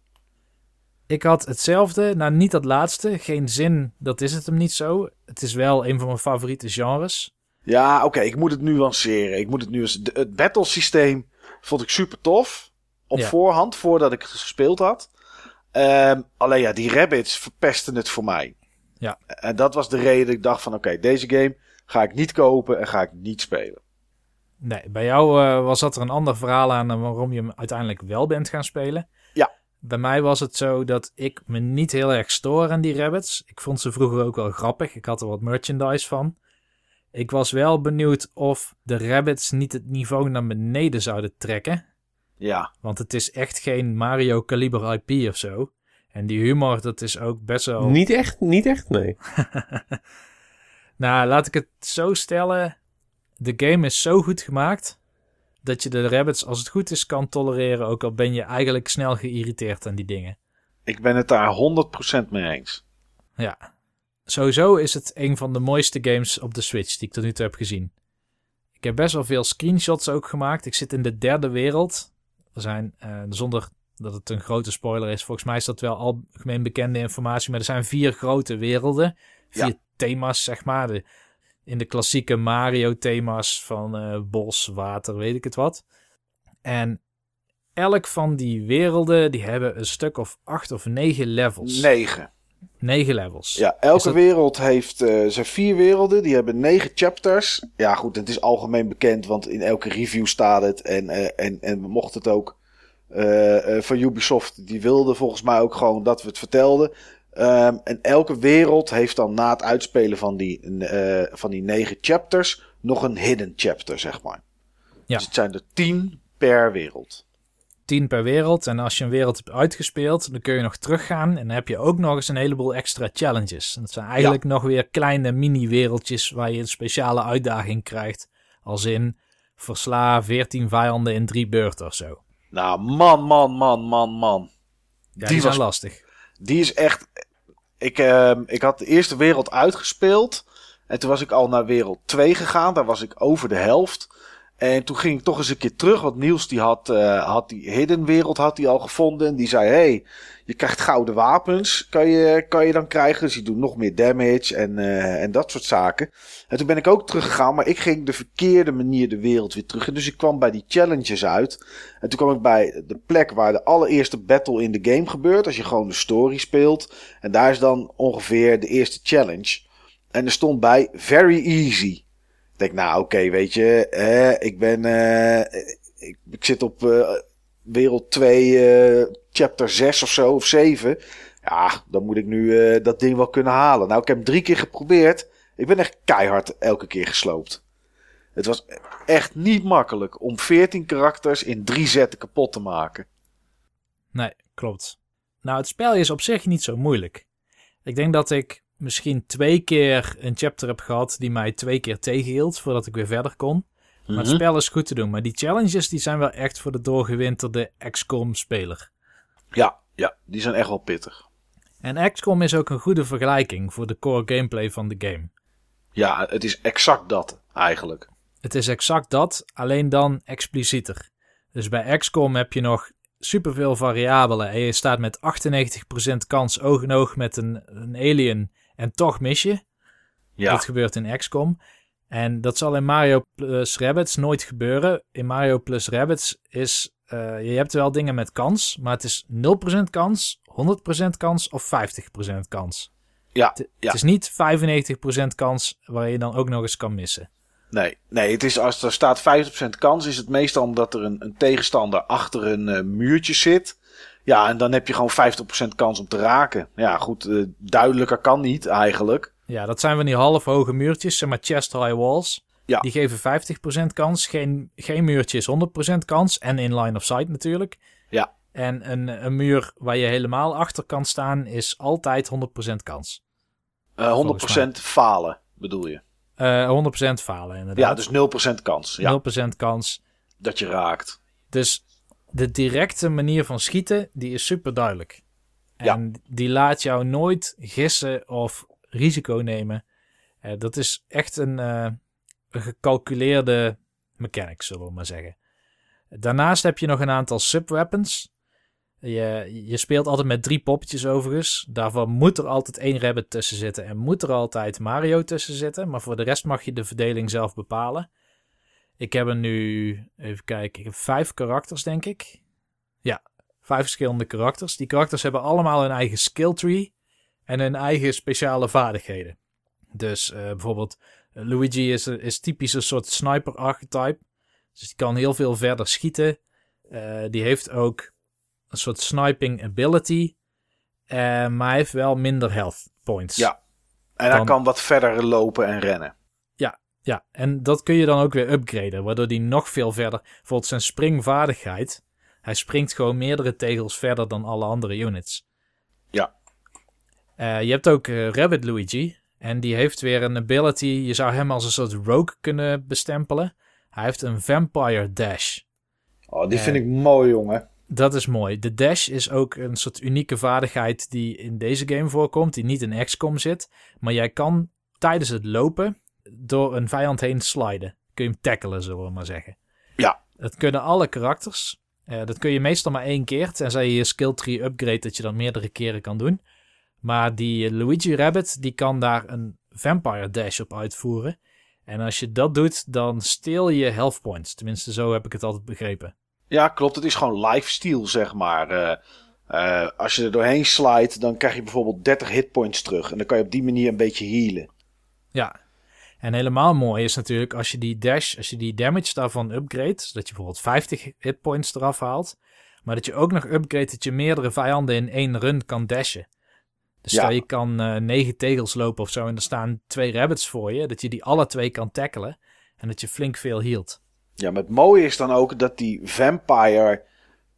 Ik had hetzelfde, nou niet dat laatste, geen zin, dat is het hem niet zo. Het is wel een van mijn favoriete genres. Ja, oké, ik moet het nuanceren. Ik moet het nu Het battle systeem vond ik super tof. Op Ja. voorhand, voordat ik het gespeeld had. Ehm, alleen ja, die rabbits verpesten het voor mij. Ja. En dat was de reden dat ik dacht van oké, deze game ga ik niet kopen en ga ik niet spelen. Nee, bij jou eh, was dat er een ander verhaal aan waarom je hem uiteindelijk wel bent gaan spelen. Bij mij was het zo dat ik me niet heel erg stoor aan die rabbits. Ik vond ze vroeger ook wel grappig. Ik had er wat merchandise van. Ik was wel benieuwd of de rabbits niet het niveau naar beneden zouden trekken. Ja, Want het is echt geen Mario Caliber IP of zo. En die humor, dat is ook best wel... Niet echt, niet echt, nee. Nou, laat ik het zo stellen. De game is zo goed gemaakt dat je de rabbits als het goed is kan tolereren, ook al ben je eigenlijk snel geïrriteerd aan die dingen. ik ben het daar 100% mee eens. Ja. Sowieso is het een van de mooiste games op de Switch die ik tot nu toe heb gezien. Ik heb best wel veel screenshots ook gemaakt. Ik zit in de derde wereld. Er zijn, eh, zonder dat het een grote spoiler is, volgens mij is dat wel algemeen bekende informatie, maar er zijn vier grote werelden. Vier Ja. thema's, zeg maar. De, in de klassieke Mario-thema's van eh, bos, water, weet ik het wat. En elk van die werelden, die hebben een stuk of acht of negen levels. Negen. Negen levels. Ja, elke dat- wereld heeft eh zijn vier werelden. Die hebben negen chapters. Ja, goed, het is algemeen bekend, want in elke review staat het. En, eh, en, en mocht het ook van Ubisoft, die wilde volgens mij ook gewoon dat we het vertelden. Ehm, en elke wereld heeft dan na het uitspelen van die, eh, van die negen chapters nog een hidden chapter, zeg maar. Ja. Dus het zijn er tien per wereld. 10 per wereld. En als je een wereld hebt uitgespeeld, dan kun je nog teruggaan. En dan heb je ook nog eens een heleboel extra challenges. En dat zijn eigenlijk nog weer kleine mini-wereldjes waar je een speciale uitdaging krijgt. Als in versla 14 vijanden in drie beurten of zo. Nou, man, man, man, man, man. Ja, die, Die zijn was- lastig. Die is echt. Ik, ehm, ik had de eerste wereld uitgespeeld. En toen was ik al naar wereld 2 gegaan. Daar was ik over de helft. En toen ging ik toch eens een keer terug. Want Niels die had, eh, had die hidden wereld had die al gevonden. En die zei: hey, je krijgt gouden wapens. Kan je, kan je dan krijgen. Dus die doen nog meer damage. En, eh, en dat soort zaken. En toen ben ik ook teruggegaan. Maar ik ging de verkeerde manier de wereld weer terug. En dus ik kwam bij die challenges uit. En toen kwam ik bij de plek waar de allereerste battle in de game gebeurt. Als je gewoon de story speelt. En daar is dan ongeveer de eerste challenge. En er stond bij very easy. Ik denk, nou oké, weet je. ik ben. eh, ik, zit op eh, wereld 2, eh, chapter 6 of zo, of 7. Ja, dan moet ik nu dat ding wel kunnen halen. Nou, ik heb drie keer geprobeerd. Ik ben echt keihard elke keer gesloopt. Het was echt niet makkelijk om 14 karakters in drie zetten kapot te maken. Nee, klopt. Nou, het spel is op zich niet zo moeilijk. Ik denk dat ik misschien twee keer een chapter heb gehad die mij twee keer tegenhield voordat ik weer verder kon. Maar het Mhm. spel is goed te doen. Maar die challenges die zijn wel echt voor de doorgewinterde XCOM-speler. Ja, ja, die zijn echt wel pittig. En XCOM is ook een goede vergelijking voor de core gameplay van de game. Ja, het is exact dat eigenlijk. Het is exact dat, alleen dan explicieter. Dus bij XCOM heb je nog superveel variabelen en je staat met 98% kans oog in oog met een, een alien en toch mis je. Ja, Dat gebeurt in XCOM. En dat zal in Mario plus Rabbids nooit gebeuren. In Mario plus Rabbids is... eh, je hebt wel dingen met kans, maar het is 0% kans, 100% kans of 50% kans. ja, Het, ja. het is niet 95% kans waar je dan ook nog eens kan missen. Nee, nee het is, als er staat 50% kans, is het meestal omdat er een, een tegenstander achter een eh, muurtje zit. Ja, en dan heb je gewoon 50% kans om te raken. Ja, goed, eh, duidelijker kan niet eigenlijk. Ja, dat zijn van die half hoge muurtjes, zeg maar chest high walls. Ja. Die geven 50% kans. Geen, geen muurtje is 100% kans. En in line of sight natuurlijk. Ja. En een, een muur waar je helemaal achter kan staan is altijd 100% kans. Eh 100% Volgens falen, bedoel je. Eh 100% falen Ja, inderdaad. dus 0% kans. Ja, 0% kans. dat je raakt. Dus de directe manier van schieten, die is super duidelijk. Ja. En die laat jou nooit gissen of risico nemen. Eh, dat is echt een, eh, een gecalculeerde mechanic, zullen we maar zeggen. Daarnaast heb je nog een aantal subweapons. Je, je speelt altijd met drie poppetjes overigens. Daarvan moet er altijd één rabbit tussen zitten en moet er altijd Mario tussen zitten. Maar voor de rest mag je de verdeling zelf bepalen. Ik heb er nu, even kijken, ik heb vijf karakters denk ik. Ja, vijf verschillende karakters. Die karakters hebben allemaal hun eigen skill tree en hun eigen speciale vaardigheden. Dus eh, bijvoorbeeld eh, Luigi is, is typisch een soort sniper archetype. Dus die kan heel veel verder schieten. Eh, die heeft ook een soort sniping ability. Maar hij heeft wel minder health points. Ja. En hij Dan- kan wat verder lopen en rennen. Ja, en dat kun je dan ook weer upgraden, waardoor hij nog veel verder... Bijvoorbeeld zijn springvaardigheid. Hij springt gewoon meerdere tegels verder dan alle andere units. Ja. Eh, je hebt ook eh, Rabbit Luigi. En die heeft weer een ability. Je zou hem als een soort rogue kunnen bestempelen. Hij heeft een Vampire Dash. Oh, die Eh. vind ik mooi, jongen. Dat is mooi. De dash is ook een soort unieke vaardigheid die in deze game voorkomt, die niet in XCOM zit. Maar jij kan tijdens het lopen door een vijand heen sliden. Kun je hem tackelen, zullen we maar zeggen. Ja. Dat kunnen alle karakters. Eh, dat kun je meestal maar één keer, tenzij je je skill tree upgrade dat je dat meerdere keren kan doen. Maar die Luigi Rabbit, die kan daar een Vampire Dash op uitvoeren. En als je dat doet, dan steel je health points. Tenminste, zo heb ik het altijd begrepen. Ja, klopt. Het is gewoon lifestyle, zeg maar. Eh, eh, als je er doorheen slijt, dan krijg je bijvoorbeeld 30 hitpoints terug. En dan kan je op die manier een beetje healen. Ja. En helemaal mooi is natuurlijk als je die dash, als je die damage daarvan upgrade, zodat je bijvoorbeeld 50 hitpoints eraf haalt, maar dat je ook nog upgrade dat je meerdere vijanden in één run kan dashen. Dus Ja. stel je kan eh, negen tegels lopen of zo en er staan twee rabbits voor je, dat je die alle twee kan tackelen en dat je flink veel healt. Ja, maar het mooie is dan ook dat die vampire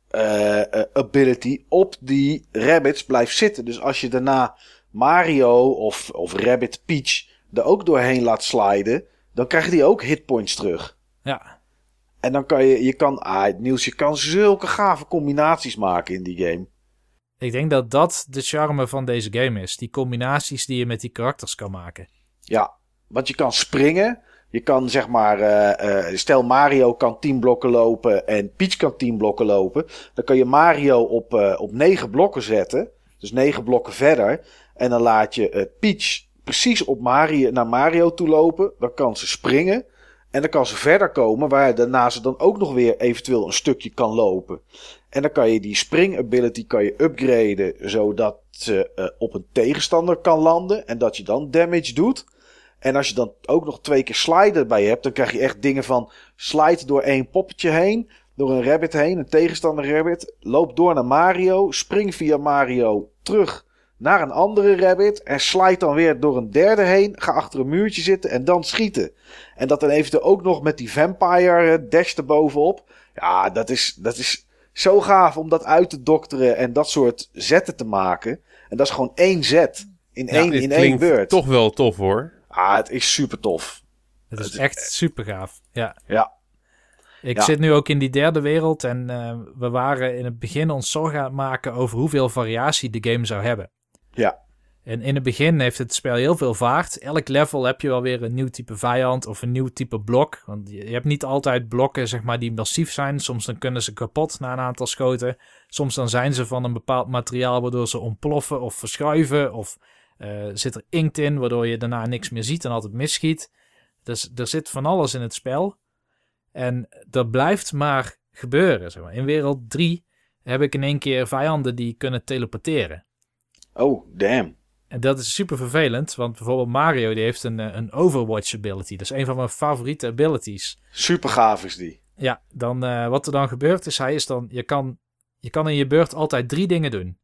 eh, eh, ability op die rabbits blijft zitten. Dus als je daarna Mario of, of Rabbit Peach er ook doorheen laat sliden, dan krijgen die ook hitpoints terug. Ja, En dan kan je, je kan, ah, Niels, je kan zulke gave combinaties maken in die game. ik denk dat dat de charme van deze game is. Die combinaties die je met die karakters kan maken. Ja, want je kan springen. Je kan zeg maar, eh, eh, stel Mario kan 10 blokken lopen en Peach kan 10 blokken lopen. Dan kan je Mario op, eh, op 9 blokken zetten. Dus 9 blokken verder. En dan laat je Peach precies op Mario, naar Mario toe lopen. Dan kan ze springen. En dan kan ze verder komen, waar daarna ze dan ook nog weer eventueel een stukje kan lopen. En dan kan je die spring ability kan je upgraden, zodat ze eh, op een tegenstander kan landen. En dat je dan damage doet. En als je dan ook nog twee keer sliden bij hebt, dan krijg je echt dingen van slide door één poppetje heen, door een rabbit heen, een tegenstander rabbit, loop door naar Mario, spring via Mario terug naar een andere rabbit en slide dan weer door een derde heen, ga achter een muurtje zitten en dan schieten. En dat dan eventueel ook nog met die vampire eh, dash erbovenop. Ja, dat is, dat is zo gaaf om dat uit te dokteren en dat soort zetten te maken. En dat is gewoon één zet in één, in één klinkt beurt. toch wel tof hoor. Ah, het is super tof. Het Het is is echt super gaaf. Ja. Ja. Ik Ja. zit nu ook in die derde wereld en eh, we waren in het begin ons zorgen aan het maken over hoeveel variatie de game zou hebben. Ja. En in het begin heeft het spel heel veel vaart. Elk level heb je wel weer een nieuw type vijand of een nieuw type blok. Want je hebt niet altijd blokken zeg maar, die massief zijn. Soms dan kunnen ze kapot na een aantal schoten. Soms dan zijn ze van een bepaald materiaal waardoor ze ontploffen of verschuiven. Of eh, zit er inkt in waardoor je daarna niks meer ziet en altijd misschiet. Dus er zit van alles in het spel. En dat blijft maar gebeuren. Zeg maar. In wereld 3 heb ik in één keer vijanden die kunnen teleporteren. Oh, damn. En dat is super vervelend, want bijvoorbeeld Mario die heeft een, eh, een Overwatch ability. Dat is een van mijn favoriete abilities. Super gaaf is die. Ja, dan, eh, wat er dan gebeurt is, hij is dan, je, kan, je kan in je beurt altijd drie dingen doen.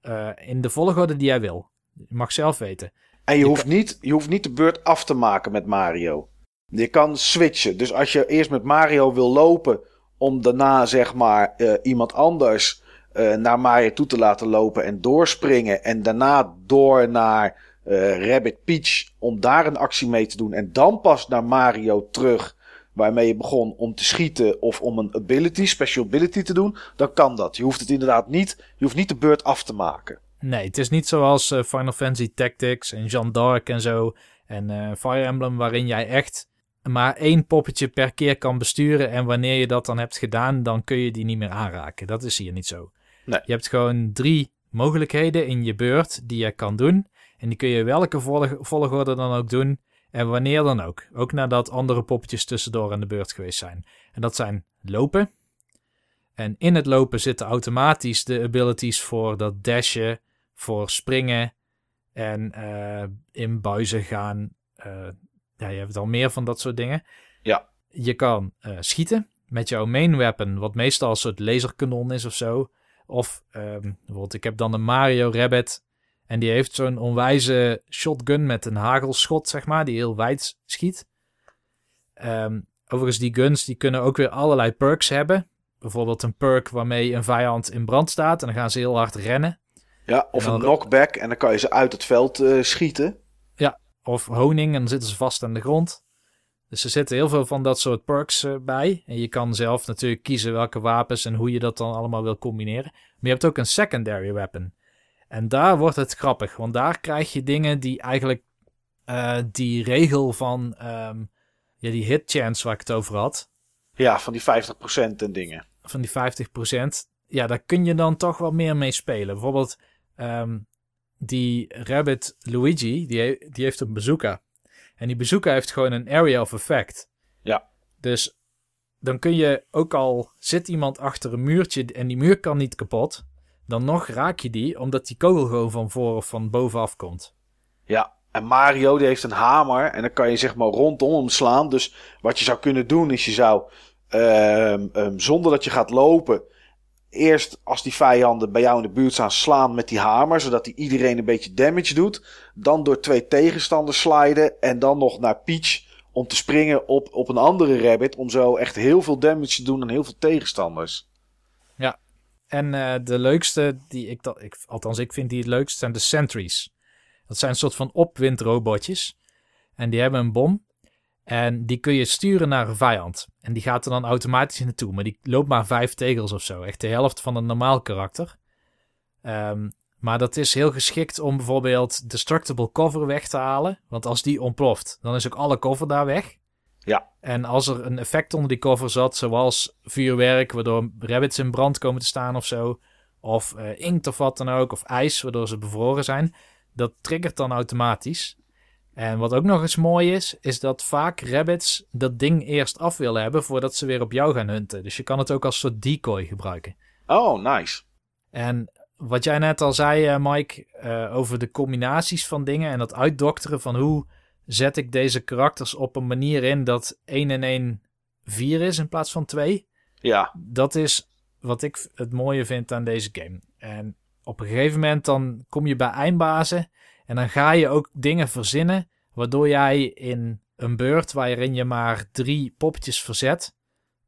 Eh, in de volgorde die jij wil. Je mag zelf weten. En je, Je hoeft, niet, je hoeft niet de beurt af te maken met Mario. Je kan switchen. Dus als je eerst met Mario wil lopen. om daarna zeg maar iemand anders eh, naar Mario toe te laten lopen en doorspringen. En daarna door naar eh, Rabbit Peach om daar een actie mee te doen. En dan pas naar Mario terug. Waarmee je begon om te schieten of om een ability, special ability te doen. Dan kan dat. Je hoeft het inderdaad niet. Je hoeft niet de beurt af te maken. Nee, het is niet zoals eh, Final Fantasy Tactics en Jeanne d'Arc en zo. En Fire Emblem, waarin jij echt maar één poppetje per keer kan besturen. En wanneer je dat dan hebt gedaan, dan kun je die niet meer aanraken. Dat is hier niet zo. Nee. Je hebt gewoon drie mogelijkheden in je beurt die je kan doen. En die kun je welke volg- volgorde dan ook doen. En wanneer dan ook. Ook nadat andere poppetjes tussendoor aan de beurt geweest zijn. En dat zijn lopen. En in het lopen zitten automatisch de abilities voor dat dashen, voor springen en eh, in buizen gaan. Eh, ja, je hebt al meer van dat soort dingen. Ja. Je kan eh, schieten met jouw main weapon, wat meestal een soort laserkanon is of zo. Of ehm, bijvoorbeeld, ik heb dan een Mario Rabbit. En die heeft zo'n onwijze shotgun met een hagelschot, zeg maar, die heel wijd schiet. Ehm, overigens, die guns die kunnen ook weer allerlei perks hebben. Bijvoorbeeld een perk waarmee een vijand in brand staat en dan gaan ze heel hard rennen. Ja, of En een knockback en dan kan je ze uit het veld eh, schieten. Of honing en dan zitten ze vast aan de grond. Dus er zitten heel veel van dat soort perks eh, bij. En je kan zelf natuurlijk kiezen welke wapens en hoe je dat dan allemaal wil combineren. Maar je hebt ook een secondary weapon. En daar wordt het grappig, want daar krijg je dingen die eigenlijk eh, die regel van ehm, ja, die hit chance waar ik het over had, Ja, van die 50% en dingen. van die 50%, ja, daar kun je dan toch wel meer mee spelen. Bijvoorbeeld ehm, die Rabbit Luigi, die, die heeft een bazooka. En die bezoeker heeft gewoon een area of effect. Ja. Dus dan kun je ook al zit iemand achter een muurtje en die muur kan niet kapot, dan nog raak je die omdat die kogel gewoon van voor of van bovenaf komt. Ja, en Mario die heeft een hamer en dan kan je zeg maar rondom hem slaan. Dus wat je zou kunnen doen is je zou, ehm, ehm, zonder dat je gaat lopen, eerst als die vijanden bij jou in de buurt staan slaan met die hamer, zodat die iedereen een beetje damage doet. Dan door twee tegenstanders sliden en dan nog naar Peach om te springen op, op een andere rabbit. Om zo echt heel veel damage te doen aan heel veel tegenstanders. En eh, de leukste, die ik, ik, althans ik vind die het leukst, zijn de sentries. Dat zijn een soort van opwindrobotjes. En die hebben een bom. En die kun je sturen naar een vijand. En die gaat er dan automatisch naartoe. Maar die loopt maar vijf tegels of zo. Echt de helft van een normaal karakter. Ehm, maar dat is heel geschikt om bijvoorbeeld destructible cover weg te halen. Want als die ontploft, dan is ook alle cover daar weg. Ja. En als er een effect onder die cover zat, zoals vuurwerk, waardoor rabbits in brand komen te staan of zo. Of eh, inkt of wat dan ook, of ijs, waardoor ze bevroren zijn. Dat triggert dan automatisch. En wat ook nog eens mooi is, is dat vaak rabbits dat ding eerst af willen hebben voordat ze weer op jou gaan hunten. Dus je kan het ook als soort decoy gebruiken. Oh, nice. En wat jij net al zei, eh, Mike, eh, over de combinaties van dingen en dat uitdokteren van hoe zet ik deze karakters op een manier in dat 1 en 1 4 is in plaats van 2. Ja, Dat is wat ik het mooie vind aan deze game. En op een gegeven moment dan kom je bij eindbazen en dan ga je ook dingen verzinnen waardoor jij in een beurt waarin je maar drie poppetjes verzet,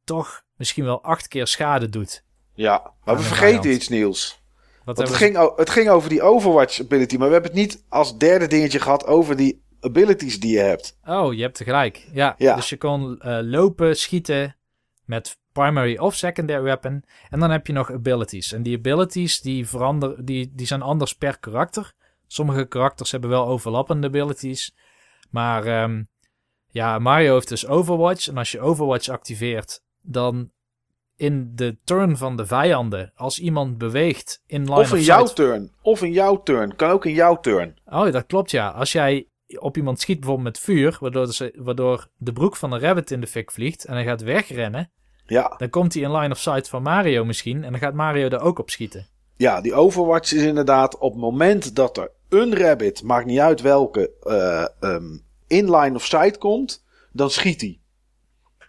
toch misschien wel acht keer schade doet. ja. Maar we vergeten vijand. iets, Niels. Wat Want het we- ging, het ging over die Overwatch ability, maar we hebben het niet als derde dingetje gehad over die abilities die je hebt. Oh, je hebt gelijk. Ja, Ja. dus je kon eh, lopen, schieten met primary of secondary weapon. En dan heb je nog abilities. En die abilities die veranderen, die, die zijn anders per karakter. Sommige karakters hebben wel overlappende abilities. Maar ehm, ja, Mario heeft dus Overwatch. En als je Overwatch activeert, dan in de turn van de vijanden, als iemand beweegt in line Of in of jouw sight- turn. Of in jouw turn. Kan ook in jouw turn. Oh, dat klopt ja. Als jij op iemand schiet bijvoorbeeld met vuur, waardoor, ze, waardoor de broek van een rabbit in de fik vliegt en hij gaat wegrennen, Ja, dan komt hij in line of sight van Mario misschien en dan gaat Mario er ook op schieten. Ja, die Overwatch is inderdaad op het moment dat er een rabbit, maakt niet uit welke, eh, ehm, in line of sight komt, dan schiet hij.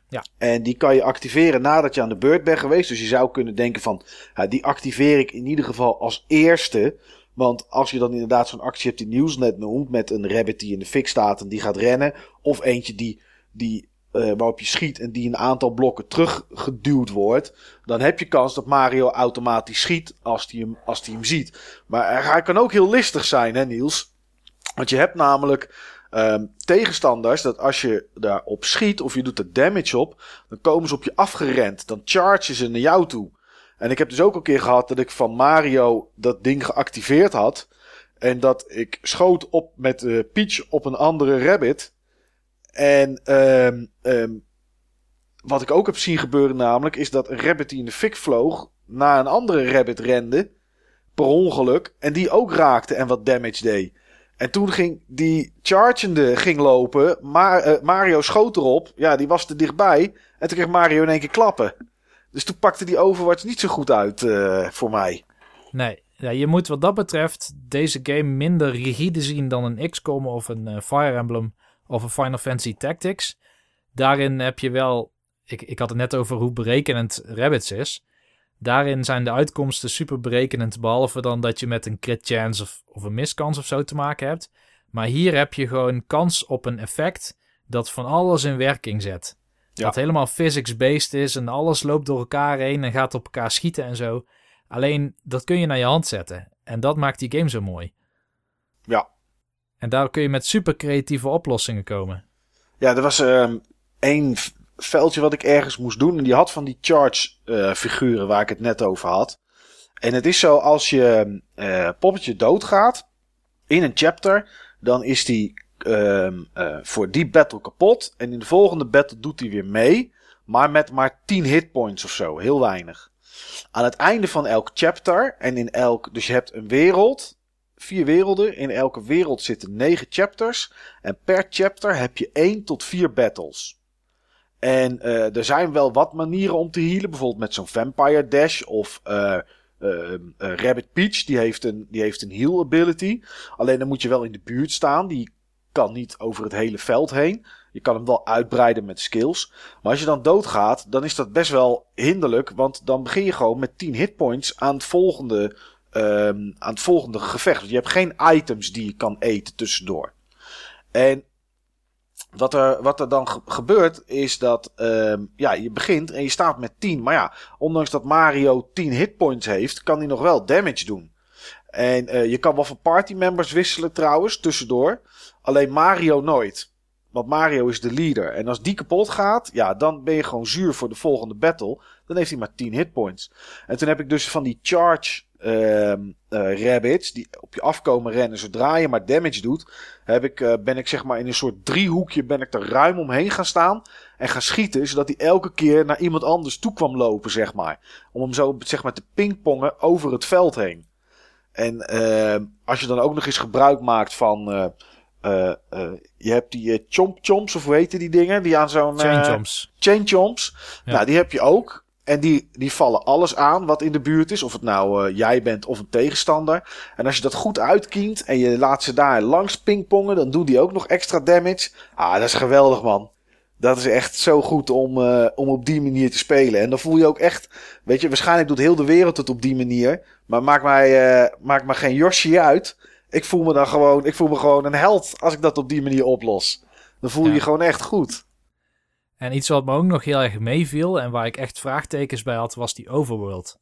Ja. En die kan je activeren nadat je aan de beurt bent geweest. Dus je zou kunnen denken van, ja, die activeer ik in ieder geval als eerste. Want als je dan inderdaad zo'n actie hebt die Niels net noemt, met een rabbit die in de fik staat en die gaat rennen. Of eentje die, die eh, waarop je schiet en die een aantal blokken teruggeduwd wordt. Dan heb je kans dat Mario automatisch schiet als hij hem, als hij hem ziet. Maar hij kan ook heel listig zijn, hè Niels? Want je hebt namelijk ehm, tegenstanders dat als je daarop schiet of je doet er damage op, dan komen ze op je afgerend. Dan chargen ze naar jou toe. En ik heb dus ook een keer gehad dat ik van Mario dat ding geactiveerd had. En dat ik schoot op met eh, Peach op een andere rabbit. En ehm, ehm, wat ik ook heb zien gebeuren namelijk, is dat een rabbit die in de fik vloog, naar een andere rabbit rende. Per ongeluk. En die ook raakte en wat damage deed. En toen ging die chargende ging lopen. Maar, eh, Mario schoot erop. Ja, die was te dichtbij. En toen kreeg Mario in één keer klappen. Dus toen pakte die Overwatch niet zo goed uit eh, voor mij. Nee, ja, je moet wat dat betreft deze game minder rigide zien dan een XCOM of een eh, Fire Emblem of een Final Fantasy Tactics. Daarin heb je wel, ik, ik had het net over hoe berekenend Rabbits is. Daarin zijn de uitkomsten super berekenend, behalve dan dat je met een crit chance of, of een miskans of zo te maken hebt. Maar hier heb je gewoon kans op een effect dat van alles in werking zet. Ja. Dat helemaal physics-based is en alles loopt door elkaar heen en gaat op elkaar schieten en zo. Alleen dat kun je naar je hand zetten. En dat maakt die game zo mooi. Ja. En daar kun je met super creatieve oplossingen komen. Ja, er was ehm één veldje wat ik ergens moest doen. En die had van die charge eh, figuren waar ik het net over had. En het is zo, als je eh, poppetje doodgaat in een chapter, dan is die ehm, eh, voor die battle kapot. En in de volgende battle doet hij weer mee. Maar met maar 10 hitpoints of zo. Heel weinig. Aan het einde van elk chapter en in elk... Dus je hebt een wereld, vier werelden. In elke wereld zitten negen chapters. En per chapter heb je één tot vier battles. En eh, er zijn wel wat manieren om te healen. Bijvoorbeeld met zo'n Vampire Dash of eh, eh, Rabbit Peach. Die heeft, een, die heeft een heal ability. Alleen dan moet je wel in de buurt staan. Die kan niet over het hele veld heen. Je kan hem wel uitbreiden met skills. Maar als je dan doodgaat, dan is dat best wel hinderlijk. Want dan begin je gewoon met 10 hitpoints aan het volgende, ehm, aan het volgende gevecht. Je hebt geen items die je kan eten tussendoor. En wat er, wat er dan ge- gebeurt is dat ehm, ja, je begint en je staat met 10. Maar ja, ondanks dat Mario 10 hitpoints heeft, kan hij nog wel damage doen. En eh, je kan wel van party members wisselen trouwens, tussendoor. Alleen Mario nooit. Want Mario is de leader. En als die kapot gaat, ja, dan ben je gewoon zuur voor de volgende battle. Dan heeft hij maar 10 hitpoints. En toen heb ik dus van die charge ehm, eh, rabbits, die op je afkomen rennen zodra je maar damage doet, heb ik, eh, ben ik zeg maar in een soort driehoekje ben ik er ruim omheen gaan staan en gaan schieten, zodat hij elke keer naar iemand anders toe kwam lopen, zeg maar. Om hem zo zeg maar te pingpongen over het veld heen. En eh, als je dan ook nog eens gebruik maakt van. eh, je hebt die chomp chomps, of hoe heette die dingen? Die aan zo'n. Chain chain chomps. Ja. Nou, die heb je ook. En die, die vallen alles aan wat in de buurt is. Of het nou eh, jij bent of een tegenstander. En als je dat goed uitkient en je laat ze daar langs pingpongen, dan doen die ook nog extra damage. Ah, dat is geweldig, man. Dat is echt zo goed om, eh, om op die manier te spelen. En dan voel je ook echt, weet je, waarschijnlijk doet heel de wereld het op die manier. Maar maakt mij, eh maakt mij geen Yoshi uit. Ik voel me dan gewoon, ik voel me gewoon een held als ik dat op die manier oplos. Dan voel je Ja. je gewoon echt goed. En iets wat me ook nog heel erg meeviel en waar ik echt vraagtekens bij had, was die overworld.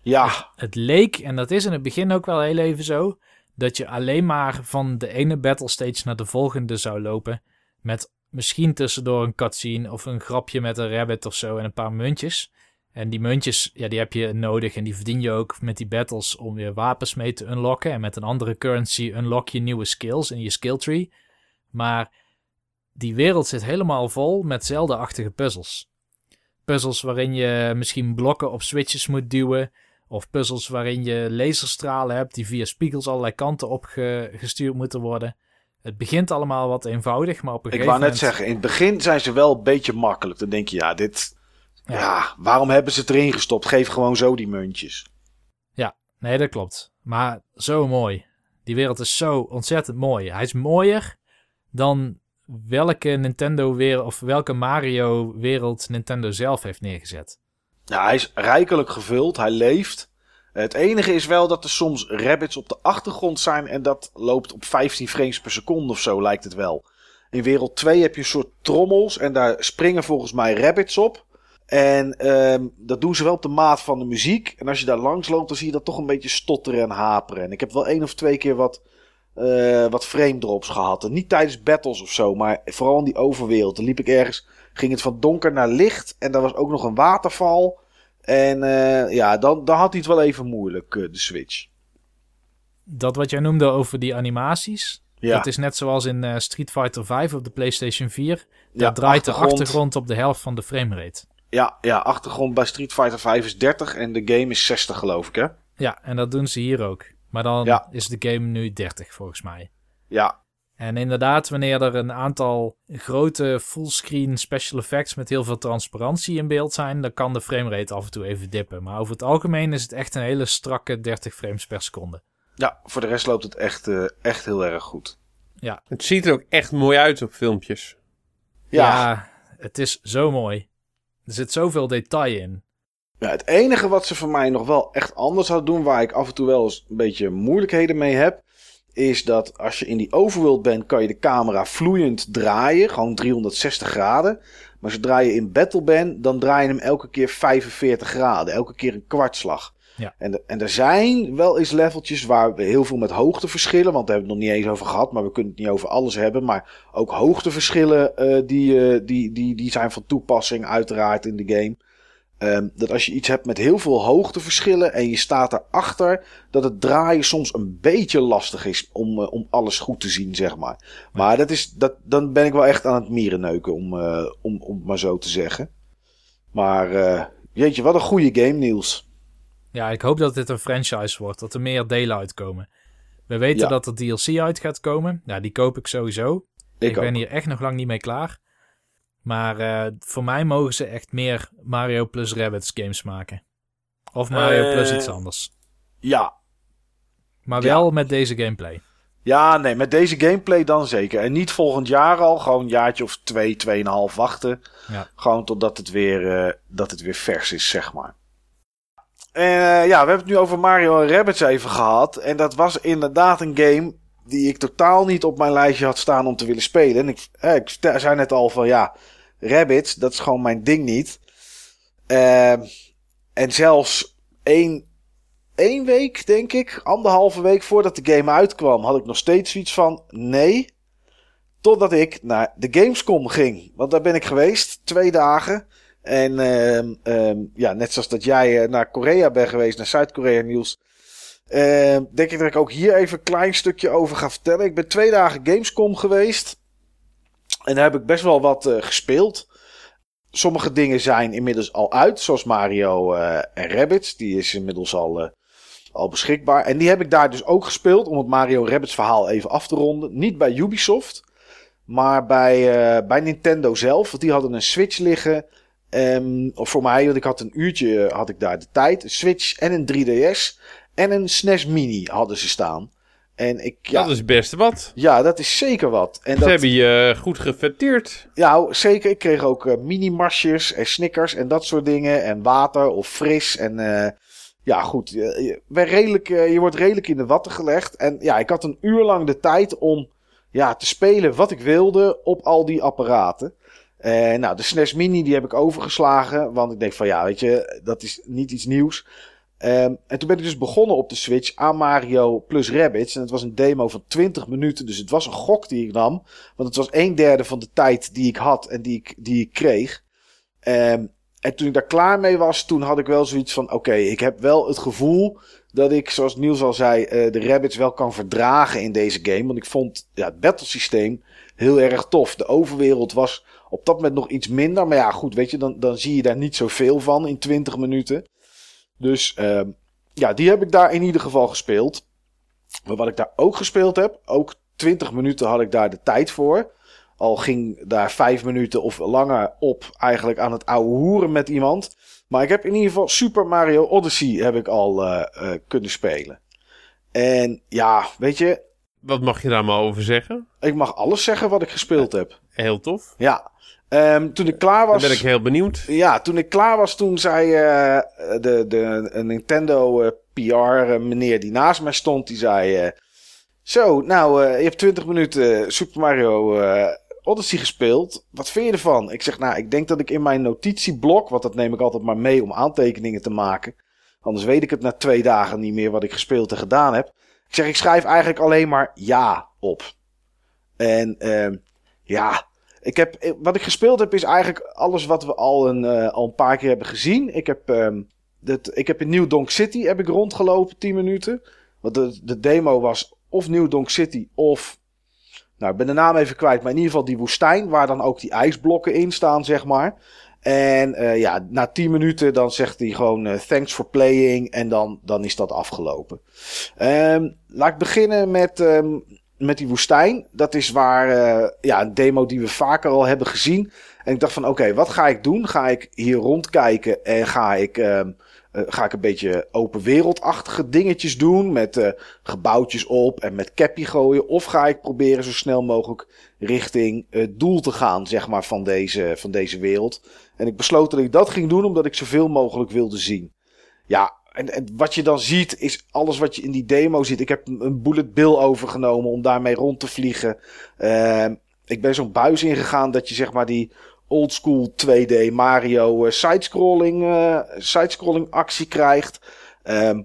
Ja, Het leek, en dat is in het begin ook wel heel even zo, dat je alleen maar van de ene battle stage naar de volgende zou lopen. Met misschien tussendoor een cutscene of een grapje met een rabbit of zo en een paar muntjes. En die muntjes, ja, die heb je nodig en die verdien je ook met die battles om weer wapens mee te unlocken. En met een andere currency unlock je nieuwe skills in je skill tree. Maar die wereld zit helemaal vol met Zelda-achtige puzzels. Puzzels waarin je misschien blokken op switches moet duwen. Of puzzels waarin je laserstralen hebt die via spiegels allerlei kanten opgestuurd moeten worden. Het begint allemaal wat eenvoudig, maar op een Ik gegeven wou net moment... zeggen, in het begin zijn ze wel een beetje makkelijk. Dan denk je, ja, dit. Ja. waarom hebben ze het erin gestopt? Geef gewoon zo die muntjes. Nee, dat klopt. Maar zo mooi. Die wereld is zo ontzettend mooi. Hij is mooier dan welke Nintendo-wereld of welke Mario-wereld Nintendo zelf heeft neergezet. Ja, hij is rijkelijk gevuld, hij leeft. Het enige is wel dat er soms rabbits op de achtergrond zijn en dat loopt op 15 frames per seconde of zo, lijkt het wel. In wereld 2 heb je een soort trommels en daar springen volgens mij rabbits op. En ehm, dat doen ze wel op de maat van de muziek. En als je daar langs loopt, dan zie je dat toch een beetje stotteren en haperen. En ik heb wel één of twee keer wat, eh, wat frame drops gehad. En niet tijdens battles of zo, maar vooral in die overwereld. Dan liep ik ergens, ging het van donker naar licht. En daar was ook nog een waterval. En eh, ja, dan, dan had hij het wel even moeilijk, eh, de Switch. Dat wat jij noemde over die animaties, Ja, dat is net zoals in Street Fighter 5 op de PlayStation 4. Daar ja, draait de achtergrond op de helft van de framerate. Ja, ja, achtergrond bij Street Fighter 5 is 30 en de game is 60 geloof ik hè. Ja, en dat doen ze hier ook. Maar dan Ja. is de game nu 30 volgens mij. Ja, En inderdaad, wanneer er een aantal grote fullscreen special effects met heel veel transparantie in beeld zijn, dan kan de framerate af en toe even dippen. Maar over het algemeen is het echt een hele strakke 30 frames per seconde. ja, voor de rest loopt het echt, eh, echt heel erg goed. Het ziet er ook echt mooi uit op filmpjes. Ja, Ja, het is zo mooi. Er zit zoveel detail in. Ja, het enige wat ze voor mij nog wel echt anders hadden doen, waar ik af en toe wel eens een beetje moeilijkheden mee heb, is dat als je in die overworld bent, kan je de camera vloeiend draaien, gewoon 360 graden. Maar zodra je in battle bent, dan draai je hem elke keer 45 graden, elke keer een kwartslag. Ja. En, de- en er zijn wel eens leveltjes waar we heel veel met hoogteverschillen, want daar hebben we het nog niet eens over gehad, maar we kunnen het niet over alles hebben. Maar ook hoogteverschillen, eh, die, eh, die, die, die zijn van toepassing uiteraard in de game. Ehm, dat als je iets hebt met heel veel hoogteverschillen en je staat daarachter, dat het draaien soms een beetje lastig is om, eh, om alles goed te zien, zeg maar. Maar dat is, dat, dan ben ik wel echt aan het mierenneuken, om, eh, om, om het maar zo te zeggen. Maar eh, jeetje, wat een goede game, Niels. Ja, ik hoop dat dit een franchise wordt, dat er meer delen uitkomen. We weten Ja. dat er DLC uit gaat komen. Ja, die koop ik sowieso. Ik, Ik, ben hier echt nog lang niet mee klaar. Maar eh, voor mij mogen ze echt meer Mario plus Rabbids games maken. Of Mario plus Eh, iets anders. Ja. Maar ja. wel met deze gameplay. ja, nee, met deze gameplay dan zeker. En niet volgend jaar al, gewoon een jaartje of twee, tweeënhalf wachten. Ja. Gewoon totdat het weer, eh, dat het weer vers is, zeg maar. Ja, we hebben het nu over Mario en Rabbids even gehad. En dat was inderdaad een game die ik totaal niet op mijn lijstje had staan om te willen spelen. En ik, eh, ik zei net al van ja, Rabbids, dat is gewoon mijn ding niet. Ehm, en zelfs één, één week, denk ik, anderhalve week voordat de game uitkwam, had ik nog steeds zoiets van nee. Totdat ik naar de Gamescom ging. Want daar ben ik geweest, twee dagen. En ehm, ehm, ja, net zoals dat jij eh, naar Korea bent geweest, naar Zuid-Korea nieuws. Ehm, denk ik dat ik ook hier even een klein stukje over ga vertellen. Ik ben twee dagen Gamescom geweest. En daar heb ik best wel wat eh, gespeeld. Sommige dingen zijn inmiddels al uit, zoals Mario eh, en Rabbids. Die is inmiddels al, eh, al beschikbaar. En die heb ik daar dus ook gespeeld, om het Mario Rabbids verhaal even af te ronden. Niet bij Ubisoft, maar bij, bij Nintendo zelf. Want die hadden een Switch liggen. Ehm, of voor mij, want ik had een uurtje had ik daar de tijd. Een Switch en een 3DS. En een SNES Mini hadden ze staan. En ik, ja, Dat is best wat. ja, dat is zeker wat. En Ze dat, hebben je eh, goed gefeteerd. ja, zeker. Ik kreeg ook eh, mini-marsjes en snickers en dat soort dingen. En water of fris. En eh, ja, goed. Je, ben redelijk, je wordt redelijk in de watten gelegd. En ja, ik had een uur lang de tijd om ja, te spelen wat ik wilde op al die apparaten. Nou, de SNES Mini die heb ik overgeslagen. Want ik denk van ja, weet je, dat is niet iets nieuws. Ehm, en toen ben ik dus begonnen op de Switch aan Mario plus Rabbids. En het was een demo van 20 minuten. Dus het was een gok die ik nam. Want het was een derde van de tijd die ik had en die ik, die ik kreeg. Ehm, en toen ik daar klaar mee was, toen had ik wel zoiets van... Oké, ik heb wel het gevoel dat ik, zoals Niels al zei... eh, de Rabbids wel kan verdragen in deze game. Want ik vond ja, het battlesysteem heel erg tof. De overwereld was op dat moment nog iets minder. Maar ja, goed, weet je, dan, dan zie je daar niet zoveel van in 20 minuten. Dus ehm, ja, die heb ik daar in ieder geval gespeeld. Maar wat ik daar ook gespeeld heb, ook 20 minuten had ik daar de tijd voor. Al ging daar 5 minuten of langer op eigenlijk aan het ouwe hoeren met iemand. Maar ik heb in ieder geval Super Mario Odyssey heb ik al eh, eh, kunnen spelen. En ja, weet je, Wat mag je daar maar over zeggen? ik mag alles zeggen wat ik gespeeld heb. Heel tof. Ja, Ehm, toen ik klaar was... Dan ben ik heel benieuwd. Ja, toen ik klaar was, toen zei eh, de, de een Nintendo eh, PR eh, meneer die naast mij stond, die zei... Zo, nou, je hebt 20 minuten Super Mario Odyssey gespeeld. Wat vind je ervan? Ik zeg, nou, ik denk dat ik in mijn notitieblok, want dat neem ik altijd maar mee om aantekeningen te maken. Anders weet ik het na twee dagen niet meer wat ik gespeeld en gedaan heb. Ik zeg, ik schrijf eigenlijk alleen maar ja op. En ehm, ja, ik heb, eh, wat ik gespeeld heb is eigenlijk alles wat we al een, eh, al een paar keer hebben gezien. Ik heb, ehm ik heb in New Donk City heb ik rondgelopen 10 minuten. Want de, de demo was of New Donk City of... Nou, ik ben de naam even kwijt. Maar in ieder geval die woestijn waar dan ook die ijsblokken in staan, zeg maar. En eh, ja, na 10 minuten dan zegt hij gewoon thanks for playing. En dan, dan is dat afgelopen. Ehm, laat ik beginnen met, ehm, met die woestijn. Dat is waar, eh, ja, een demo die we vaker al hebben gezien. En ik dacht van, oké, wat ga ik doen? Ga ik hier rondkijken en ga ik, ehm, eh, ga ik een beetje open wereldachtige dingetjes doen met eh, gebouwtjes op en met cappy gooien? Of ga ik proberen zo snel mogelijk richting het doel te gaan, zeg maar, van deze, van deze wereld? En ik besloot dat ik dat ging doen omdat ik zoveel mogelijk wilde zien. Ja, en, en wat je dan ziet is alles wat je in die demo ziet. Ik heb een Bullet Bill overgenomen om daarmee rond te vliegen. Ehm, ik ben zo'n buis ingegaan dat je zeg maar die oldschool 2D Mario eh, sidescrolling, eh, sidescrolling actie krijgt. Ehm,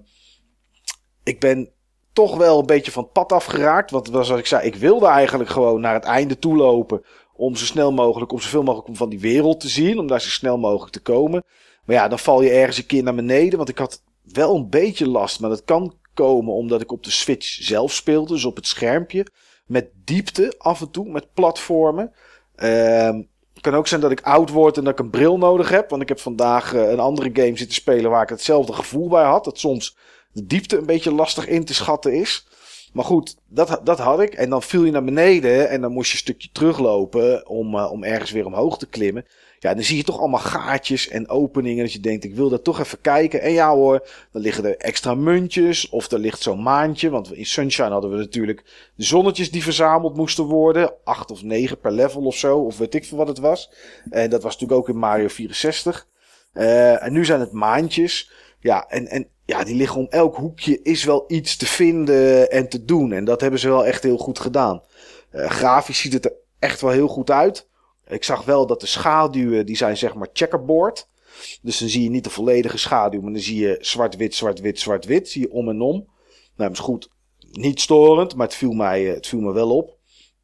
ik ben toch wel een beetje van het pad afgeraakt. Want zoals ik zei, ik wilde eigenlijk gewoon naar het einde toe lopen. Om zo snel mogelijk, om zoveel mogelijk van die wereld te zien. Om daar zo snel mogelijk te komen. Maar ja, dan val je ergens een keer naar beneden. Want ik had wel een beetje last. Maar dat kan komen omdat ik op de Switch zelf speelde. Dus op het schermpje. Met diepte af en toe. Met platformen. Ehm het kan ook zijn dat ik oud word en dat ik een bril nodig heb. Want ik heb vandaag eh, een andere game zitten spelen waar ik hetzelfde gevoel bij had. Dat soms de diepte een beetje lastig in te schatten is. Maar goed, dat, dat had ik. En dan viel je naar beneden en dan moest je een stukje teruglopen om, eh, om ergens weer omhoog te klimmen. Ja, dan zie je toch allemaal gaatjes en openingen. Dat je denkt, ik wil daar toch even kijken. En ja hoor, dan liggen er extra muntjes. Of er ligt zo'n maandje. Want in Sunshine hadden we natuurlijk de zonnetjes die verzameld moesten worden. Acht of negen per level of zo. Of weet ik veel wat het was. En dat was natuurlijk ook in Mario 64. Eh, en nu zijn het maandjes. Ja, en, en ja, die liggen om elk hoekje is wel iets te vinden en te doen. En dat hebben ze wel echt heel goed gedaan. Eh, grafisch ziet het er echt wel heel goed uit. Ik zag wel dat de schaduwen, die zijn zeg maar checkerboard. Dus dan zie je niet de volledige schaduw, maar dan zie je zwart-wit, zwart-wit, zwart-wit. Zie je om en om. Nou, is goed. Niet storend, maar het viel mij, eh, het viel me wel op.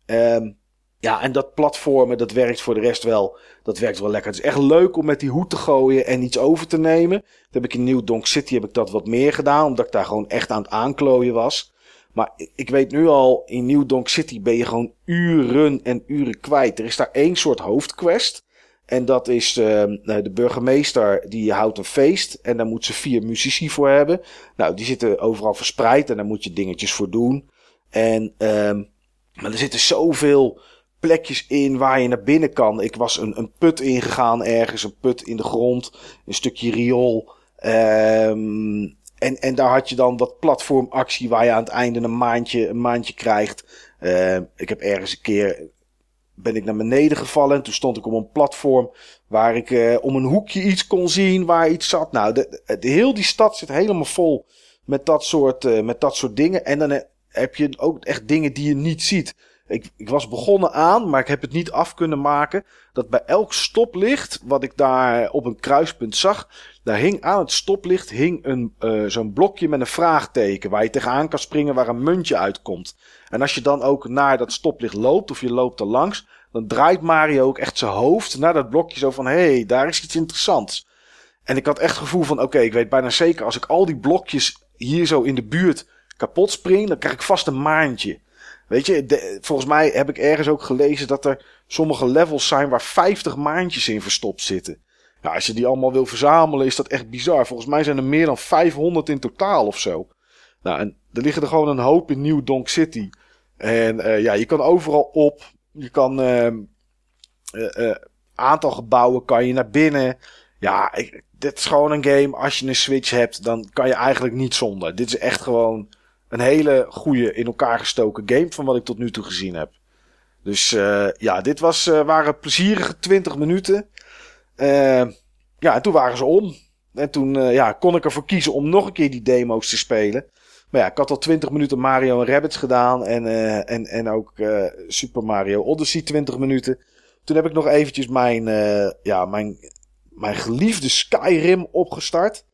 Ehm, ja, en dat platformen, dat werkt voor de rest wel. Dat werkt wel lekker. Het is echt leuk om met die hoed te gooien en iets over te nemen. Dat heb ik in New Donk City heb ik dat wat meer gedaan, omdat ik daar gewoon echt aan het aanklooien was. Maar ik- weet nu al, in New Donk City ben je gewoon uren en uren kwijt. Er is daar één soort hoofdquest. En dat is ehm, nou, de burgemeester die houdt een feest. En daar moet ze vier muzici voor hebben. Nou, die zitten overal verspreid en daar moet je dingetjes voor doen. En, ehm, maar er zitten zoveel plekjes in waar je naar binnen kan. Ik was een, een put ingegaan ergens, een put in de grond, een stukje riool. Ehm, en, en daar had je dan wat platformactie waar je aan het einde een maandje, een maandje krijgt. Ehm, ik heb ergens een keer ben ik naar beneden gevallen en toen stond ik op een platform waar ik eh, om een hoekje iets kon zien waar iets zat. Nou, de, de- heel die stad zit helemaal vol met dat soort, eh, met dat soort dingen. En dan eh, heb je ook echt dingen die je niet ziet. Ik, ik was begonnen aan, maar ik heb het niet af kunnen maken. Dat bij elk stoplicht, wat ik daar op een kruispunt zag, daar hing aan het stoplicht hing een, eh, zo'n blokje met een vraagteken. Waar je tegenaan kan springen waar een muntje uitkomt. En als je dan ook naar dat stoplicht loopt, of je loopt er langs, dan draait Mario ook echt zijn hoofd naar dat blokje zo van, hé, hey, daar is iets interessants. En ik had echt het gevoel van, oké, ik weet bijna zeker, als ik al die blokjes hier zo in de buurt kapot spring, dan krijg ik vast een maandje. Weet je, volgens mij heb ik ergens ook gelezen dat er sommige levels zijn waar 50 maandjes in verstopt zitten. Als je die allemaal wil verzamelen, is dat echt bizar. Volgens mij zijn er meer dan 500 in totaal of zo. Nou, en er liggen er gewoon een hoop in New Donk City. En eh, ja, je kan overal op. Je kan eh, aantal gebouwen kan je naar binnen. Ja, ik, dit is gewoon een game. Als je een Switch hebt, dan kan je eigenlijk niet zonder. Dit is echt gewoon een hele goede in elkaar gestoken game van wat ik tot nu toe gezien heb. Dus eh, ja, dit was, eh, waren plezierige 20 minuten. Eh, ja, en toen waren ze om. En toen ja, kon ik ervoor kiezen om nog een keer die demo's te spelen. Maar ja, ik had al 20 minuten Mario en Rabbids gedaan. En, en, en ook Super Mario Odyssey 20 minuten. Toen heb ik nog eventjes mijn, ja, mijn, mijn geliefde Skyrim opgestart.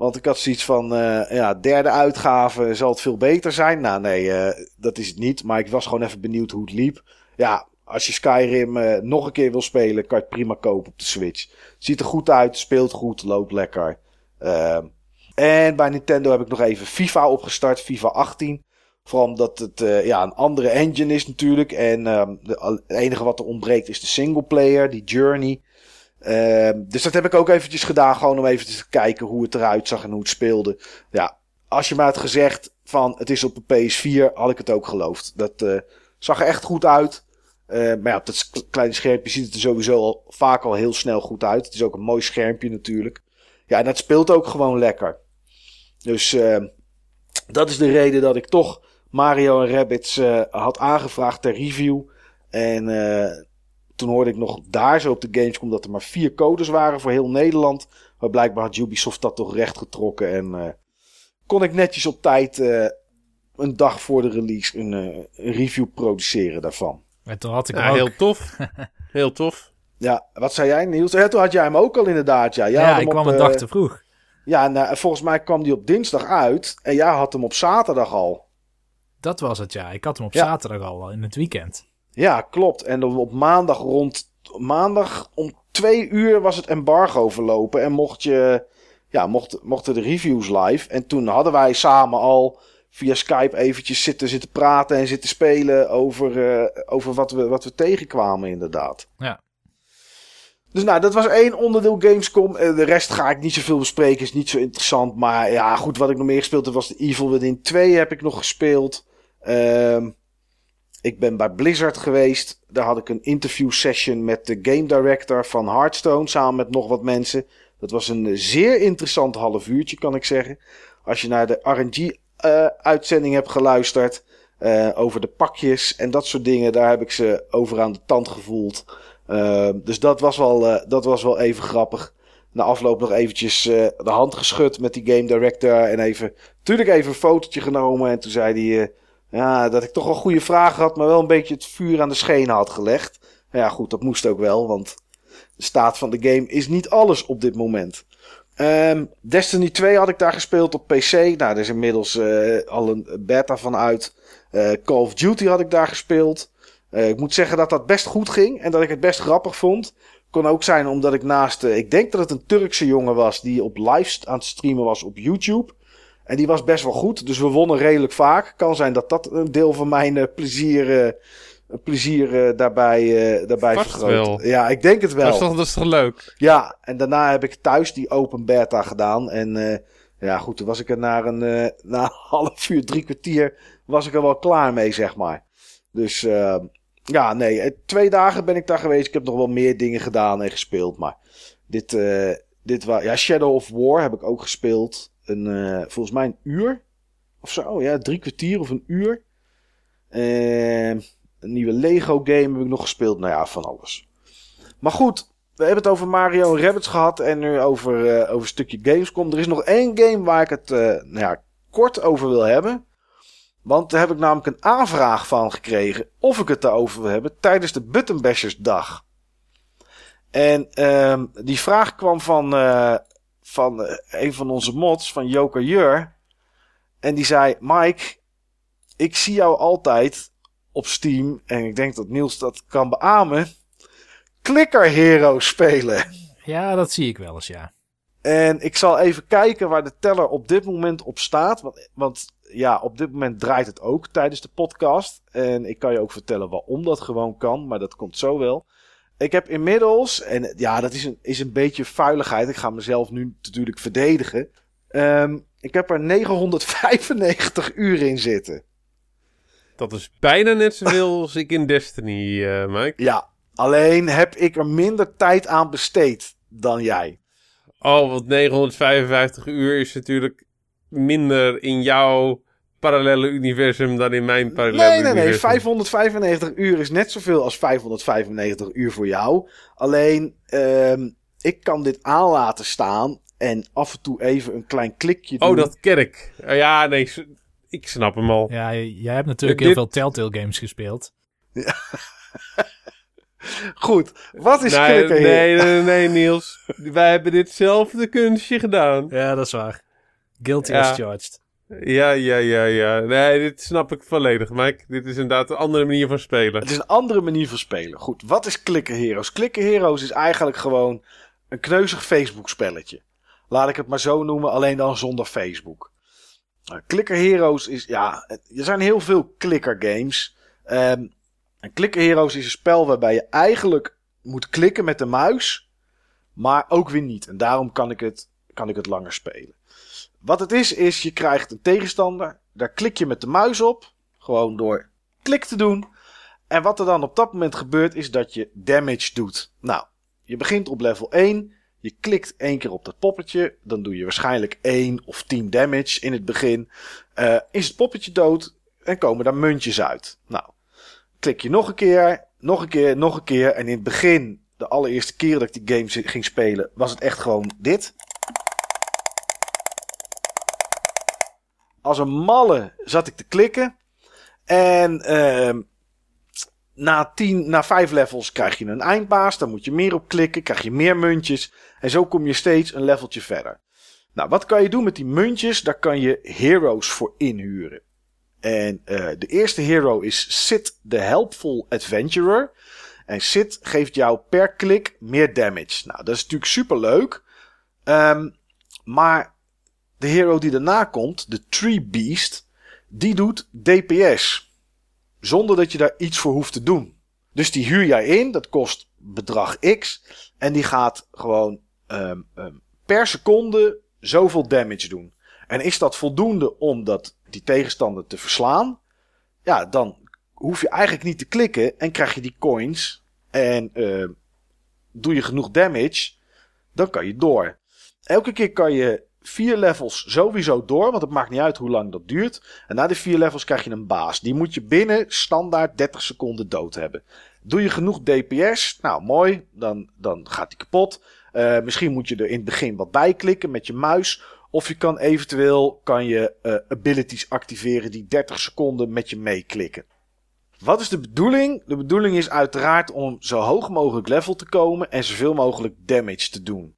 Want ik had zoiets van, eh, ja, derde uitgave zal het veel beter zijn. Nou nee, eh, dat is het niet. Maar ik was gewoon even benieuwd hoe het liep. Ja, als je Skyrim eh, nog een keer wil spelen, kan je het prima kopen op de Switch. Ziet er goed uit, speelt goed, loopt lekker. Ehm, en bij Nintendo heb ik nog even FIFA opgestart, FIFA 18. Vooral omdat het ja, een andere engine is natuurlijk. En ehm, het enige wat er ontbreekt is de singleplayer, die Journey. Ehm, dus dat heb ik ook eventjes gedaan, gewoon om even te kijken hoe het eruit zag en hoe het speelde. Ja, als je me had gezegd van het is op de PS4, had ik het ook geloofd. Dat eh, zag er echt goed uit. Eh, maar ja, op dat kleine schermpje ziet het er sowieso al, vaak al heel snel goed uit. Het is ook een mooi schermpje natuurlijk. Ja, en dat speelt ook gewoon lekker. Dus eh, dat is de reden dat ik toch Mario en Rabbids eh, had aangevraagd ter review. En eh, toen hoorde ik nog daar zo op de Gamescom dat er maar vier codes waren voor heel Nederland. Maar blijkbaar had Ubisoft dat toch recht getrokken. En eh, kon ik netjes op tijd eh, een dag voor de release een, eh, een review produceren daarvan. En toen had ik Ja, hem ook. heel tof. Heel tof. Ja, wat zei jij Niels? Ja, toen had jij hem ook al inderdaad. Ja, Jij Ja, ik kwam op, een dag te vroeg. Ja, nou, volgens mij kwam die op dinsdag uit. En jij had hem op zaterdag al. Dat was het, ja. Ik had hem op Ja. zaterdag al, in het weekend. Ja, klopt. En dan op maandag rond maandag om twee uur was het embargo verlopen. En mocht je, ja, mocht, mochten de reviews live. En toen hadden wij samen al via Skype eventjes zitten, zitten praten en zitten spelen over, eh, over wat, we, wat we tegenkwamen inderdaad. Ja. Dus nou, dat was één onderdeel Gamescom. Eh, De rest ga ik niet zoveel bespreken, is niet zo interessant. Maar ja, goed, wat ik nog meer gespeeld heb was de Evil Within 2 heb ik nog gespeeld. Ehm, ik ben bij Blizzard geweest. Daar had ik een interview session met de game director van Hearthstone. Samen met nog wat mensen. Dat was een zeer interessant half uurtje, kan ik zeggen. Als je naar de RNG-uitzending hebt geluisterd. eh, over de pakjes en dat soort dingen. Daar heb ik ze over aan de tand gevoeld. Ehm, dus dat was, wel, eh, dat was wel even grappig. Na afloop nog eventjes eh, de hand geschud met die game director. En even, natuurlijk even een fotootje genomen. En toen zei hij eh, ja, dat ik toch wel goede vragen had. Maar wel een beetje het vuur aan de schenen had gelegd. Ja goed, dat moest ook wel. Want de staat van de game is niet alles op dit moment. Ehm, Destiny 2 had ik daar gespeeld op PC. Nou, er is inmiddels eh, al een beta van uit. Eh, Call of Duty had ik daar gespeeld. Eh, ik moet zeggen dat dat best goed ging. En dat ik het best grappig vond. Kon ook zijn omdat ik naast... ik denk dat het een Turkse jongen was die op live aan het streamen was op YouTube. En die was best wel goed. Dus we wonnen redelijk vaak. Kan zijn dat dat een deel van mijn eh, plezier, eh, plezier eh, daarbij, daarbij Vast vergroot. wel. Ja, ik denk het wel. Dat is, toch, dat is toch leuk? Ja, en daarna heb ik thuis die open beta gedaan. En ja, goed, toen was ik er na een, na een half uur, drie kwartier, was ik er wel klaar mee, zeg maar. Dus eh, ja, nee, twee dagen ben ik daar geweest. Ik heb nog wel meer dingen gedaan en gespeeld. Maar dit, dit was, ja, Shadow of War heb ik ook gespeeld. Een, eh, volgens mij een uur of zo. Ja, drie kwartier of een uur. Eh, een nieuwe Lego game heb ik nog gespeeld. Nou ja, van alles. Maar goed, we hebben het over Mario en Rabbids gehad en nu over, eh, over een stukje Gamescom. Er is nog één game waar ik het eh, nou ja, kort over wil hebben. Want daar heb ik namelijk een aanvraag van gekregen of ik het daarover wil hebben tijdens de Button Bashers dag. En ehm, die vraag kwam van, van eh, een van onze mods, van Joker Jur. En die zei, Mike, ik zie jou altijd op Steam, en ik denk dat Niels dat kan beamen, Clicker Hero spelen. Ja, dat zie ik wel eens, ja. En ik zal even kijken waar de teller op dit moment op staat. Want, want ja, op dit moment draait het ook tijdens de podcast. En ik kan je ook vertellen waarom dat gewoon kan. Maar dat komt zo wel. Ik heb inmiddels, en ja, dat is een, is een beetje vuiligheid. Ik ga mezelf nu natuurlijk verdedigen. Ehm, ik heb er 995 uur in zitten. Dat is bijna net zoveel als ik in Destiny, eh Mike. Ja, alleen heb ik er minder tijd aan besteed dan jij. Oh, want 955 uur is natuurlijk minder in jouw parallele universum dan in mijn parallele Nee, nee, nee. universum. 595 uur is net zoveel als 595 uur voor jou. Alleen, ehm, ik kan dit aan laten staan en af en toe even een klein klikje doen. Oh, dat kerk. Uh, ja, nee, ik snap hem al. Ja, jij hebt natuurlijk Dit- heel veel Telltale games gespeeld. Goed, wat is nee, klikken hier? nee, nee, nee, Niels. Wij hebben ditzelfde kunstje gedaan. Ja, dat is waar. Guilty Ja. as charged. Ja, ja, ja, ja. Nee, dit snap ik volledig, Mike. Dit is inderdaad een andere manier van spelen. Het is een andere manier van spelen. Goed, wat is Clicker Heroes? Clicker Heroes is eigenlijk gewoon een kneuzig Facebook spelletje. Laat ik het maar zo noemen, alleen dan zonder Facebook. Nou, Clicker Heroes is, ja, er zijn heel veel clicker games. Ehm, en Clicker Heroes is een spel waarbij je eigenlijk moet klikken met de muis, maar ook weer niet. En daarom kan ik het, kan ik het langer spelen. Wat het is, is je krijgt een tegenstander, daar klik je met de muis op, gewoon door klik te doen. En wat er dan op dat moment gebeurt, is dat je damage doet. Nou, je begint op level 1. Je klikt één keer op dat poppetje. Dan doe je waarschijnlijk 1 of 10 damage in het begin. Eh, is het poppetje dood en komen daar muntjes uit. Nou, klik je nog een keer, nog een keer, nog een keer. En in het begin, de allereerste keer dat ik die game ging spelen, was het echt gewoon dit. Als een malle zat ik te klikken. En ehm, na, tien, na vijf levels krijg je een eindbaas. Dan moet je meer op klikken. Krijg je meer muntjes. En zo kom je steeds een leveltje verder. Nou, wat kan je doen met die muntjes? Daar kan je heroes voor inhuren. En eh, de eerste hero is Sid the Helpful Adventurer. En Sid geeft jou per klik meer damage. Nou, dat is natuurlijk super leuk. maar de hero die daarna komt, de Tree Beast, die doet DPS. Zonder dat je daar iets voor hoeft te doen. Dus die huur jij in, dat kost bedrag X. En die gaat gewoon ehm, ehm, per seconde zoveel damage doen. En is dat voldoende om dat, die tegenstander te verslaan? ja, dan hoef je eigenlijk niet te klikken en krijg je die coins. En eh, doe je genoeg damage, dan kan je door. Elke keer kan je vier levels sowieso door, want het maakt niet uit hoe lang dat duurt. En na die vier levels krijg je een baas. Die moet je binnen standaard 30 seconden dood hebben. Doe je genoeg DPS, nou mooi, dan, dan gaat die kapot. Eh, misschien moet je er in het begin wat bij klikken met je muis. Of je kan eventueel kan je, eh, abilities activeren die 30 seconden met je meeklikken. Wat is de bedoeling? De bedoeling is uiteraard om zo hoog mogelijk level te komen en zoveel mogelijk damage te doen.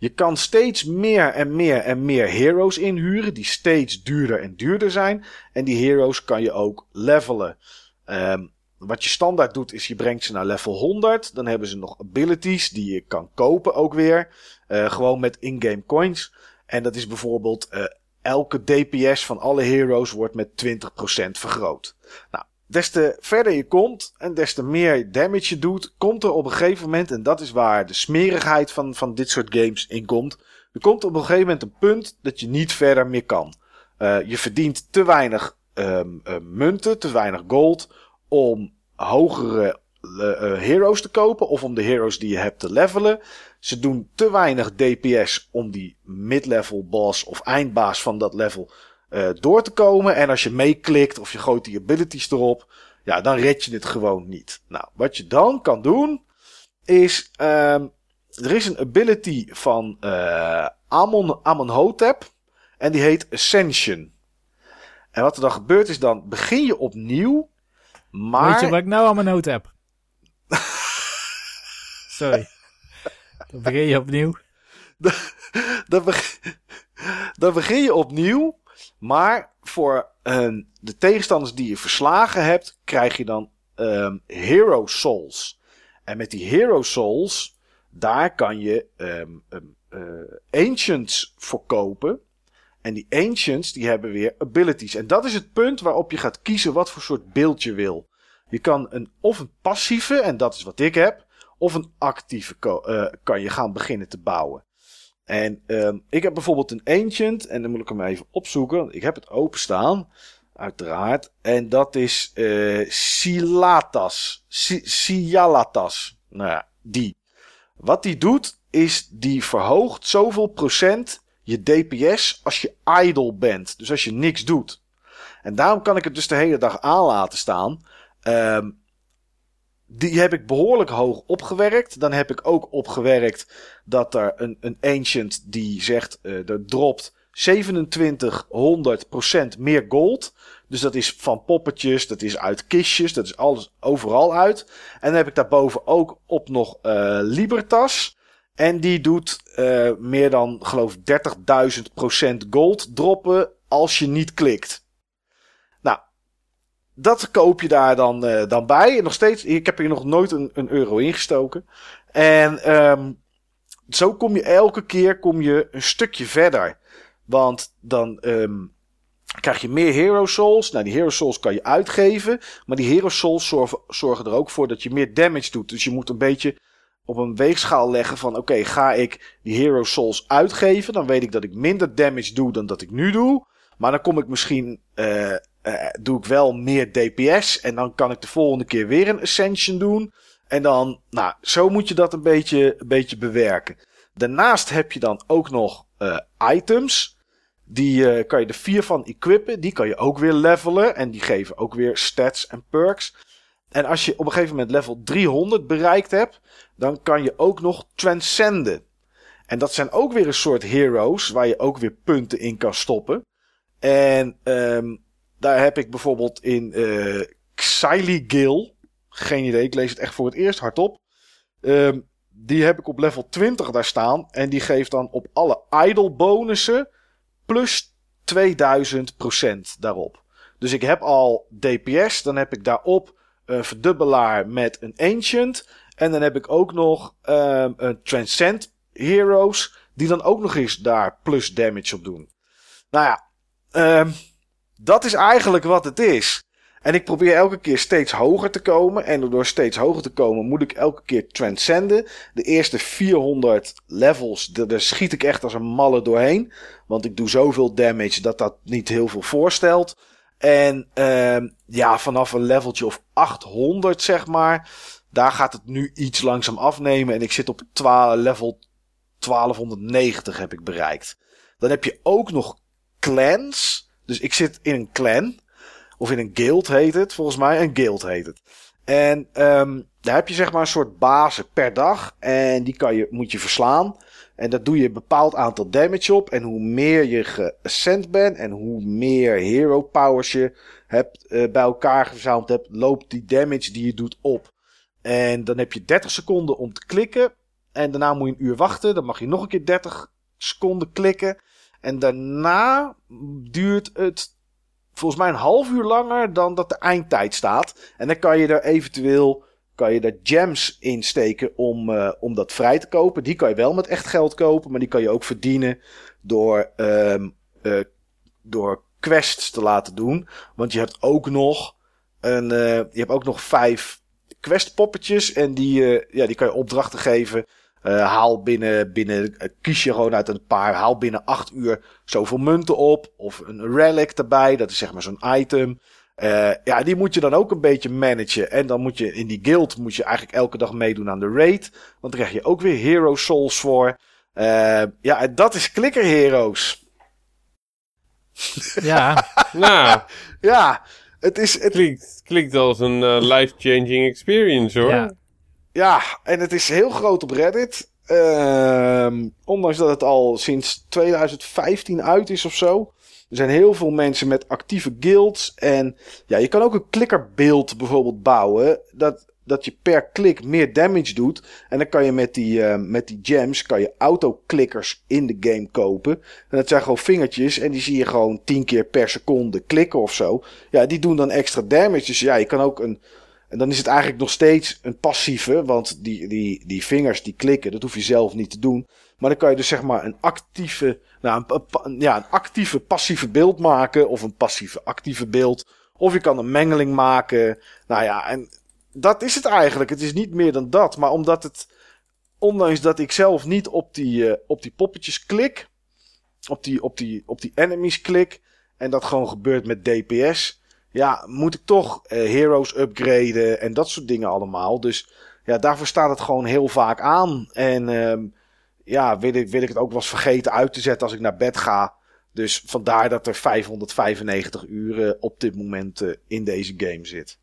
Je kan steeds meer en meer en meer heroes inhuren die steeds duurder en duurder zijn. En die heroes kan je ook levelen. Ehm, wat je standaard doet is je brengt ze naar level 100. Dan hebben ze nog abilities die je kan kopen ook weer. Eh, gewoon met in-game coins. En dat is bijvoorbeeld eh, elke DPS van alle heroes wordt met 20% vergroot. Nou, des te verder je komt en des te meer damage je doet, komt er op een gegeven moment, en dat is waar de smerigheid van, van dit soort games in komt. Er komt op een gegeven moment een punt dat je niet verder meer kan. Eh, je verdient te weinig ehm, eh, munten, te weinig gold om hogere eh, heroes te kopen of om de heroes die je hebt te levelen. Ze doen te weinig DPS om die mid-level boss of eindbaas van dat level eh, door te komen. En als je meeklikt of je gooit die abilities erop, ja, dan red je het gewoon niet. Nou, wat je dan kan doen, is ehm, er is een ability van eh Amon, Amonhotep en die heet Ascension. En wat er dan gebeurt is dan begin je opnieuw, maar... Weet je wat ik nou aan mijn noot heb? Sorry. Dan begin je opnieuw. dan, beg- dan begin je opnieuw. Maar voor eh, de tegenstanders die je verslagen hebt, krijg je dan ehm, Hero Souls. En met die Hero Souls, daar kan je ehm, ehm, eh, Ancients voor kopen. En die Ancients, die hebben weer abilities. En dat is het punt waarop je gaat kiezen wat voor soort beeld je wil. Je kan een, of een passieve, en dat is wat ik heb, of een actieve eh, kan je gaan beginnen te bouwen. En ehm, ik heb bijvoorbeeld een Ancient, en dan moet ik hem even opzoeken. Ik heb het openstaan, uiteraard. En dat is eh Silatas. Si-. Nou ja, die. Wat die doet, is die verhoogt zoveel procent je DPS als je idle bent. Dus als je niks doet. En daarom kan ik het dus de hele dag aan laten staan. Ehm, die heb ik behoorlijk hoog opgewerkt. Dan heb ik ook opgewerkt dat er een, een ancient die zegt, eh er dropt 2700% meer gold. Dus dat is van poppetjes, dat is uit kistjes, dat is alles overal uit. En dan heb ik daarboven ook op nog eh, Libertas. En die doet eh, meer dan, geloof ik, 30.000% gold droppen als je niet klikt. Dat koop je daar dan, eh, dan bij. En nog steeds, ik heb hier nog nooit een, een euro ingestoken. En ehm, zo kom je elke keer kom je een stukje verder. Want dan ehm, krijg je meer Hero Souls. Nou, die Hero Souls kan je uitgeven. Maar die Hero Souls zorgen, zorgen er ook voor dat je meer damage doet. Dus je moet een beetje op een weegschaal leggen van... Oké, ga ik die Hero Souls uitgeven? Dan weet ik dat ik minder damage doe dan dat ik nu doe. Maar dan kom ik misschien... eh, eh, doe ik wel meer DPS. En dan kan ik de volgende keer weer een Ascension doen. En dan... Nou, zo moet je dat een beetje, een beetje bewerken. Daarnaast heb je dan ook nog eh, items... Die eh, kan je er vier van equippen. Die kan je ook weer levelen. En die geven ook weer stats en perks. En als je op een gegeven moment level 300 bereikt hebt. Dan kan je ook nog transcenden. En dat zijn ook weer een soort heroes. Waar je ook weer punten in kan stoppen. En ehm, daar heb ik bijvoorbeeld in eh Xyligil. Geen idee, ik lees het echt voor het eerst hardop. Ehm, die heb ik op level 20 daar staan. En die geeft dan op alle idle bonussen plus 2000% daarop. Dus ik heb al DPS, dan heb ik daarop een verdubbelaar met een Ancient. En dan heb ik ook nog ehm, een Transcend Heroes, die dan ook nog eens daar plus damage op doen. Nou ja, ehm, dat is eigenlijk wat het is. En ik probeer elke keer steeds hoger te komen. En door steeds hoger te komen moet ik elke keer transcenden. De eerste 400 levels, daar schiet ik echt als een malle doorheen. Want ik doe zoveel damage dat dat niet heel veel voorstelt. En ehm, ja, vanaf een leveltje of 800, zeg maar. Daar gaat het nu iets langzaam afnemen. En ik zit op 12, level 1290 heb ik bereikt. Dan heb je ook nog clans. Dus ik zit in een clan. Of in een guild heet het. Volgens mij een guild heet het. En ehm, daar heb je zeg maar een soort bazen per dag. En die kan je, moet je verslaan. En dat doe je een bepaald aantal damage op. En hoe meer je geascend bent en hoe meer hero powers je hebt, eh, bij elkaar verzameld hebt, loopt die damage die je doet op. En dan heb je 30 seconden om te klikken. En daarna moet je een uur wachten. Dan mag je nog een keer 30 seconden klikken. En daarna duurt het volgens mij een half uur langer dan dat de eindtijd staat. En dan kan je er eventueel kan je er gems in steken om, eh, om dat vrij te kopen. Die kan je wel met echt geld kopen, maar die kan je ook verdienen door, ehm, eh, door quests te laten doen. Want je hebt ook nog, een, eh, je hebt ook nog vijf questpoppetjes en die, ja, die kan je opdrachten geven. Eh, haal binnen, binnen eh, kies je gewoon uit een paar, haal binnen acht uur zoveel munten op. Of een relic erbij, dat is zeg maar zo'n item. Eh, ja, die moet je dan ook een beetje managen. En dan moet je in die guild moet je eigenlijk elke dag meedoen aan de raid. Want dan krijg je ook weer hero souls voor. Eh, ja, en dat is Clicker Heroes. Ja, Nou, Ja, het is, het, klinkt, klinkt als een life-changing experience hoor. ja. Ja, en het is heel groot op Reddit. Ehm, ondanks dat het al sinds 2015 uit is of zo. Er zijn heel veel mensen met actieve guilds. En ja, je kan ook een klikkerbeeld bijvoorbeeld bouwen. Dat, dat je per klik meer damage doet. En dan kan je met die, eh, met die gems kan je autoklikkers in de game kopen. En dat zijn gewoon vingertjes. En die zie je gewoon 10 keer per seconde klikken of zo. Ja, die doen dan extra damage. Dus ja, je kan ook een. En dan is het eigenlijk nog steeds een passieve. Want die, die, die vingers die klikken, dat hoef je zelf niet te doen. Maar dan kan je dus zeg maar een actieve. Nou, een, ja, een actieve passieve beeld maken. Of een passieve actieve beeld. Of je kan een mengeling maken. Nou ja, en dat is het eigenlijk. Het is niet meer dan dat. Maar omdat het. Ondanks dat ik zelf niet op die, eh, op die poppetjes klik. Op die, op, die, op die enemies klik. En dat gewoon gebeurt met DPS. Ja, moet ik toch eh, heroes upgraden. En dat soort dingen allemaal. Dus ja, daarvoor staat het gewoon heel vaak aan. En ehm, ja, wil ik, wil ik het ook wel eens vergeten uit te zetten als ik naar bed ga. Dus vandaar dat er 595 uur op dit moment eh, in deze game zit.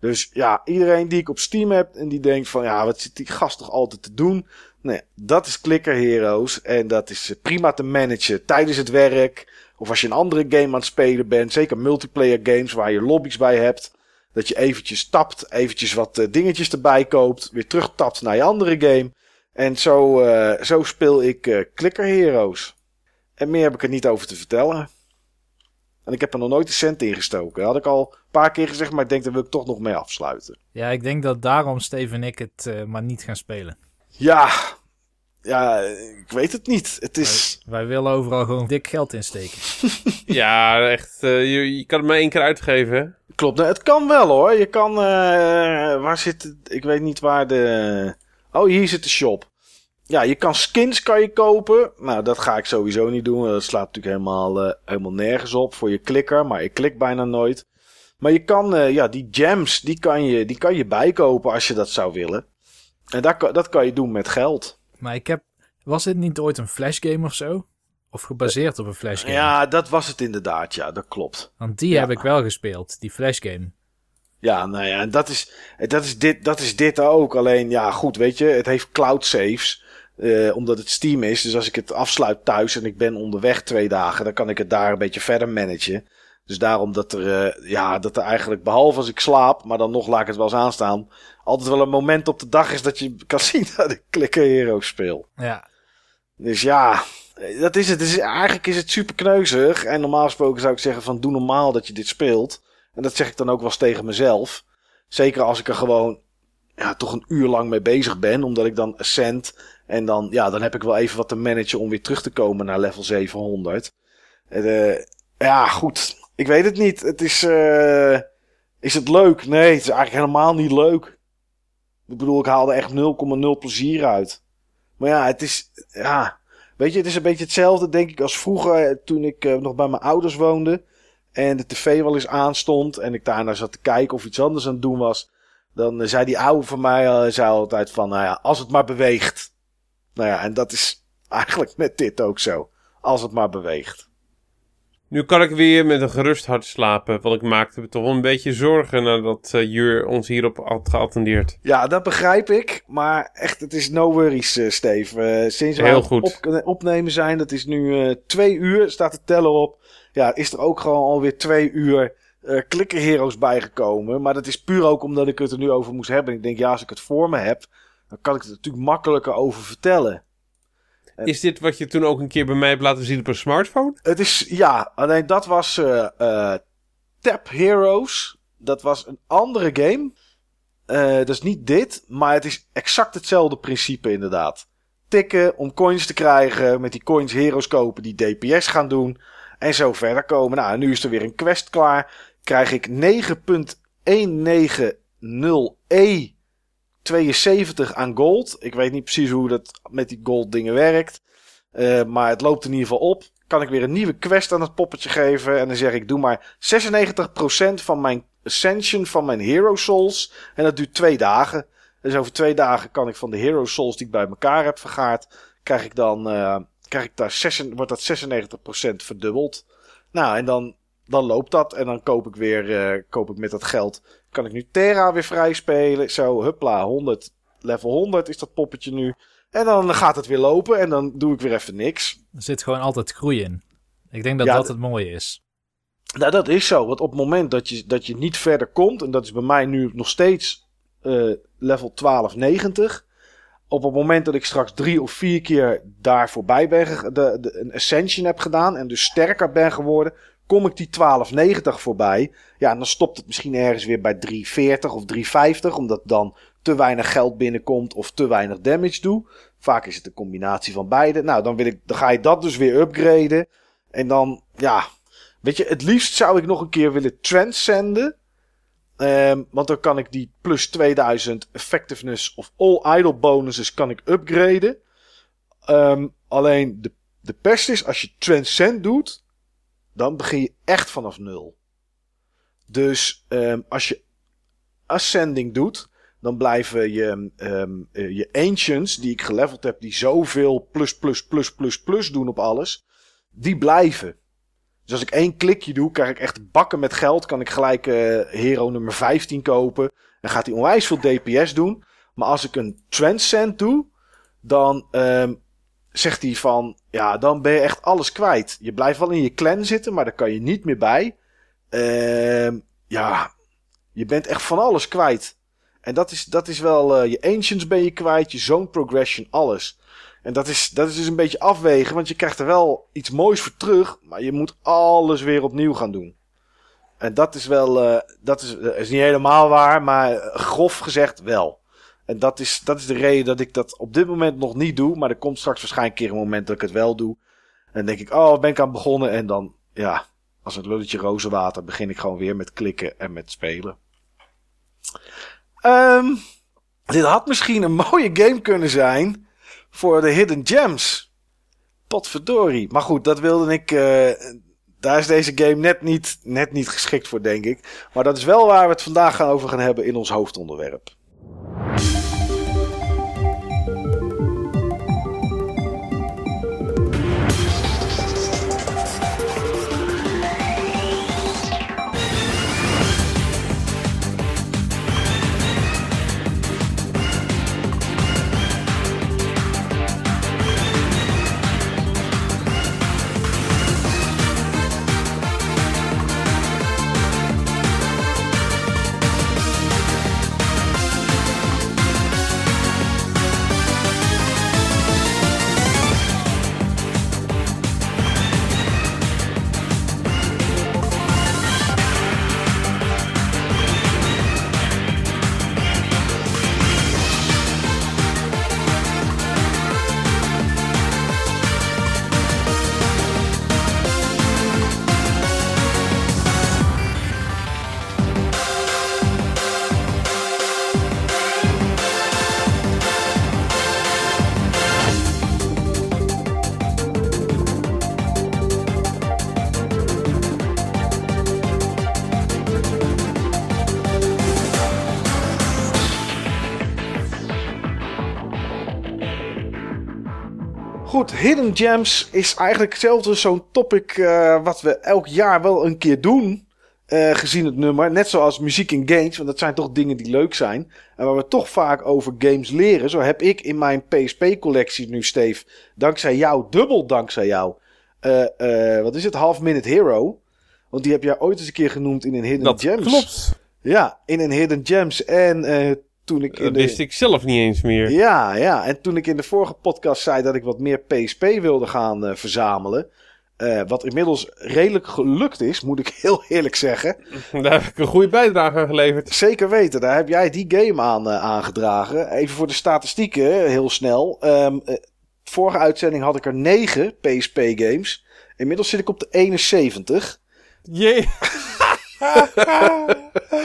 Dus ja, iedereen die ik op Steam heb en die denkt van ja, wat zit die gast toch altijd te doen? Nee, dat is Clicker Heroes en dat is eh, prima te managen tijdens het werk. Of als je een andere game aan het spelen bent, zeker multiplayer games waar je lobby's bij hebt. Dat je eventjes tapt, eventjes wat eh, dingetjes erbij koopt, weer terugtapt naar je andere game. En zo, eh, zo speel ik eh, Clicker Heroes. En meer heb ik er niet over te vertellen. En ik heb er nog nooit een cent in gestoken. Had ik al een paar keer gezegd, maar ik denk daar wil ik toch nog mee afsluiten. ja, ik denk dat daarom Steve en ik het maar niet gaan spelen. Ja, ja, ik weet het niet. Het is. Wij willen overal gewoon dik geld insteken. Ja, echt. eh, je, je kan het maar één keer uitgeven. hè? Klopt, nou, het kan wel hoor. Je kan. eh, waar zit? Ik weet niet waar de. Oh, hier zit de shop. Ja, je kan skins kan je kopen. Nou, dat ga ik sowieso niet doen. Dat slaat natuurlijk helemaal, eh, helemaal nergens op voor je klikker. Maar ik klik bijna nooit. Maar je kan, eh, ja, die gems, die kan, je, die kan je bijkopen als je dat zou willen. En dat, kan- dat kan je doen met geld. Maar ik heb... Was dit niet ooit een flashgame of zo? Of gebaseerd op een flashgame? Ja, dat was het inderdaad. Ja, dat klopt. Want die Ja. heb ik wel gespeeld, die flashgame. Ja, nou ja, en dat is, dat is, dit, dat is dit ook. Alleen, ja, goed, weet je, het heeft cloud saves. eh, omdat het Steam is. Dus als ik het afsluit thuis en ik ben onderweg twee dagen, dan kan ik het daar een beetje verder managen. Dus daarom dat er, eh, ja, dat er eigenlijk, behalve als ik slaap, maar dan nog laat ik het wel eens aanstaan, altijd wel een moment op de dag is dat je kan zien dat ik Clicker Hero speel. Ja, Dus ja, eh, dat is het. is, eigenlijk is het super kneuzig. En normaal gesproken zou ik zeggen van doe normaal dat je dit speelt. En dat zeg ik dan ook wel eens tegen mezelf. Zeker als ik er gewoon ja, toch een uur lang mee bezig ben. Omdat ik dan ascend. En dan, ja, dan heb ik wel even wat te managen om weer terug te komen naar level 700. Eh, ja, goed. Ik weet het niet. Het is, eh, is het leuk? Nee, het is eigenlijk helemaal niet leuk. Ik bedoel, ik haalde echt 0,0 plezier uit. Maar ja, het is, ja, weet je, het is een beetje hetzelfde, denk ik, als vroeger eh, toen ik eh, nog bij mijn ouders woonde. en de tv wel eens aanstond en ik daarna zat te kijken of iets anders aan het doen was, dan zei die oude van mij zei altijd van, nou ja, als het maar beweegt. Nou ja, en dat is eigenlijk met dit ook zo. Als het maar beweegt. Nu kan ik weer met een gerust hart slapen. Want ik maakte me toch wel een beetje zorgen nadat eh, Jur ons hierop had geattendeerd. Ja, dat begrijp ik. Maar echt, het is no worries, eh, Steve. Eh, sinds we Heel het goed. op- opnemen zijn, dat is nu twee uur, staat de teller op. Ja, is er ook gewoon alweer twee uur eh Clicker Heroes bijgekomen. Maar dat is puur ook omdat ik het er nu over moest hebben. Ik denk, ja, als ik het voor me heb, dan kan ik er natuurlijk makkelijker over vertellen. Is dit wat je toen ook een keer bij mij hebt laten zien op een smartphone? Het is, ja, alleen dat was eh eh, Tap Heroes. Dat was een andere game. Eh, dat is niet dit, maar het is exact hetzelfde principe inderdaad. Tikken om coins te krijgen, met die coins heroes kopen die DPS gaan doen. En zo verder komen. Nou, nu is er weer een quest klaar. Krijg ik 9.190e 72 aan gold. Ik weet niet precies hoe dat met die gold dingen werkt. Eh, maar het loopt in ieder geval op. Kan ik weer een nieuwe quest aan het poppetje geven. En dan zeg ik, doe maar 96% van mijn Ascension, van mijn Hero Souls. En dat duurt twee dagen. Dus over twee dagen kan ik van de Hero Souls die ik bij elkaar heb vergaard. Krijg ik dan, eh, krijg ik daar 6, wordt dat 96% verdubbeld. Nou, en dan, dan loopt dat. En dan koop ik weer, eh, koop ik met dat geld. Kan ik nu Terra weer vrij spelen. Zo, huppla, 100. Level 100 is dat poppetje nu. En dan gaat het weer lopen en dan doe ik weer even niks. Er zit gewoon altijd groei in. Ik denk dat Ja, dat het mooie is. Nou, dat is zo. Want op het moment dat je, dat je niet verder komt, en dat is bij mij nu nog steeds eh, level 1290. Op het moment dat ik straks drie of vier keer daar voorbij ben, de, de, een Ascension heb gedaan en dus sterker ben geworden, kom ik die 1290 voorbij. Ja, dan stopt het misschien ergens weer bij 340 of 350, omdat dan te weinig geld binnenkomt of te weinig damage doe. Vaak is het een combinatie van beide. Nou, dan, wil ik, dan ga je dat dus weer upgraden. En dan, ja, Weet je, het liefst zou ik nog een keer willen transcenden. Ehm, want dan kan ik die plus 2000 effectiveness of all idle bonuses kan ik upgraden. Ehm, alleen de, de pest is, als je transcend doet, dan begin je echt vanaf nul. Dus ehm, als je ascending doet, dan blijven je, ehm, eh, je ancients, die ik geleveld heb, die zoveel plus plus plus plus plus doen op alles, die blijven. Dus als ik één klikje doe, krijg ik echt bakken met geld. Kan ik gelijk eh, hero nummer 15 kopen. Dan gaat hij onwijs veel DPS doen. Maar als ik een Transcend doe, dan ehm, zegt hij van... Ja, dan ben je echt alles kwijt. Je blijft wel in je clan zitten, maar daar kan je niet meer bij. Ehm, ja, je bent echt van alles kwijt. En dat is, dat is wel... eh, je Ancients ben je kwijt, je Zone Progression, alles. En dat is, dat is dus een beetje afwegen, want je krijgt er wel iets moois voor terug, maar je moet alles weer opnieuw gaan doen. En dat is wel, eh, dat is, eh, is niet helemaal waar, maar grof gezegd wel. En dat is, dat is de reden dat ik dat op dit moment nog niet doe, maar er komt straks waarschijnlijk een keer een moment dat ik het wel doe. En dan denk ik, oh, ben ik aan begonnen en dan, ja, als het lulletje rozenwater begin ik gewoon weer met klikken en met spelen. Ehm, dit had misschien een mooie game kunnen zijn voor de Hidden Gems. Potverdorie. Maar goed, dat wilde ik. eh, daar is deze game net niet, net niet geschikt voor, denk ik. Maar dat is wel waar we het vandaag gaan over gaan hebben in ons hoofdonderwerp. Goed, Hidden Gems is eigenlijk hetzelfde zo'n topic eh, wat we elk jaar wel een keer doen. eh, gezien het nummer. Net zoals muziek en games. Want dat zijn toch dingen die leuk zijn. En waar we toch vaak over games leren. Zo heb ik in mijn PSP-collectie nu, Steve. Dankzij jou, dubbel dankzij jou. eh, wat is het? Half Minute Hero. Want die heb jij ooit eens een keer genoemd in een Hidden Dat Gems. klopt. Ja, in een Hidden Gems. En eh, toen ik in Dat de... wist ik zelf niet eens meer. Ja, ja. En toen ik in de vorige podcast zei dat ik wat meer PSP wilde gaan eh, verzamelen. eh, wat inmiddels redelijk gelukt is, moet ik heel eerlijk zeggen. Daar heb ik een goede bijdrage aan geleverd. Zeker weten, daar heb jij die game aan eh, aangedragen. Even voor de statistieken, heel snel. Ehm, eh, vorige uitzending had ik er 9 PSP-games. Inmiddels zit ik op de 71. Jee.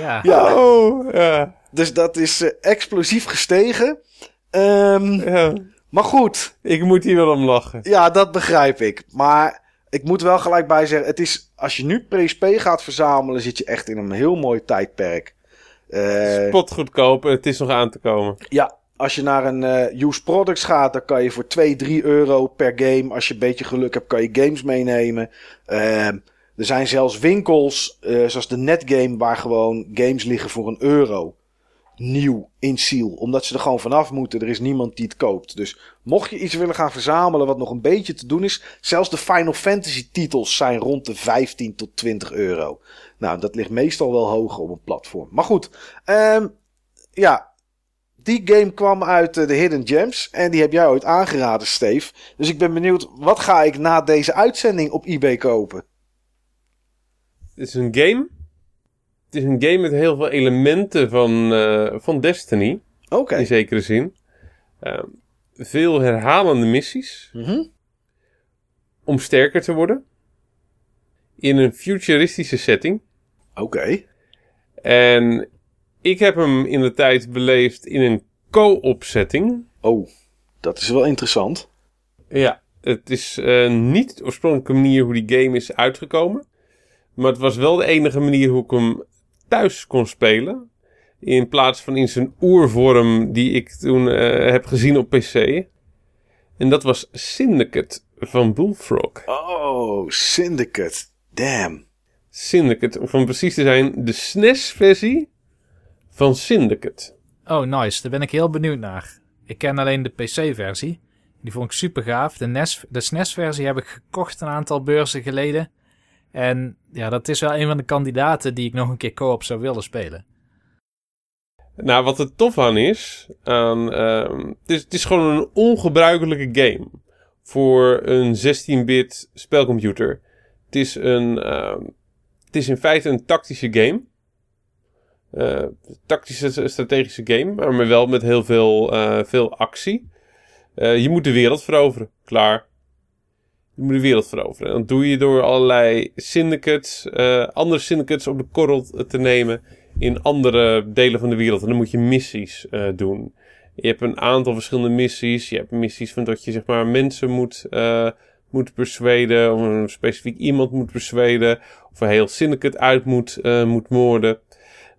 Ja. Ja, Oh, ja. dus dat is eh, explosief gestegen. Ehm, ja. maar goed, Ik moet hier wel om lachen. Ja, dat begrijp ik. Maar ik moet wel gelijk bij zeggen: het is, als je nu PSP gaat verzamelen, zit je echt in een heel mooi tijdperk. Eh, Spot goedkoop en het is nog aan te komen. ja, als je naar een eh used products gaat, dan kan je voor 2, 3 euro per game. Als je een beetje geluk hebt, kan je games meenemen. Eh, er zijn zelfs winkels, eh, zoals de Netgame, waar gewoon games liggen voor een euro. Nieuw in seal. Omdat ze er gewoon vanaf moeten. Er is niemand die het koopt. Dus mocht je iets willen gaan verzamelen wat nog een beetje te doen is. Zelfs de Final Fantasy titels zijn rond de 15 tot 20 euro. Nou, dat ligt meestal wel hoger op een platform. Maar goed. ehm, ja, die game kwam uit eh, de Hidden Gems. En die heb jij ooit aangeraden, Steve. Dus ik ben benieuwd, wat ga ik na deze uitzending op eBay kopen? Het is een game. Het is een game met heel veel elementen van, eh, van Destiny. Oké. In zekere zin. Ehm, veel herhalende missies. Mhm. Om sterker te worden. In een futuristische setting. Oké. En ik heb hem in de tijd beleefd in een co-op setting. Oh, dat is wel interessant. Ja, het is eh, niet de oorspronkelijke manier hoe die game is uitgekomen. Maar het was wel de enige manier hoe ik hem thuis kon spelen. In plaats van in zijn oervorm die ik toen eh, heb gezien op PC. En dat was Syndicate van Bullfrog. Oh, Syndicate. Damn. Syndicate, om van precies te zijn, de SNES-versie van Syndicate. Oh, nice. Daar ben ik heel benieuwd naar. Ik ken alleen de PC-versie. Die vond ik super gaaf. De, NES, de SNES-versie heb ik gekocht een aantal beurzen geleden. En ja, dat is wel een van de kandidaten die ik nog een keer co-op zou willen spelen. Nou, wat er tof aan ehm, het is, het is gewoon een ongebruikelijke game voor een 16-bit spelcomputer. Het is een, ehm, het is in feite een tactische game. Eh, tactische strategische game, maar wel met heel veel, eh, veel actie. Eh, je moet de wereld veroveren. Klaar. Je moet de wereld veroveren. En dat doe je door allerlei syndicates, eh, andere syndicates op de korrel te nemen in andere delen van de wereld. En dan moet je missies eh, doen. Je hebt een aantal verschillende missies. Je hebt missies van dat je zeg maar mensen moet, eh moet persuaden. Of een specifiek iemand moet persuaden. Of een heel syndicate uit moet, moet moorden.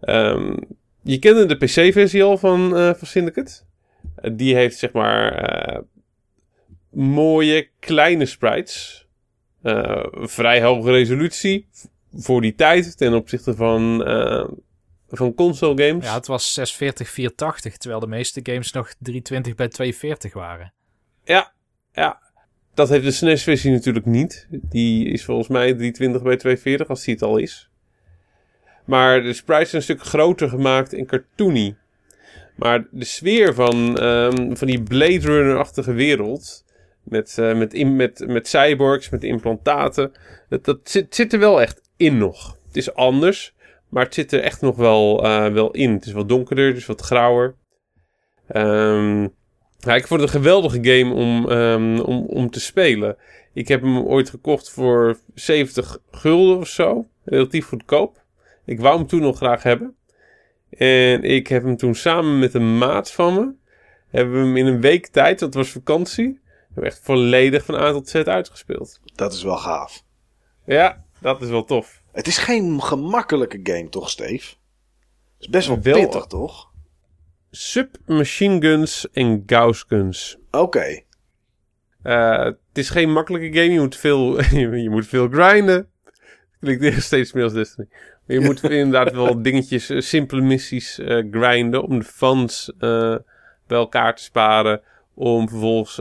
Ehm, je kende de PC-versie al van, van Syndicate. Die heeft zeg maar mooie kleine sprites. Eh, vrij hoge resolutie voor die tijd ten opzichte van, eh, van console games. Ja, het was 640 480, terwijl de meeste games nog 320 bij 240 waren. Ja, ja. Dat heeft de SNES-versie natuurlijk niet. Die is volgens mij 320 bij 240, als die het al is. Maar de sprites zijn een stuk groter gemaakt en cartoony. Maar de sfeer van, ehm, van die Blade Runner-achtige wereld... Met, eh, met, met, met cyborgs, met implantaten... Dat, dat zit, zit er wel echt in nog. Het is anders, maar het zit er echt nog wel, eh, wel in. Het is wat donkerder, het is wat grauwer. Ehm... Ja, ik vond het een geweldige game om, ehm, om, om te spelen. Ik heb hem ooit gekocht voor 70 gulden of zo. Relatief goedkoop. Ik wou hem toen nog graag hebben. En ik heb hem toen samen met een maat van me... hebben we hem in een week tijd, dat was vakantie... hebben echt volledig van A tot Z uitgespeeld. Dat is wel gaaf. Ja, dat is wel tof. Het is geen gemakkelijke game, toch, Steve? Het is best wel, Wel- pittig, toch? Submachine guns en Gauss guns. Oké. Eh, het is geen makkelijke game. Je moet veel, je moet veel grinden. Klinkt steeds meer als Destiny. Maar je moet inderdaad wel dingetjes, eh, simpele missies eh, grinden om de fans eh, bij elkaar te sparen. Om vervolgens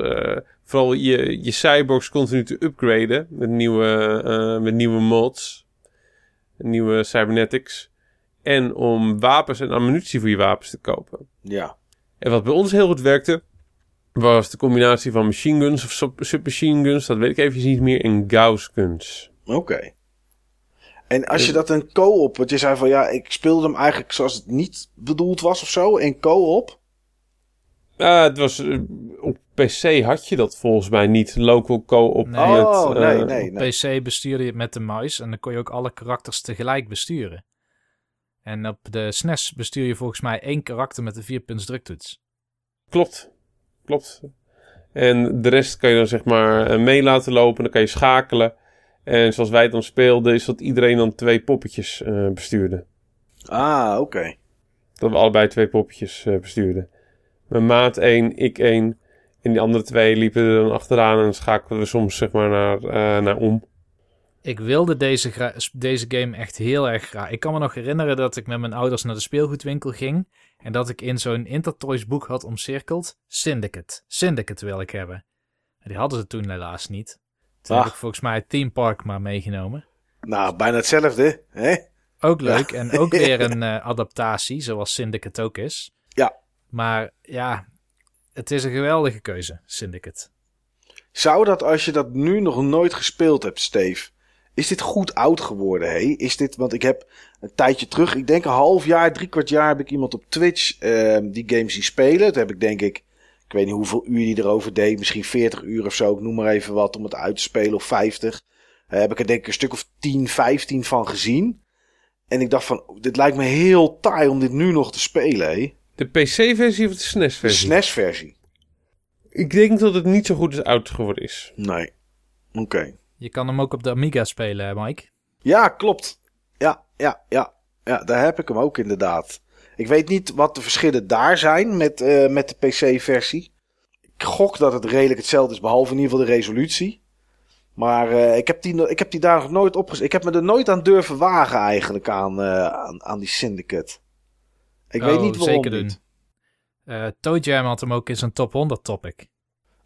vooral je, je cyborgs continu te upgraden met nieuwe, eh, met nieuwe mods. Nieuwe cybernetics. En om wapens en ammunitie voor je wapens te kopen. Ja. En wat bij ons heel goed werkte, was de combinatie van machine guns of sub- submachine guns, dat weet ik even niet meer, en Gauss guns. Oké. En als je dat een co-op, want je zei van ja, ik speelde hem eigenlijk zoals het niet bedoeld was of zo, in co-op. Eh, het was, eh, op PC had je dat volgens mij niet, local co-op. Nee. Oh, eh, nee, nee. PC bestuurde je het met de muis en dan kon je ook alle karakters tegelijk besturen. En op de SNES bestuur je volgens mij één karakter met de vierpunts druktoets. Klopt, klopt. En de rest kan je dan zeg maar mee laten lopen, dan kan je schakelen. En zoals wij het dan speelden, is dat iedereen dan twee poppetjes eh, bestuurde. Ah, oké. Dat we allebei twee poppetjes eh, bestuurden. Mijn maat één, ik één. En die andere twee liepen er dan achteraan en schakelden we soms zeg maar naar, eh, naar om. Ik wilde deze, gra- deze game echt heel erg graag. Ik kan me nog herinneren dat ik met mijn ouders naar de speelgoedwinkel ging. En dat ik in zo'n Intertoys boek had omcirkeld. Syndicate. Syndicate wil ik hebben. En die hadden ze toen helaas niet. Toen Ah. heb ik volgens mij het Theme Park maar meegenomen. Nou, bijna hetzelfde, hè? Ook leuk. En ook weer een eh, adaptatie, zoals Syndicate ook is. Maar ja, het is een geweldige keuze, Syndicate. Zou dat als je dat nu nog nooit gespeeld hebt, Steve, is dit goed oud geworden, hé? Is dit, want ik heb een tijdje terug, ik denk een half jaar, drie kwart jaar, heb ik iemand op Twitch ehm, die games zien spelen. Toen heb ik denk ik, ik weet niet hoeveel uur die erover deed, misschien 40 uur of zo, ik noem maar even wat, om het uit te spelen, of 50. Eh, heb ik er denk ik een stuk of 10, 15 van gezien. En ik dacht van, dit lijkt me heel taai om dit nu nog te spelen, hé? De PC-versie of de De SNES-versie? SNES-versie. Ik denk dat het niet zo goed als oud geworden is. Nee. Oké. Je kan hem ook op de Amiga spelen, hè, Mike. Ja, klopt. Ja, ja, ja. Ja, daar heb ik hem ook inderdaad. Ik weet niet wat de verschillen daar zijn met, eh, met de PC-versie. Ik gok dat het redelijk hetzelfde is, behalve in ieder geval de resolutie. Maar eh, ik, heb die, ik heb die daar nog nooit opgezet. Ik heb me er nooit aan durven wagen eigenlijk aan, eh, aan, aan die Syndicate. Ik weet Oh, niet waarom zeker niet. doen. Toe Jam had hem ook in zijn top 100 topic.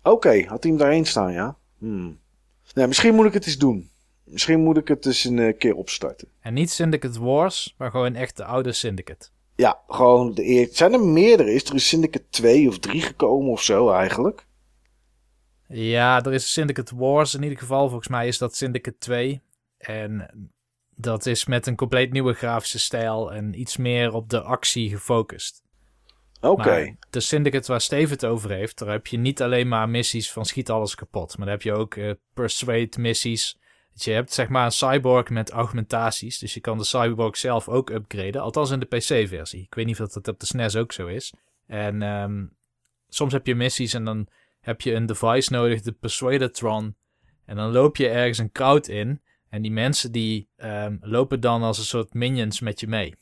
Oké, had hij hem daarheen staan, ja? Hmm. Nou, misschien moet ik het eens doen. Misschien moet ik het eens een eh, keer opstarten. En niet Syndicate Wars, maar gewoon echt de oude Syndicate. Ja, gewoon de eer. Zijn er meerdere? Is er een Syndicate 2 of 3 gekomen of zo eigenlijk? Ja, er is Syndicate Wars in ieder geval. Volgens mij is dat Syndicate 2. En dat is met een compleet nieuwe grafische stijl en iets meer op de actie gefocust. Oké. Maar de Syndicate waar Steve het over heeft, daar heb je niet alleen maar missies van schiet alles kapot. Maar dan heb je ook eh, persuade missies. Je hebt zeg maar een cyborg met augmentaties. Dus je kan de cyborg zelf ook upgraden. Althans in de PC-versie. Ik weet niet of dat op de SNES ook zo is. En ehm, soms heb je missies en dan heb je een device nodig, de Persuadatron. En dan loop je ergens een crowd in. En die mensen die ehm, lopen dan als een soort minions met je mee.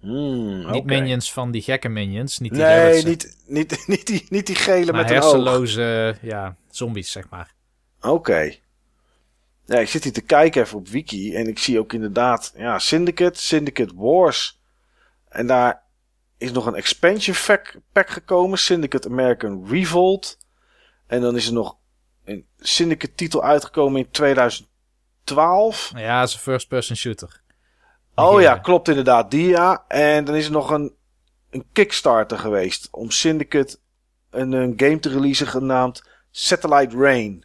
Hmm, Niet minions van die gekke minions. Niet die Nee, niet, niet, niet, die, niet die gele maar met hersenloze ja, zombies, zeg maar. Oké. Ja, ik zit hier te kijken even op Wiki en ik zie ook inderdaad ja, Syndicate, Syndicate Wars. En daar is nog een expansion pack, gekomen, Syndicate American Revolt. En dan is er nog een Syndicate titel uitgekomen in 2012. Ja, het is een first-person shooter. Oh ja, Ja. klopt inderdaad, die ja. En dan is er nog een, een Kickstarter geweest om Syndicate een, een game te releasen genaamd Satellite Rain.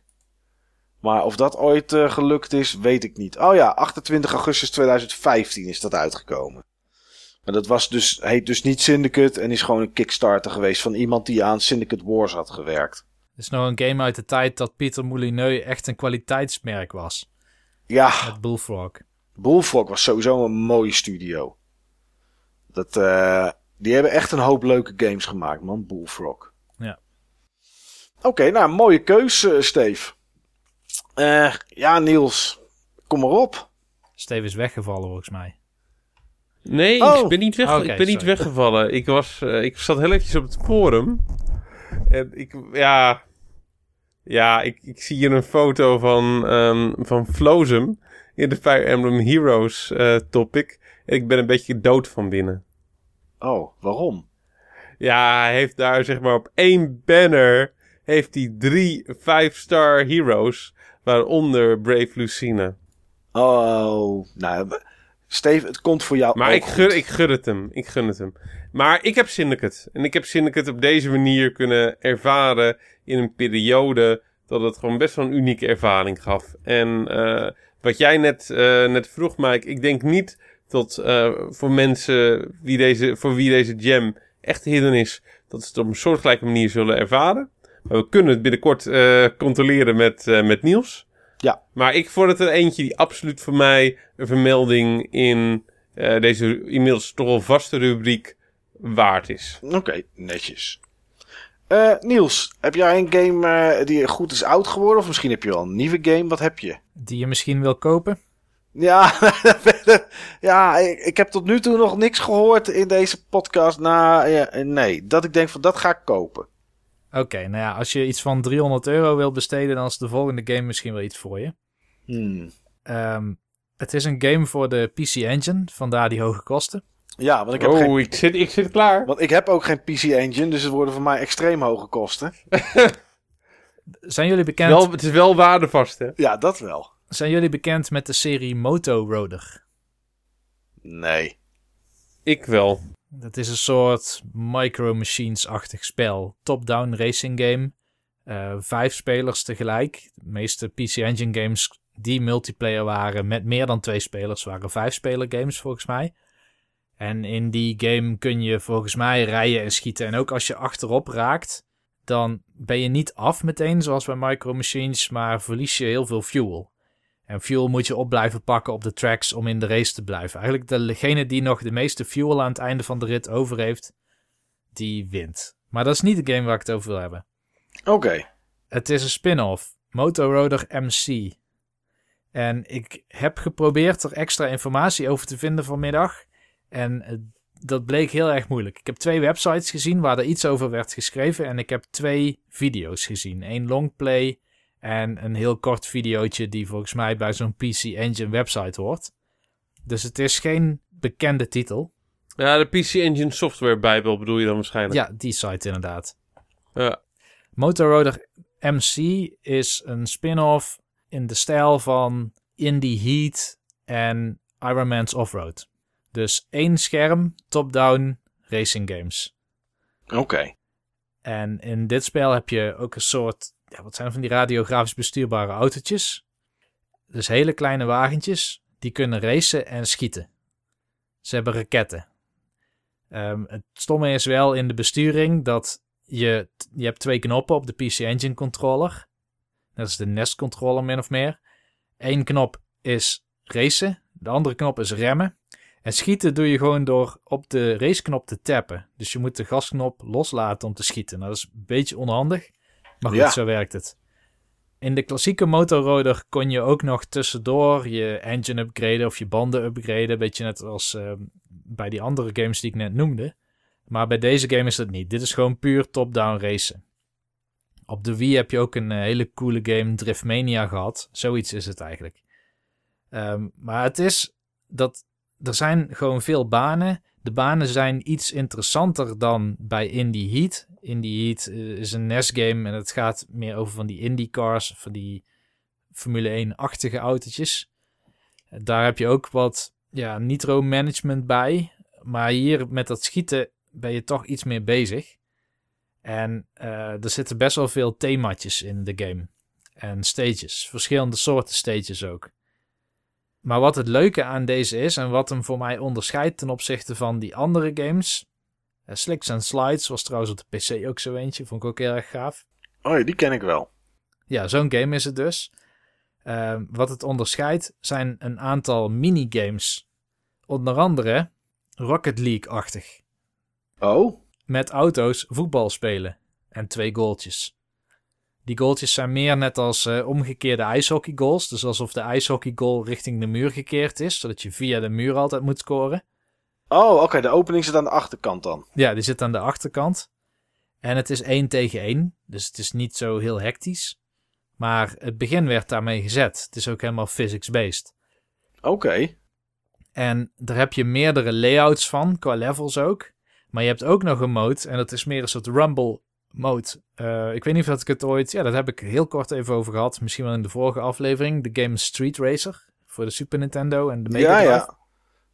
Maar of dat ooit eh, gelukt is, weet ik niet. Oh ja, 28 augustus 2015 is dat uitgekomen. Maar dat was dus, heet dus niet Syndicate en is gewoon een Kickstarter geweest van iemand die aan Syndicate Wars had gewerkt. Het is nog een game uit de tijd dat Pieter Moulineux echt een kwaliteitsmerk was. Ja, Met Bullfrog. Bullfrog was sowieso een mooie studio. Dat, eh, die hebben echt een hoop leuke games gemaakt, man. Bullfrog. Ja. Oké, nou, mooie keus, eh, Steve. Eh, ja, Niels, kom maar op. Steve is weggevallen volgens mij. Nee, Oh. ik ben niet, weg, ik ben niet weggevallen. Ik, was, eh, ik zat heel eventjes op het forum. En ik, ja... Ja, ik, ik zie hier een foto van, ehm van Flozem in de Fire Emblem Heroes eh, topic. En ik ben een beetje dood van binnen. Oh, waarom? Ja, hij heeft daar zeg maar op één banner... heeft hij drie 5-star heroes... waaronder Brave Lucina. Oh, nou, Steve, het komt voor jou Maar ik gun, ik gun het hem. Ik gun het hem. Maar ik heb Syndicate. En ik heb Syndicate op deze manier kunnen ervaren in een periode dat het gewoon best wel een unieke ervaring gaf. En eh, wat jij net, eh, net vroeg, Mike, ik denk niet dat eh, voor mensen wie deze, voor wie deze jam echt hidden is, dat ze het op een soortgelijke manier zullen ervaren. Maar we kunnen het binnenkort eh, controleren met, eh, met Niels. Ja. Maar ik vond het er eentje die absoluut voor mij een vermelding in eh, deze inmiddels toch wel vaste rubriek waard is. Oké, netjes. Eh, Niels, heb jij een game eh, die goed is oud geworden? Of misschien heb je wel een nieuwe game? Wat heb je? Die je misschien wil kopen. Ja, ja ik, ik heb tot nu toe nog niks gehoord in deze podcast. Nou, ja, nee, dat ik denk van dat ga ik kopen. Oké, nou ja, als je iets van 300 euro wil besteden, dan is de volgende game misschien wel iets voor je. Hmm. Ehm, het is een game voor de PC Engine, vandaar die hoge kosten. Ja, want ik heb, oh, geen, ik, zit, ik zit klaar. want ik heb ook geen PC Engine, dus het worden voor mij extreem hoge kosten. Zijn jullie bekend, Wel, het is wel waardevast, hè? Ja, dat wel. zijn jullie bekend met de serie Moto Roader? Nee. Ik wel. Dat is een soort Micro Machines-achtig spel. Top-down racing game. Eh, vijf spelers tegelijk. De meeste PC Engine games die multiplayer waren met meer dan twee spelers waren vijf speler games volgens mij. En in die game kun je volgens mij rijden en schieten. En ook als je achterop raakt, dan ben je niet af meteen zoals bij Micro Machines, maar verlies je heel veel fuel. En fuel moet je op blijven pakken op de tracks om in de race te blijven. Eigenlijk degene die nog de meeste fuel aan het einde van de rit over heeft, die wint. Maar dat is niet de game waar ik het over wil hebben. Oké. Het is een spin-off. Moto Roader MC. En ik heb geprobeerd er extra informatie over te vinden vanmiddag. En eh, dat bleek heel erg moeilijk. Ik heb twee websites gezien waar er iets over werd geschreven. En ik heb twee video's gezien. Eén longplay en een heel kort videootje die volgens mij bij zo'n PC Engine website hoort. Dus het is geen bekende titel. Ja, de PC Engine Software Bijbel bedoel je dan waarschijnlijk. Ja, die site inderdaad. Ja. Motorroader MC is een spin-off in de stijl van Indie Heat en Iron Man's Offroad. Dus één scherm, top-down racing games. Oké. En in dit spel heb je ook een soort, ja, wat zijn van die radiografisch bestuurbare autootjes. Dus hele kleine wagentjes, die kunnen racen en schieten. Ze hebben raketten. Ehm, het stomme is wel in de besturing dat je, je hebt twee knoppen op de PC Engine controller. Dat is de Nest controller min of meer. Eén knop is racen, de andere knop is remmen. En schieten doe je gewoon door op de raceknop te tappen. Dus je moet de gasknop loslaten om te schieten. Nou, dat is een beetje onhandig, maar goed, Ja. zo werkt het. In de klassieke motorroder kon je ook nog tussendoor je engine upgraden of je banden upgraden. Beetje net als ehm, bij die andere games die ik net noemde. Maar bij deze game is dat niet. Dit is gewoon puur top-down racen. Op de Wii heb je ook een eh, hele coole game, Driftmania, gehad. Zoiets is het eigenlijk. Ehm, maar het is dat er zijn gewoon veel banen. De banen zijn iets interessanter dan bij Indie Heat. Indie Heat eh, is een NES-game en het gaat meer over van die Indy cars, van die Formule 1-achtige autootjes. Daar heb je ook wat ja, nitro-management bij. Maar hier met dat schieten ben je toch iets meer bezig. En eh, er zitten best wel veel themaatjes in de game. En stages. Verschillende soorten stages ook. Maar wat het leuke aan deze is en wat hem voor mij onderscheidt ten opzichte van die andere games. eh, Slicks and Slides was trouwens op de PC ook zo eentje. Vond ik ook heel erg gaaf. Oh ja, die ken ik wel. Ja, zo'n game is het dus. Eh, wat het onderscheidt zijn een aantal minigames. Onder andere Rocket League-achtig. Oh? Met auto's voetbal spelen. En twee goaltjes. Die goaltjes zijn meer net als eh, omgekeerde ijshockey goals. Dus alsof de ijshockey goal richting de muur gekeerd is. Zodat je via de muur altijd moet scoren. Oh, oké. De opening zit aan de achterkant dan. Ja, die zit aan de achterkant. En het is 1 tegen 1. Dus het is niet zo heel hectisch. Maar het begin werd daarmee gezet. Het is ook helemaal physics-based. Oké. En daar heb je meerdere layouts van, qua levels ook. Maar je hebt ook nog een mode, en dat is meer een soort rumble mode. Eh, ik weet niet of dat ik het ooit... Ja, dat heb ik heel kort even over gehad. Misschien wel in de vorige aflevering. De game Street Racer. Voor de Super Nintendo en de Mega Ja, Drive. ja. Daar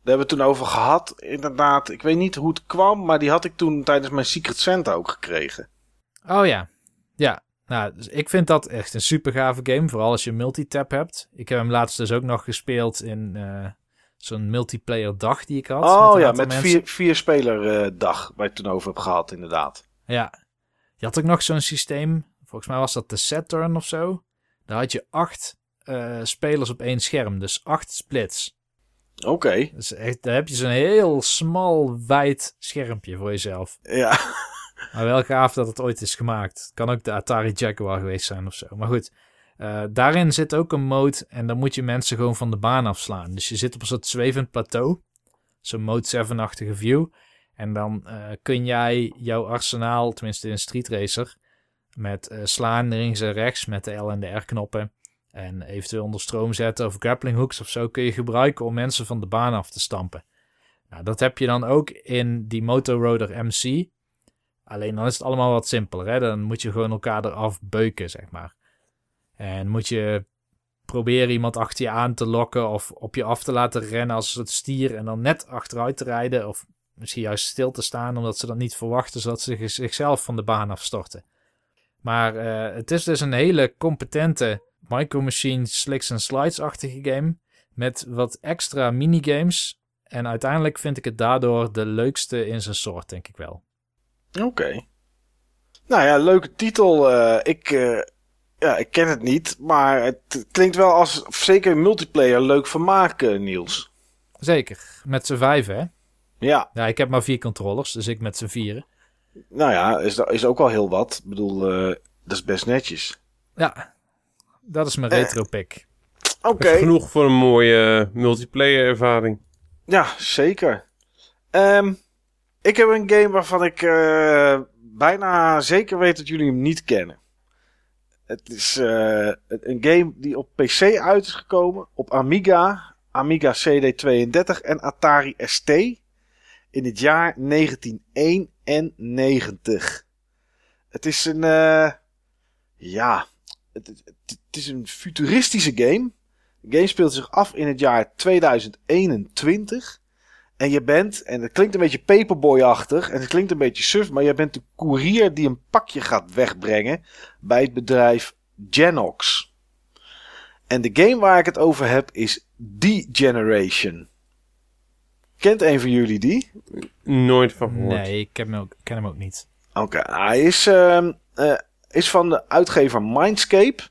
hebben we toen over gehad. Inderdaad, ik weet niet hoe het kwam, maar die had ik toen tijdens mijn Secret Santa ook gekregen. Oh ja. Ja. Nou, dus ik vind dat echt een super gave game. Vooral als je multitap hebt. Ik heb hem laatst dus ook nog gespeeld in eh, zo'n multiplayer dag die ik had. Oh ja, met mensen. vier, vier speler eh, dag, waar het toen over heb gehad, inderdaad. Ja. Je had ook nog zo'n systeem. Volgens mij was dat de Saturn of zo. Daar had je acht eh, spelers op één scherm. Dus acht splits. Oké, Dus echt, daar heb je zo'n heel smal, wijd schermpje voor jezelf. ja. Maar wel gaaf dat het ooit is gemaakt. Het kan ook de Atari Jaguar geweest zijn of zo. Maar goed, eh, daarin zit ook een mode en dan moet je mensen gewoon van de baan afslaan. Dus je zit op een soort zwevend plateau. Zo'n mode 7-achtige view. En dan eh, kun jij jouw arsenaal, tenminste in Street Racer, met eh, slaan links en rechts met de L en de R knoppen. En eventueel onder stroom zetten of grappling hooks of zo kun je gebruiken om mensen van de baan af te stampen. Nou, dat heb je dan ook in die Motoroader MC. Alleen dan is het allemaal wat simpeler. Hè? Dan moet je gewoon elkaar eraf beuken, zeg maar. En moet je proberen iemand achter je aan te lokken of op je af te laten rennen als soort stier en dan net achteruit te rijden of misschien juist stil te staan omdat ze dat niet verwachten zodat ze zichzelf van de baan afstorten. Maar eh, het is dus een hele competente Micro Machine slicks en slides-achtige game met wat extra minigames. En uiteindelijk vind ik het daardoor de leukste in zijn soort, denk ik wel. Oké. Nou ja, leuke titel. eh, ik, eh, ja, ik ken het niet, maar het klinkt wel als zeker multiplayer leuk vermaak, eh, Niels. Zeker, met z'n vijven, hè? Ja, Ja, ik heb maar vier controllers, dus ik met z'n vieren. nou ja, is, is ook al heel wat. Ik bedoel, eh, dat is best netjes. Ja, dat is mijn Eh. retro pick. Oké, Dat is genoeg voor een mooie eh, multiplayer ervaring. ja, zeker. Ehm, ik heb een game waarvan ik eh, bijna zeker weet dat jullie hem niet kennen. Het is eh, een game die op PC uit is gekomen, op Amiga, Amiga CD32 en Atari ST in het jaar 1991. Het is een, eh, ja, het, het, is een futuristische game. De game speelt zich af in het jaar 2021. En je bent, en het klinkt een beetje paperboy-achtig en het klinkt een beetje suf, maar je bent de koerier die een pakje gaat wegbrengen bij het bedrijf Genox. En de game waar ik het over heb is D-Generation. Kent een van jullie die? Nooit van gehoord. Nee, ik ken hem ook, ken hem ook niet. Oké, hij is, ehm, eh, is van de uitgever Mindscape.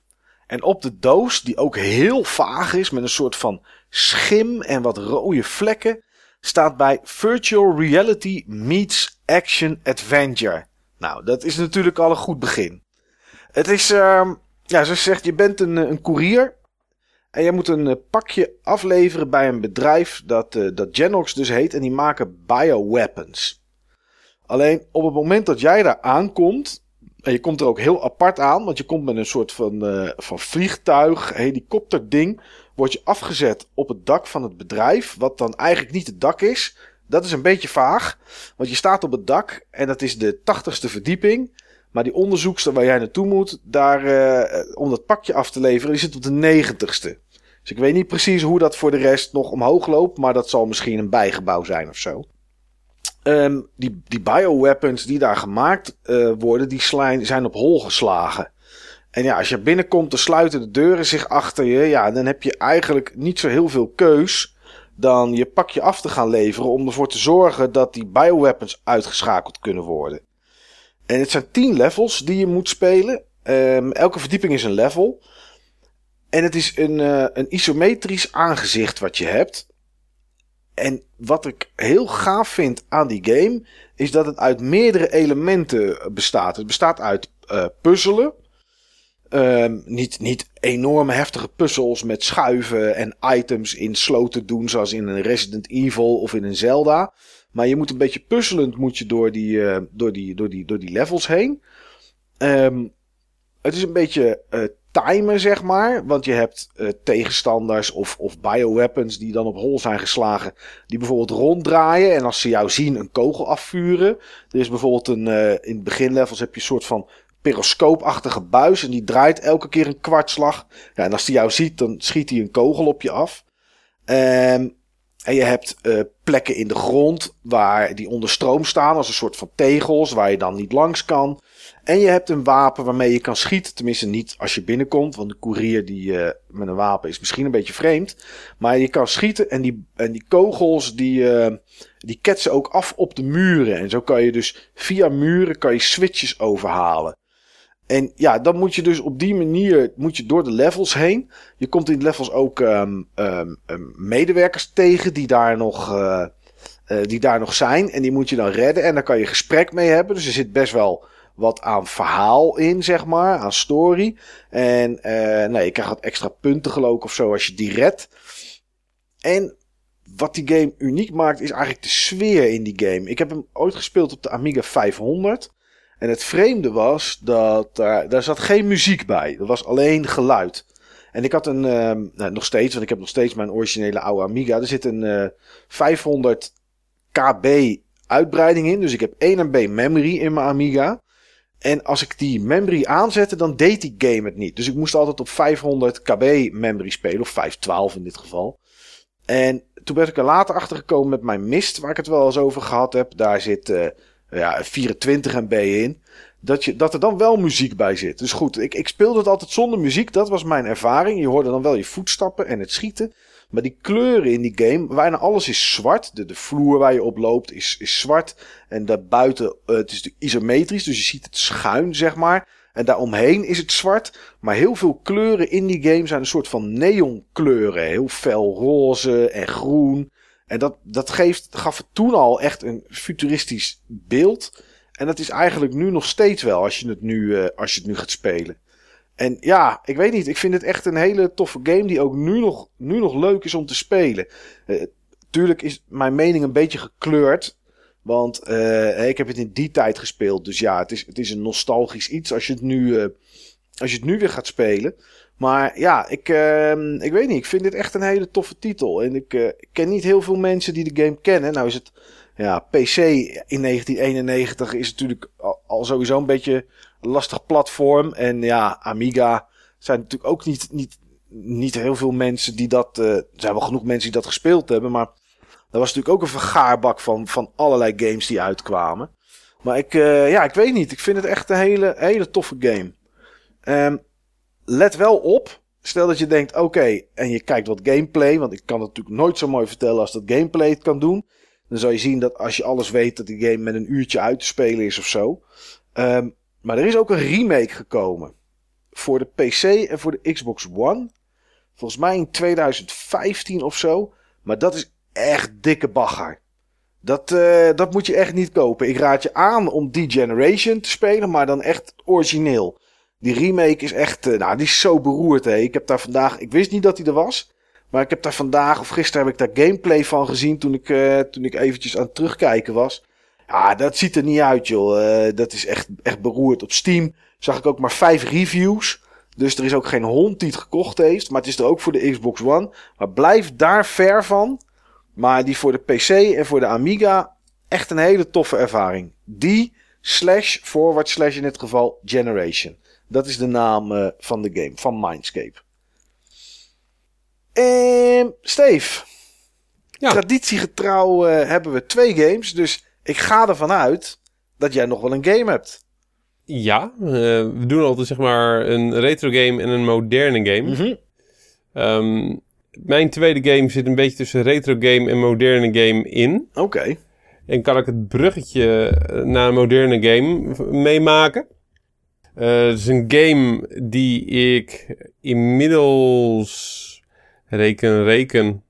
En op de doos, die ook heel vaag is, met een soort van schim en wat rode vlekken, staat bij Virtual Reality Meets Action Adventure. Nou, dat is natuurlijk al een goed begin. Het is, ehm, ja, zoals je zegt, je bent een, eh, een koerier. En je moet een eh, pakje afleveren bij een bedrijf dat, eh, dat Genox dus heet. En die maken bioweapons. Alleen op het moment dat jij daar aankomt. En je komt er ook heel apart aan. Want je komt met een soort van, eh, van vliegtuig, helikopterding. Word je afgezet op het dak van het bedrijf. Wat dan eigenlijk niet het dak is. Dat is een beetje vaag. Want je staat op het dak. En dat is de tachtigste verdieping. Maar die onderzoekster waar jij naartoe moet. Daar, eh, om dat pakje af te leveren. Die zit op de negentigste. Dus ik weet niet precies hoe dat voor de rest nog omhoog loopt. Maar dat zal misschien een bijgebouw zijn of zo. Ehm, die, die bioweapons die daar gemaakt eh, worden, die zijn op hol geslagen. En ja, als je binnenkomt, dan sluiten de deuren zich achter je. Ja, dan heb je eigenlijk niet zo heel veel keus dan je pakje af te gaan leveren om ervoor te zorgen dat die bioweapons uitgeschakeld kunnen worden. En het zijn 10 levels die je moet spelen. Ehm, elke verdieping is een level. En het is een, eh, een isometrisch aangezicht wat je hebt. En wat ik heel gaaf vind aan die game, is dat het uit meerdere elementen bestaat. Het bestaat uit eh, puzzelen. Ehm, niet, niet enorme heftige puzzels met schuiven en items in sloten doen, zoals in een Resident Evil of in een Zelda. Maar je moet een beetje puzzelend moet je door, die, eh, door, die, door, die, door die levels heen. Ehm, het is een beetje eh, timen, zeg maar. Want je hebt eh, tegenstanders of, of bioweapons die dan op hol zijn geslagen. Die bijvoorbeeld ronddraaien en als ze jou zien een kogel afvuren. Er is bijvoorbeeld een, in het beginlevels heb je een soort van periscoopachtige buis. En die draait elke keer een kwartslag. Ja, en als die jou ziet, dan schiet hij een kogel op je af. Ehm, en je hebt eh, plekken in de grond waar die onder stroom staan als een soort van tegels waar je dan niet langs kan. En je hebt een wapen waarmee je kan schieten. Tenminste niet als je binnenkomt, want de koerier die, eh, met een wapen is misschien een beetje vreemd. Maar je kan schieten en die, en die kogels die, eh, die ketsen ook af op de muren. En zo kan je dus via muren kan je switches overhalen. En ja, dan moet je dus op die manier moet je door de levels heen. Je komt in de levels ook ehm, ehm, ehm, medewerkers tegen die daar, nog, eh, eh, die daar nog zijn. En die moet je dan redden. En daar kan je gesprek mee hebben. Dus er zit best wel wat aan verhaal in, zeg maar. Aan story. En nee, je krijgt wat extra punten geloof ik of zo als je die redt. En wat die game uniek maakt is eigenlijk de sfeer in die game. Ik heb hem ooit gespeeld op de Amiga 500. En het vreemde was dat daar, daar zat geen muziek bij. Er was alleen geluid. En ik had een, ehm, nou, nog steeds, want ik heb nog steeds mijn originele oude Amiga. Er zit een eh 500 KB uitbreiding in. Dus ik heb 1 MB memory in mijn Amiga. En als ik die memory aanzette, dan deed die game het niet. Dus ik moest altijd op 500 KB memory spelen, of 512 in dit geval. En toen ben ik er later achter gekomen met mijn Mist, waar ik het wel eens over gehad heb. Daar zit eh, ja, 24 MB in. Dat, je, dat er dan wel muziek bij zit. Dus goed, ik, ik speelde het altijd zonder muziek. Dat was mijn ervaring. Je hoorde dan wel je voetstappen en het schieten. Maar die kleuren in die game, bijna alles is zwart. De, de vloer waar je op loopt is, is zwart. En daarbuiten, eh, het is isometrisch, dus je ziet het schuin, zeg maar. En daaromheen is het zwart. Maar heel veel kleuren in die game zijn een soort van neonkleuren. Heel fel roze en groen. En dat, dat geeft, gaf het toen al echt een futuristisch beeld. En dat is eigenlijk nu nog steeds wel als je het nu, eh, als je het nu gaat spelen. En ja, ik weet niet. Ik vind het echt een hele toffe game die ook nu nog, nu nog leuk is om te spelen. Eh, tuurlijk is mijn mening een beetje gekleurd. Want eh, ik heb het in die tijd gespeeld. Dus ja, het is, het is een nostalgisch iets als je het nu, als je het nu weer gaat spelen. Maar ja, ik, ehm, ik weet niet. Ik vind dit echt een hele toffe titel. En ik, eh, ik ken niet heel veel mensen die de game kennen. Nou is het... Ja, PC in 1991 is natuurlijk al, al sowieso een beetje een lastig platform. En ja, Amiga zijn natuurlijk ook niet, niet, niet heel veel mensen die dat... eh, er zijn wel genoeg mensen die dat gespeeld hebben, maar... Dat was natuurlijk ook een vergaarbak van, van allerlei games die uitkwamen. Maar ik, eh, ja, ik weet niet. Ik vind het echt een hele, hele toffe game. Ehm, let wel op. Stel dat je denkt, oké, en je kijkt wat gameplay. Want ik kan het natuurlijk nooit zo mooi vertellen als dat gameplay het kan doen. Dan zal je zien dat als je alles weet, dat die game met een uurtje uit te spelen is of zo. Ehm, maar er is ook een remake gekomen. Voor de PC en voor de Xbox One. Volgens mij in 2015 of zo. Maar dat is echt dikke bagger. Dat, eh, dat moet je echt niet kopen. Ik raad je aan om die Generation te spelen, maar dan echt origineel. Die remake is echt, eh, nou, die is zo beroerd. Hè. Ik heb daar vandaag, ik wist niet dat hij er was. Maar ik heb daar vandaag of gisteren heb ik daar gameplay van gezien toen ik, eh, toen ik eventjes aan het terugkijken was. Ja, dat ziet er niet uit, joh. Eh, dat is echt, echt beroerd. Op Steam zag ik ook maar vijf reviews. Dus er is ook geen hond die het gekocht heeft. Maar het is er ook voor de Xbox One. Maar blijf daar ver van. Maar die voor de PC en voor de Amiga echt een hele toffe ervaring. Die slash forward slash in dit geval Generation. Dat is de naam eh, van de game, van Mindscape. En Steve, Ja. traditiegetrouw eh, hebben we twee games. Dus ik ga ervan uit dat jij nog wel een game hebt. Ja, eh, we doen altijd zeg maar een retro game en een moderne game. Mhm. Ehm, mijn tweede game zit een beetje tussen retro game en moderne game in. Oké. En kan ik het bruggetje naar een moderne game meemaken. Eh, het is een game die ik inmiddels reken, reken.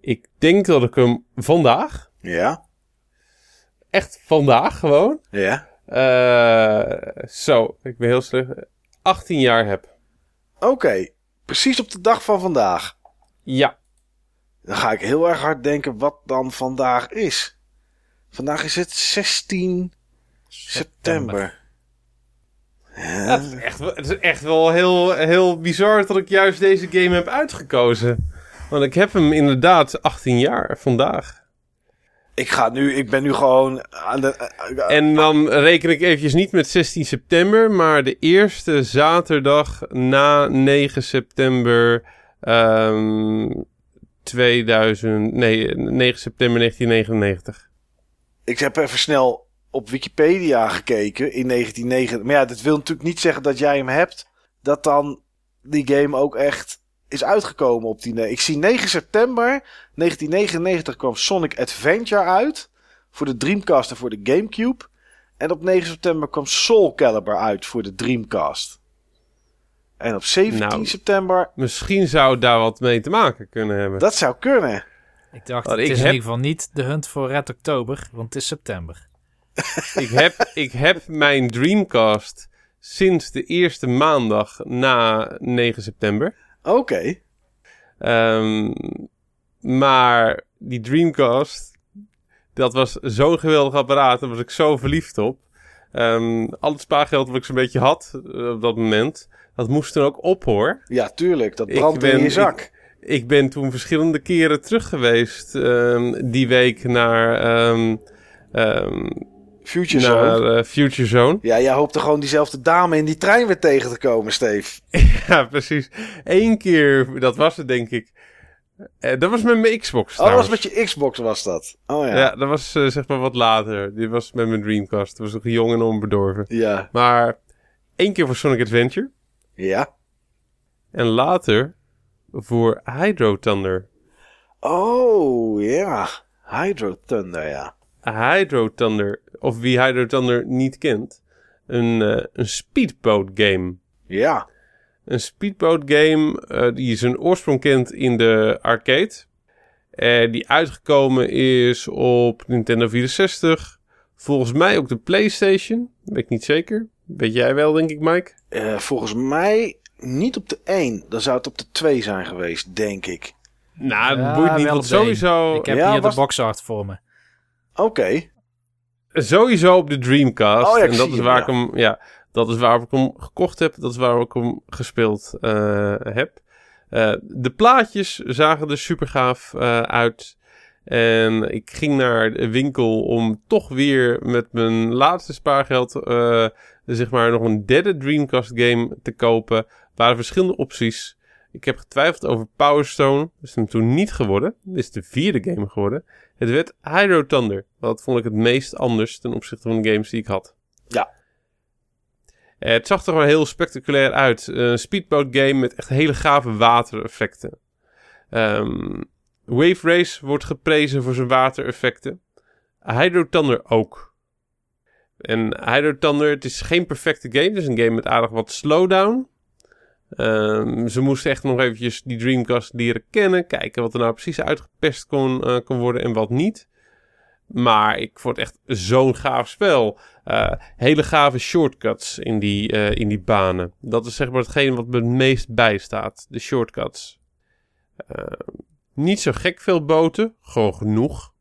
Ik denk dat ik hem vandaag, Ja. echt vandaag gewoon, Ja. eh, zo, ik ben heel slecht, 18 jaar heb. Oké. Precies op de dag van vandaag. Ja, Dan ga ik heel erg hard denken wat dan vandaag is. Vandaag is het 16 september. Ja. Echt, het is echt wel heel, heel bizar dat ik juist deze game heb uitgekozen. Want ik heb hem inderdaad 18 jaar vandaag. Ik ga nu, ik ben nu gewoon aan de... En dan reken ik eventjes niet met 16 september, maar de eerste zaterdag na 9 september ehm 2000, nee, 9 september 1999. Ik heb even snel op Wikipedia gekeken in 1999. Maar ja, dat wil natuurlijk niet zeggen dat jij hem hebt. Dat dan die game ook echt is uitgekomen op die... Ik zie 9 september 1999 kwam Sonic Adventure uit. Voor de Dreamcast en voor de Gamecube. En op 9 september kwam Soul Calibur uit voor de Dreamcast. En op 17 Nou. september... Misschien zou het daar wat mee te maken kunnen hebben. Dat zou kunnen. Ik dacht, Want het ik is in ieder geval niet de hunt voor Red Oktober, want het is september. Ik heb, ik heb mijn Dreamcast sinds de eerste maandag na 9 september. Oké. Ehm, maar die Dreamcast, dat was zo'n geweldig apparaat. Daar was ik zo verliefd op. Ehm, al het spaargeld wat ik zo'n beetje had eh, op dat moment, dat moest toen ook op hoor. Ja, tuurlijk. Dat Ik brandt in je zak. Ik ben toen verschillende keren terug geweest ehm, die week naar, Future Zone. naar eh, Future Zone. Ja, jij hoopte gewoon diezelfde dame in die trein weer tegen te komen, Steve. Ja, precies. Eén keer, dat was het denk ik. Eh, dat was met mijn Xbox Oh, dat was met je Xbox was dat. Oh ja. Ja, dat was eh, zeg maar wat later. Die was met mijn Dreamcast. Dat was nog jong en onbedorven. Ja. Maar één keer voor Sonic Adventure. Ja. En later voor Hydro Thunder. Oh, ja. Hydro Thunder, ja. Hydro Thunder, of wie Hydro Thunder niet kent. Een, eh, een speedboat game. Ja. Een speedboat game eh, die zijn oorsprong kent in de arcade. Eh, die uitgekomen is op Nintendo 64. Volgens mij ook de PlayStation. Weet ik niet zeker. Weet jij wel, denk ik, Mike? Eh, volgens mij niet op de 1. Dan zou het op de 2 zijn geweest, denk ik. Nou, dat Ja, boeit niet. Want op de één. sowieso, Ik heb Ja, hier was- de boxart voor me. Oké. sowieso op de Dreamcast. Oh ja, en dat is hem, waar ja. ik hem, ja, dat is waar ik hem gekocht heb. Dat is waar ik hem gespeeld eh, heb. Eh, de plaatjes zagen er super gaaf eh, uit. En ik ging naar de winkel om toch weer met mijn laatste spaargeld, zeg maar, nog een derde Dreamcast game te kopen. Er waren verschillende opties. Ik heb getwijfeld over Power Stone. Dat is hem toen niet geworden. Dit is de vierde game geworden. Het werd Hydro Thunder. Dat vond ik het meest anders ten opzichte van de games die ik had. Ja. Het zag er gewoon heel spectaculair uit. Een speedboat game met echt hele gave watereffecten. Ehm Wave Race wordt geprezen voor zijn watereffecten. Hydro Thunder ook. En Hydro Thunder, het is geen perfecte game. Het is een game met aardig wat slowdown. Ehm, ze moesten echt nog eventjes die Dreamcast leren kennen. Kijken wat er nou precies uitgepest kon, eh, kon worden en wat niet. Maar ik vond het echt zo'n gaaf spel. Eh, hele gave shortcuts in die, eh, in die banen. Dat is zeg maar hetgeen wat me het meest bijstaat. De shortcuts. Eh, niet zo gek veel boten. Gewoon genoeg.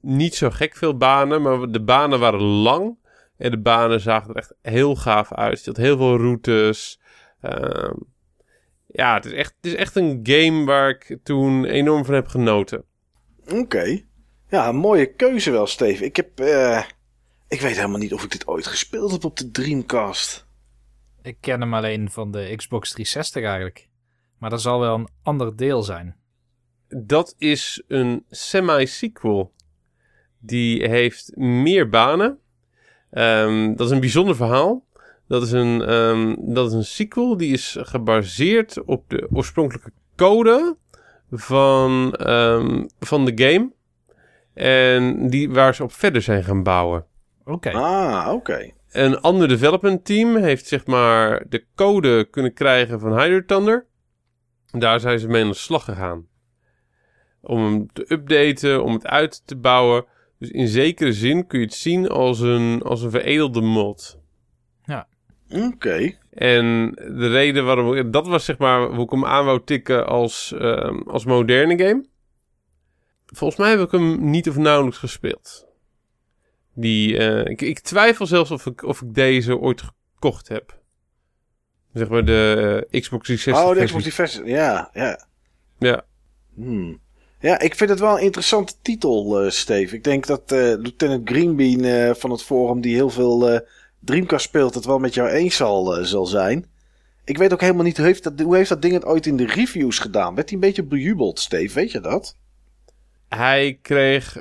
Niet zo gek veel banen. Maar de banen waren lang. En de banen zagen er echt heel gaaf uit. Je had heel veel routes. Ehm, ja, het is, echt, het is echt een game waar ik toen enorm van heb genoten. Oké. Ja, een mooie keuze wel, Steve. Ik heb... eh, ik weet helemaal niet of ik dit ooit gespeeld heb op de Dreamcast. Ik ken hem alleen van de Xbox 360 eigenlijk. Maar dat zal wel een ander deel zijn. Dat is een semi-sequel. Die heeft meer banen. Ehm, dat is een bijzonder verhaal. Dat is een, ehm, dat is een sequel die is gebaseerd op de oorspronkelijke code van, ehm, van de game. En die, waar ze op verder zijn gaan bouwen. Oké. Ah, oké. Een ander development team heeft zeg maar de code kunnen krijgen van Hydro Thunder. Daar zijn ze mee aan de slag gegaan. Om hem te updaten, om het uit te bouwen. Dus in zekere zin kun je het zien als een, als een veredelde mod. Oké. En de reden waarom... ik- Dat was zeg maar hoe ik hem aan wou tikken als, ehm, als moderne game. Volgens mij heb ik hem niet of nauwelijks gespeeld. Die, eh, ik, ik twijfel zelfs of ik, of ik deze ooit gekocht heb. Zeg maar de eh, Xbox 360 Oh, de. Xbox Diverse. Ja, ja. Ja. Hmm. Ja, ik vind het wel een interessante titel, eh Steve. Ik denk dat Lieutenant Greenbean van het forum, die heel veel Dreamcast speelt, het wel met jou eens zal, eh, zal zijn. Ik weet ook helemaal niet, hoe heeft, dat, hoe heeft dat ding het ooit in de reviews gedaan? Werd hij een beetje bejubeld, Steve? Weet je dat? Hij kreeg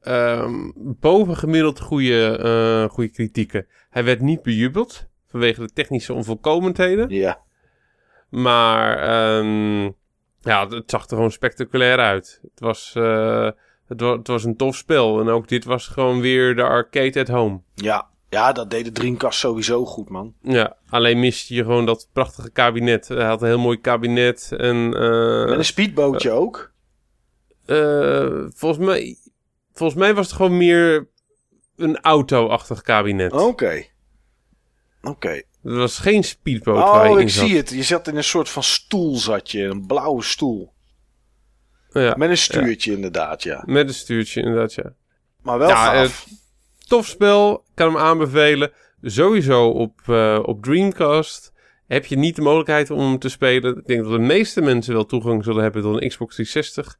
ehm bovengemiddeld goede, eh, goede kritieken. Hij werd niet bejubeld vanwege de technische onvolkomenheden. Ja. Maar ehm, ja, het zag er gewoon spectaculair uit. Het was, eh, het, wa- het was een tof spel. En ook dit was gewoon weer de arcade at home. Ja. Ja, dat deed de Dreamcast sowieso goed, man. Ja, alleen miste je gewoon dat prachtige kabinet. Hij had een heel mooi kabinet. En eh, Met een speedbootje ook. eh, volgens, mij, volgens mij was het gewoon meer een auto-achtig kabinet. Oké. Oké. Het was geen speedboot waar je Oh, in ik zat. zie het. Je zat in een soort van stoel, zat je. Een blauwe stoel. Ja, Met een stuurtje, inderdaad, ja. met een stuurtje inderdaad, ja. Maar wel Ja, gaaf. Tof spel, kan hem aanbevelen. Sowieso op, eh, op Dreamcast heb je niet de mogelijkheid om hem te spelen. Ik denk dat de meeste mensen wel toegang zullen hebben tot een Xbox 360.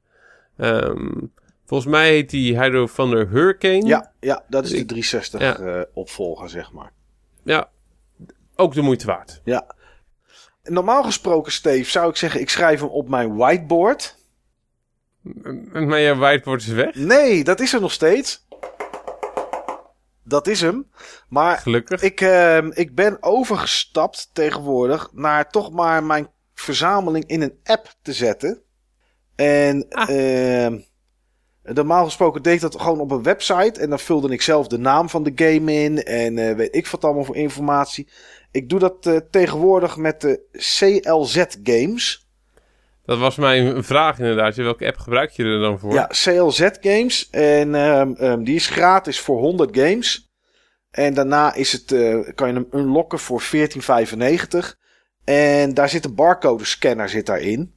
Ehm, volgens mij heet die Hydro Thunder Hurricane. Ja, ja, dat is de Ik- 360 ja. eh, opvolger, zeg maar. Ja, ook de moeite waard. Ja. Normaal gesproken, Steve, zou ik zeggen, ik schrijf hem op mijn whiteboard. Maar je whiteboard is weg, Nee, dat is er nog steeds. Dat is hem. Maar gelukkig. ik, ehm, ik ben overgestapt tegenwoordig naar toch maar mijn verzameling in een app te zetten. En ehm, normaal gesproken deed ik dat gewoon op een website. En dan vulde ik zelf de naam van de game in. En eh, weet ik wat allemaal voor informatie. Ik doe dat eh, tegenwoordig met de CLZ Games. Dat was mijn vraag inderdaad. Welke app gebruik je er dan voor? Ja, CLZ Games. En ehm, ehm, die is gratis voor 100 games. En daarna is het, eh, kan je hem unlocken voor 14,95. En daar zit een barcode scanner zit daarin.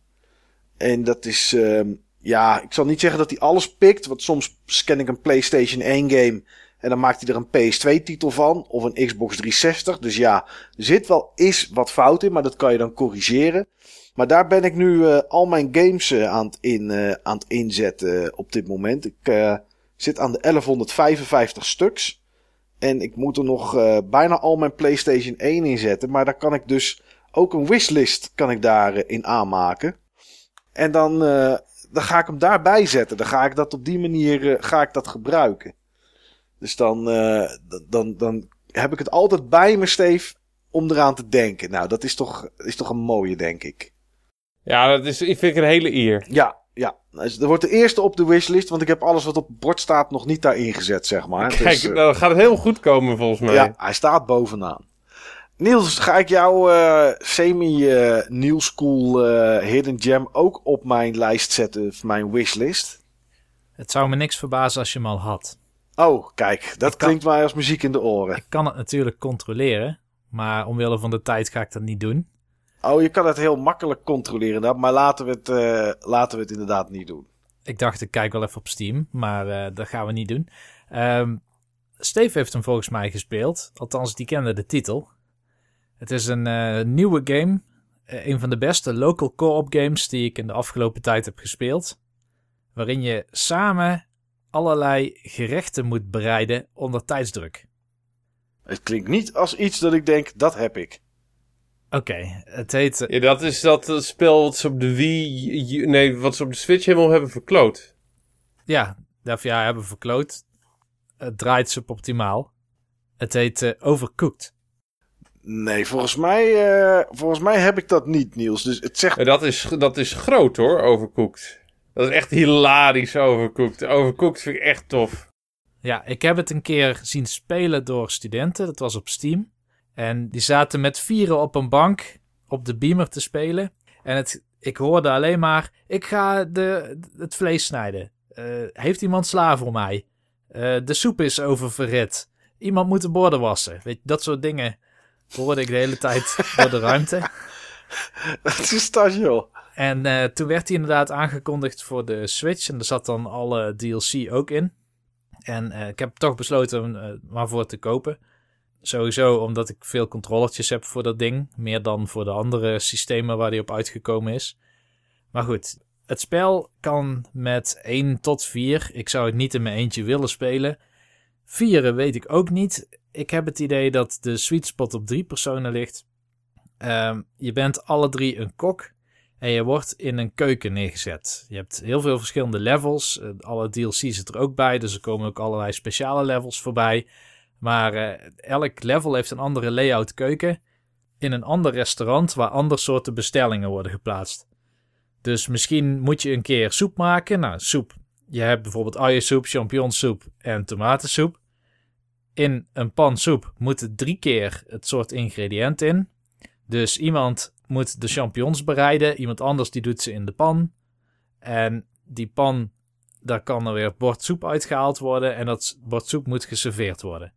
En dat is, ehm, ja, ik zal niet zeggen dat hij alles pikt. Want soms scan ik een PlayStation 1 game. En dan maakt hij er een PS2 titel van. Of een Xbox 360. Dus ja, er zit wel is wat fout in. Maar dat kan je dan corrigeren. Maar daar ben ik nu eh, al mijn games eh, aan, het in, eh, aan het inzetten op dit moment. Ik zit aan de 1155 stuks. En ik moet er nog bijna al mijn PlayStation 1 in zetten. Maar daar kan ik dus ook een wishlist kan ik daarin in aanmaken. En dan, dan ga ik hem daarbij zetten. Dan ga ik dat op die manier ga ik dat gebruiken. Dus dan, eh, dan, dan, dan heb ik het altijd bij me, Steve, om eraan te denken. Nou, dat is toch, is toch een mooie, denk ik. Ja, dat is, ik vind ik een hele eer. Ja, ja. Dus dat wordt de eerste op de wishlist, want ik heb alles wat op het bord staat nog niet daarin gezet, zeg maar. Kijk, Dus, eh, nou, dan gaat het heel goed komen volgens mij. ja, hij staat bovenaan. Niels, ga ik jouw eh, semi-new school eh, hidden gem ook op mijn lijst zetten, of mijn wishlist? Het zou me niks verbazen als je hem al had. Oh, kijk, dat kan- klinkt mij als muziek in de oren. Ik kan het natuurlijk controleren, maar omwille van de tijd ga ik dat niet doen. Oh, je kan het heel makkelijk controleren, inderdaad, maar laten we het, eh, laten we het inderdaad niet doen. Ik dacht, ik kijk wel even op Steam, maar eh, dat gaan we niet doen. Ehm, Steve heeft hem volgens mij gespeeld. Althans, die kende de titel. Het is een eh, nieuwe game. Een van de beste local co-op games die ik in de afgelopen tijd heb gespeeld. Waarin je samen allerlei gerechten moet bereiden onder tijdsdruk. Het klinkt niet als iets dat ik denk, dat heb ik. Oké, het heet... eh, Ja, dat is dat eh, spel wat ze op de Wii... Nee, wat ze op de Switch helemaal hebben verkloot. Ja, of ja, hebben verkloot. Het draait suboptimaal. Het heet eh, Overcooked. Nee, volgens mij, eh, volgens mij heb ik dat niet, Niels. Dus het zegt dat is, dat is groot hoor, Overcooked. Dat is echt hilarisch Overcooked. Overcooked vind ik echt tof. Ja, ik heb het een keer zien spelen door studenten. Dat was op Steam. En die zaten met vieren op een bank op de beamer te spelen. En het, ik hoorde alleen maar: ik ga de, het vlees snijden. Eh, heeft iemand sla voor mij? Eh, de soep is oververhit. Iemand moet de borden wassen. Weet je, dat soort dingen hoorde ik de hele tijd door de ruimte. Het is dat, joh. En eh, toen werd hij inderdaad aangekondigd voor de Switch. En er zat dan alle DLC ook in. En eh, ik heb toch besloten hem eh, maar voor te kopen. Sowieso omdat ik veel controllertjes heb voor dat ding. Meer dan voor de andere systemen waar die op uitgekomen is. Maar goed, het spel kan met 1 tot 4. Ik zou het niet in mijn eentje willen spelen. Vieren weet ik ook niet. Ik heb het idee dat de sweet spot op drie personen ligt. Ehm, je bent alle drie een kok. En je wordt in een keuken neergezet. Je hebt heel veel verschillende levels. Eh, alle DLC zit er ook bij. Dus er komen ook allerlei speciale levels voorbij. Maar eh, elk level heeft een andere layout keuken. In een ander restaurant waar ander soorten bestellingen worden geplaatst. Dus misschien moet je een keer soep maken. Nou, soep. Je hebt bijvoorbeeld uiensoep, champignonsoep en tomatensoep. In een pan soep moeten drie keer het soort ingrediënt in. Dus iemand moet de champignons bereiden. Iemand anders die doet ze in de pan. En die pan, daar kan er weer bord soep uitgehaald worden. En dat bord soep moet geserveerd worden.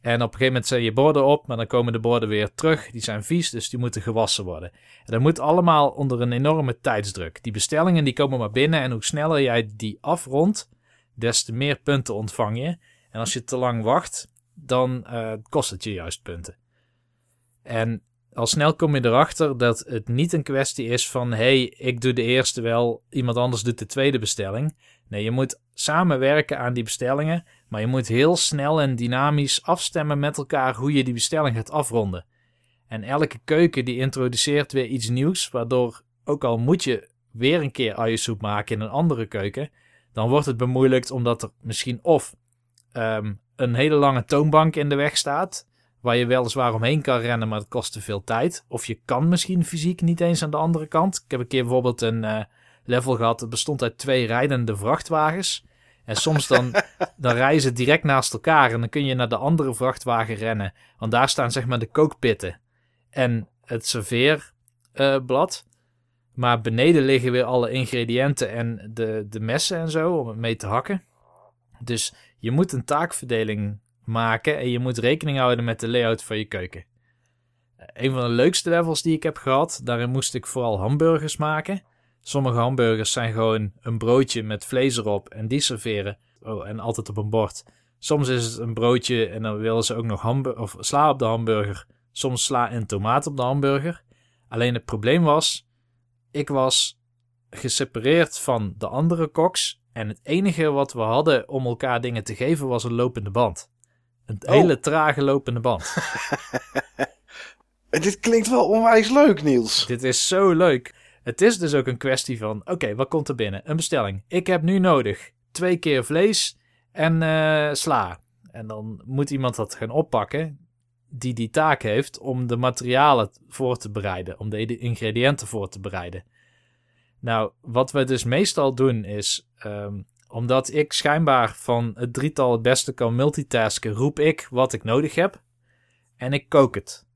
En op een gegeven moment zijn je borden op, maar dan komen de borden weer terug. Die zijn vies, dus die moeten gewassen worden. En dat moet allemaal onder een enorme tijdsdruk. Die bestellingen die komen maar binnen en hoe sneller jij die afrondt, des te meer punten ontvang je. En als je te lang wacht, dan eh, kost het je juist punten. En al snel kom je erachter dat het niet een kwestie is van: hey, ik doe de eerste wel, iemand anders doet de tweede bestelling. Nee, je moet samenwerken aan die bestellingen, maar je moet heel snel en dynamisch afstemmen met elkaar hoe je die bestelling gaat afronden. En elke keuken die introduceert weer iets nieuws, waardoor ook al moet je weer een keer uiensoep maken in een andere keuken, dan wordt het bemoeilijkt omdat er misschien of ehm, een hele lange toonbank in de weg staat, waar je weliswaar omheen kan rennen, maar het kost te veel tijd. Of je kan misschien fysiek niet eens aan de andere kant. Ik heb een keer bijvoorbeeld een eh, level gehad, dat bestond uit twee rijdende vrachtwagens. En soms dan, dan rijden ze direct naast elkaar en dan kun je naar de andere vrachtwagen rennen. Want daar staan zeg maar de kookpitten en het serveerblad. maar beneden liggen weer alle ingrediënten en de, de messen en zo om het mee te hakken. Dus je moet een taakverdeling maken en je moet rekening houden met de layout van je keuken. Een van de leukste levels die ik heb gehad, daarin moest ik vooral hamburgers maken. Sommige hamburgers zijn gewoon een broodje met vlees erop en die serveren. Oh, en altijd op een bord. Soms is het een broodje en dan willen ze ook nog of sla op de hamburger. Soms sla en tomaat op de hamburger. Alleen het probleem was, ik was gesepareerd van de andere koks. En het enige wat we hadden om elkaar dingen te geven was een lopende band. Een Oh. hele trage lopende band. Dit klinkt wel onwijs leuk, Niels. Dit is zo leuk. Het is dus ook een kwestie van: oké, wat komt er binnen? Een bestelling. Ik heb nu nodig twee keer vlees en eh, sla. En dan moet iemand dat gaan oppakken, die die taak heeft om de materialen voor te bereiden, om de ingrediënten voor te bereiden. Nou, wat we dus meestal doen is, ehm, omdat ik schijnbaar van het drietal het beste kan multitasken, roep ik wat ik nodig heb en ik kook het.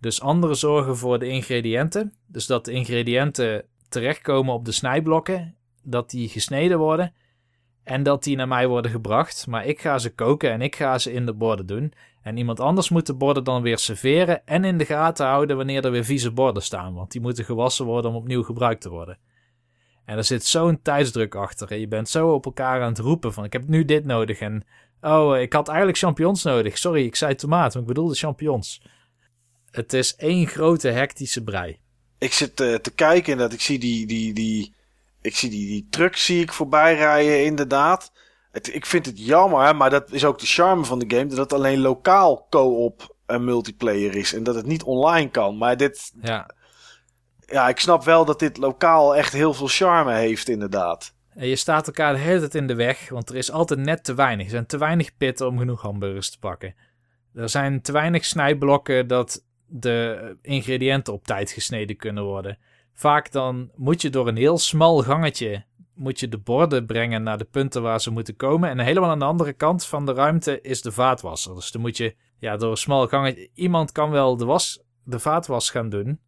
Dus anderen zorgen voor de ingrediënten. Dus dat de ingrediënten terechtkomen op de snijblokken. Dat die gesneden worden. En dat die naar mij worden gebracht. Maar ik ga ze koken en ik ga ze in de borden doen. En iemand anders moet de borden dan weer serveren. En in de gaten houden wanneer er weer vieze borden staan. Want die moeten gewassen worden om opnieuw gebruikt te worden. En er zit zo'n tijdsdruk achter. En je bent zo op elkaar aan het roepen van ik heb nu dit nodig. En oh, ik had eigenlijk champignons nodig. Sorry, ik zei tomaat, maar ik bedoelde champignons. Het is één grote hectische brei. Ik zit eh, te kijken en dat ik zie die, die, die, ik zie die, die truck zie ik voorbij rijden, inderdaad. Het, ik vind het jammer, hè, maar dat is ook de charme van de game, dat het alleen lokaal co-op en multiplayer is en dat het niet online kan. Maar dit, Ja. Ja, ik snap wel dat dit lokaal echt heel veel charme heeft, inderdaad. En je staat elkaar de hele tijd in de weg, want er is altijd net te weinig. Er zijn te weinig pitten om genoeg hamburgers te pakken. Er zijn te weinig snijblokken dat de ingrediënten op tijd gesneden kunnen worden. Vaak dan moet je door een heel smal gangetje moet je de borden brengen naar de punten waar ze moeten komen. En helemaal aan de andere kant van de ruimte is de vaatwasser. Dus dan moet je ja, door een smal gangetje... Iemand kan wel de, was, de vaatwas gaan doen.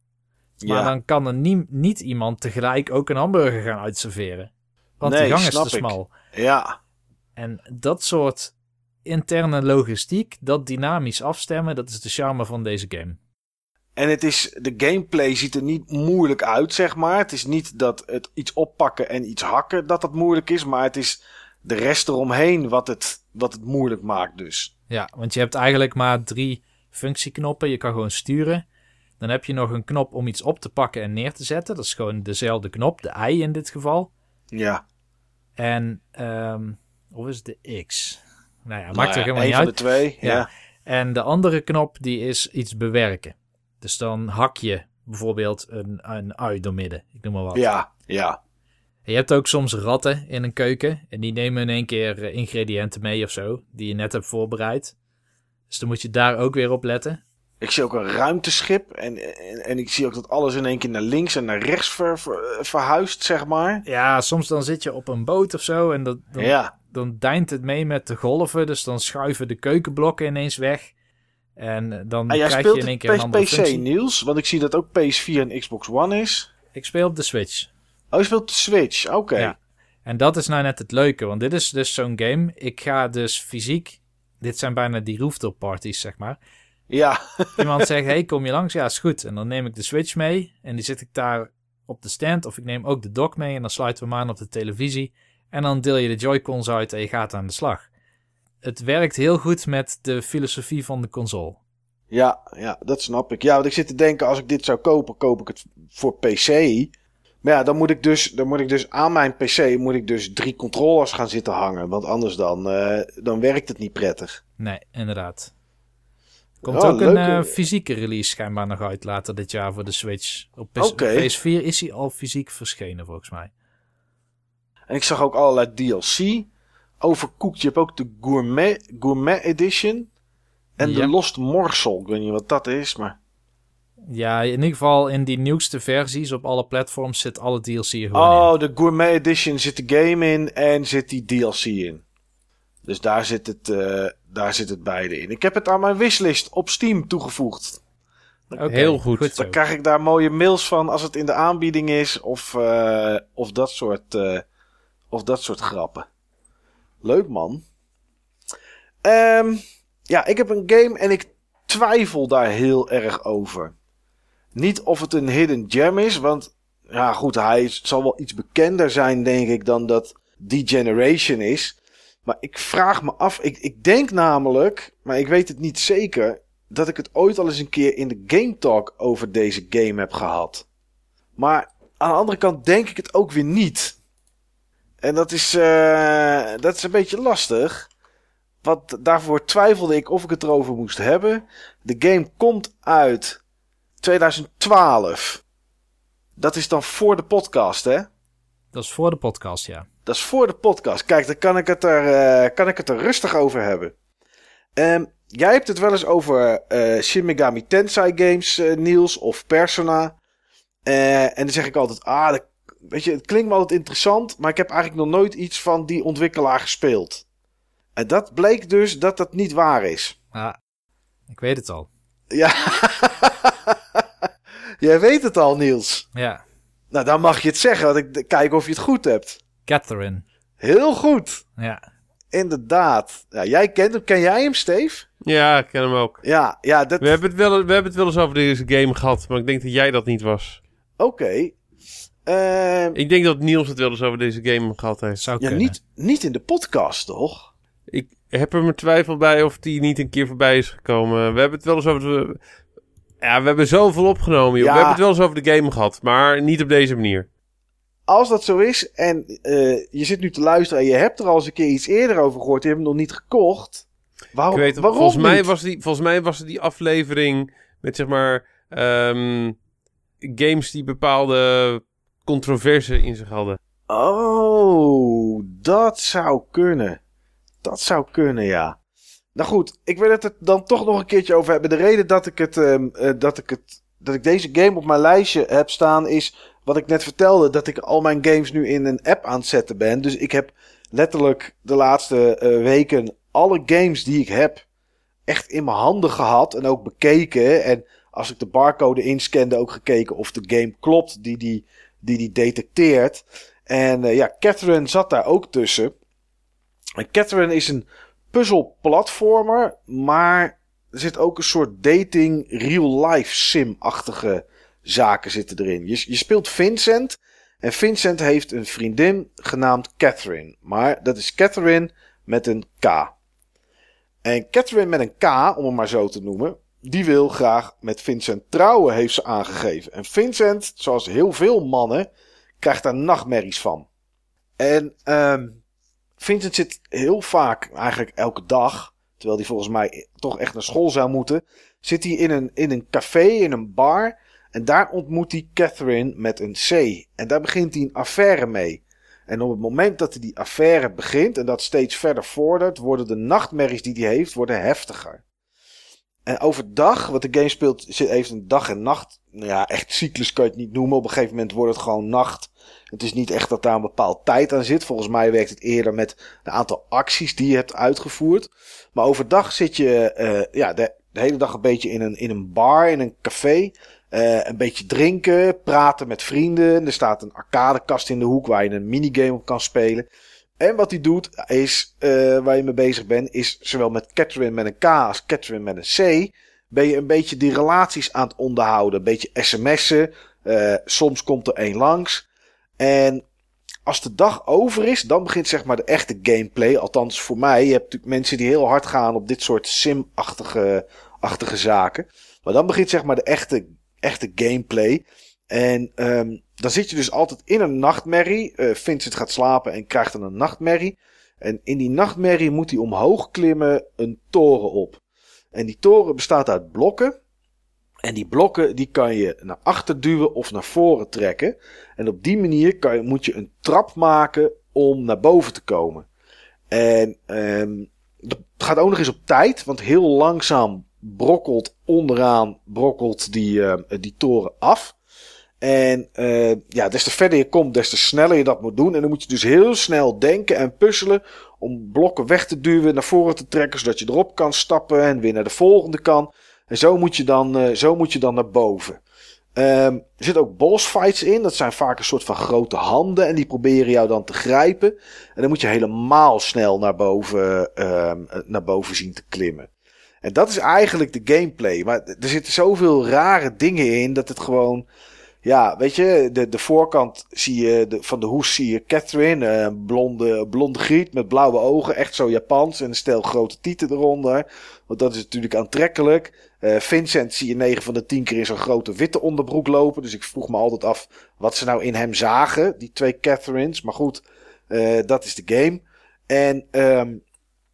Maar Ja. dan kan er nie- niet iemand tegelijk ook een hamburger gaan uitserveren. Want Nee, die gang is te ik. smal. Ja, En dat soort interne logistiek, dat dynamisch afstemmen, dat is de charme van deze game. En het is, de gameplay ziet er niet moeilijk uit, zeg maar. Het is niet dat het iets oppakken en iets hakken dat dat moeilijk is. Maar het is de rest eromheen wat het, wat het moeilijk maakt dus. Ja, want je hebt eigenlijk maar drie functieknoppen. Je kan gewoon sturen. Dan heb je nog een knop om iets op te pakken en neer te zetten. Dat is gewoon dezelfde knop, de I in dit geval. Ja. En, ehm of is het de X? Nou ja, maakt Nou er helemaal niet van uit. de twee. Ja. Ja. En de andere knop die is iets bewerken. Dus dan hak je bijvoorbeeld een, een ui doormidden. Ik noem maar wat. Ja. Ja. En je hebt ook soms ratten in een keuken. En die nemen in één keer eh, ingrediënten mee of zo. Die je net hebt voorbereid. Dus dan moet je daar ook weer op letten. Ik zie ook een ruimteschip. En, en, en ik zie ook dat alles in één keer naar links en naar rechts ver- ver- verhuist, zeg maar. Ja, soms dan zit je op een boot of zo. En dat, dan, Ja. dan deint het mee met de golven. Dus dan schuiven de keukenblokken ineens weg. En dan En jij krijg je speelt in één keer een andere PC, functie. Niels. Want ik zie dat ook PS4 en Xbox One is. Ik speel op de Switch. Oh, je speelt de Switch. Oké. Ja. En dat is nou net het leuke, want dit is dus zo'n game. Ik ga dus fysiek. Dit zijn bijna die rooftop parties, zeg maar. Ja. Iemand zegt: Hey, kom je langs? Ja, is goed. En dan neem ik de Switch mee. En die zit ik daar op de stand. Of ik neem ook de dock mee. En dan sluiten we hem aan op de televisie. En dan deel je de Joy-Cons uit en je gaat aan de slag. Het werkt heel goed met de filosofie van de console. Ja, ja, dat snap ik. Ja, want ik zit te denken, als ik dit zou kopen, koop ik het voor PC. Maar ja, dan moet ik dus, dan moet ik dus aan mijn PC moet ik dus drie controllers gaan zitten hangen. Want anders dan, eh, dan werkt het niet prettig. Nee, inderdaad. Komt ook een leuke- eh, fysieke release schijnbaar nog uit later dit jaar voor de Switch. Op PS- Oké. PS4 is hij al fysiek verschenen volgens mij. En ik zag ook allerlei DLC. Overcooked, je hebt ook de Gourmet, gourmet Edition. En Ja. de Lost Morsel. Ik weet niet wat dat is, maar... Ja, in ieder geval in die nieuwste versies op alle platforms zit alle DLC er gewoon in. Oh, de Gourmet Edition zit de game in en zit die DLC in. Dus daar zit het, eh, daar zit het beide in. Ik heb het aan mijn wishlist op Steam toegevoegd. Oké, Heel goed. zo. Dan krijg ik daar mooie mails van als het in de aanbieding is of, eh, of, dat, soort, eh, of dat soort grappen. Leuk man. Ehm, ja, ik heb een game en ik twijfel daar heel erg over. Niet of het een hidden gem is, want ja goed, hij zal wel iets bekender zijn denk ik dan dat Degeneration is. Maar ik vraag me af, ik, ik denk namelijk, maar ik weet het niet zeker, dat ik het ooit al eens een keer in de Game Talk over deze game heb gehad. Maar aan de andere kant denk ik het ook weer niet. En dat is, eh, dat is een beetje lastig. Want daarvoor twijfelde ik of ik het erover moest hebben. De game komt uit 2012. Dat is dan voor de podcast, hè? Dat is voor de podcast, ja. Dat is voor de podcast. Kijk, dan kan ik het er, eh, kan ik het er rustig over hebben. Ehm, jij hebt het wel eens over eh Shin Megami Tensei games, eh, Niels, of Persona. En dan zeg ik altijd, ah, dat, weet je, het klinkt me altijd interessant, maar ik heb eigenlijk nog nooit iets van die ontwikkelaar gespeeld. En dat bleek dus dat dat niet waar is. Ah, ik weet het al. Ja, jij weet het al, Niels. Ja, Nou, dan mag je het zeggen, want ik kijk of je het goed hebt. Catherine. Heel goed. Ja, Inderdaad. Ja, jij kent hem. Ken jij hem, Steve? Ja, ik ken hem ook. Ja, ja, dat... We hebben, het wel, we hebben het wel eens over deze game gehad, maar ik denk dat jij dat niet was. Oké. Ehm, Ik denk dat Niels het wel eens over deze game gehad heeft. zou ja, kunnen. niet, niet in de podcast, toch? Ik heb er mijn twijfel bij of die niet een keer voorbij is gekomen. We hebben het wel eens over... De... Ja, we hebben zoveel opgenomen, joh. Ja. We hebben het wel eens over de game gehad, maar niet op deze manier. Als dat zo is en eh, je zit nu te luisteren en je hebt er al eens een keer iets eerder over gehoord, je hebt hem nog niet gekocht. Waarom? Ik weet, waarom volgens, mij was die, volgens mij was die aflevering met zeg maar ehm, games die bepaalde controverse in zich hadden. Oh, dat zou kunnen. Dat zou kunnen, ja. Nou goed, ik wil het er dan toch nog een keertje over hebben. De reden dat ik, het, ehm, eh, dat, ik het, dat ik deze game op mijn lijstje heb staan is wat ik net vertelde. Dat ik al mijn games nu in een app aan het zetten ben. Dus ik heb letterlijk de laatste eh, weken alle games die ik heb echt in mijn handen gehad. En ook bekeken. En als ik de barcode inscande ook gekeken of de game klopt die die, die, die detecteert. En eh, ja, Catherine zat daar ook tussen. En Catherine is een puzzelplatformer, maar er zit ook een soort dating real-life sim-achtige zaken zitten erin. Je, je speelt Vincent en Vincent heeft een vriendin genaamd Catherine. Maar dat is Catherine met een K. En Catherine met een K, om het maar zo te noemen, die wil graag met Vincent trouwen, heeft ze aangegeven. En Vincent, zoals heel veel mannen, krijgt daar nachtmerries van. En ehm, Vincent zit heel vaak, eigenlijk elke dag, terwijl hij volgens mij toch echt naar school zou moeten, zit hij in een, in een café, in een bar. En daar ontmoet hij Catherine met een C. En daar begint hij een affaire mee. En op het moment dat hij die affaire begint en dat steeds verder vordert, worden de nachtmerries die hij heeft, worden heftiger. En overdag, wat de game speelt, heeft een dag en nacht. Nou ja, echt cyclus kan je het niet noemen. Op een gegeven moment wordt het gewoon nacht. Het is niet echt dat daar een bepaald tijd aan zit. Volgens mij werkt het eerder met een aantal acties die je hebt uitgevoerd. Maar overdag zit je eh, ja, de, hele dag een beetje in een, in een bar, in een café. Eh, een beetje drinken, praten met vrienden. Er staat een arcadekast in de hoek waar je een minigame op kan spelen. En wat hij doet, is, eh, waar je mee bezig bent, is zowel met Catherine met een K als Catherine met een C. Ben je een beetje die relaties aan het onderhouden. Een beetje sms'en. eh, soms komt er één langs. En als de dag over is, dan begint zeg maar de echte gameplay. Althans voor mij. Je hebt natuurlijk mensen die heel hard gaan op dit soort sim-achtige achtige zaken. Maar dan begint zeg maar de echte, echte gameplay. En ehm, dan zit je dus altijd in een nachtmerrie. Eh Vincent gaat slapen en krijgt dan een nachtmerrie. En in die nachtmerrie moet hij omhoog klimmen een toren op. En die toren bestaat uit blokken. En die blokken die kan je naar achter duwen of naar voren trekken. En op die manier kan je, moet je een trap maken om naar boven te komen. En ehm het gaat ook nog eens op tijd, want heel langzaam brokkelt onderaan brokkelt die, eh, die toren af. En eh, ja, des te verder je komt, des te sneller je dat moet doen. En dan moet je dus heel snel denken en puzzelen om blokken weg te duwen, naar voren te trekken, zodat je erop kan stappen en weer naar de volgende kan. En zo moet je dan, eh, zo moet je dan naar boven. Ehm, er zitten ook boss fights in. Dat zijn vaak een soort van grote handen. En die proberen jou dan te grijpen. En dan moet je helemaal snel naar boven, ehm, naar boven zien te klimmen. En dat is eigenlijk de gameplay. Maar er zitten zoveel rare dingen in dat het gewoon. Ja, weet je, de, de voorkant zie je, de, van de hoes zie je Catherine, eh, een blonde, blonde griet met blauwe ogen, echt zo Japans en een stel grote tieten eronder. Want dat is natuurlijk aantrekkelijk. Eh, Vincent zie je 9 van de 10 keer in zo'n grote witte onderbroek lopen. Dus ik vroeg me altijd af wat ze nou in hem zagen, die twee Catherines. Maar goed, eh, dat is de game. En ehm,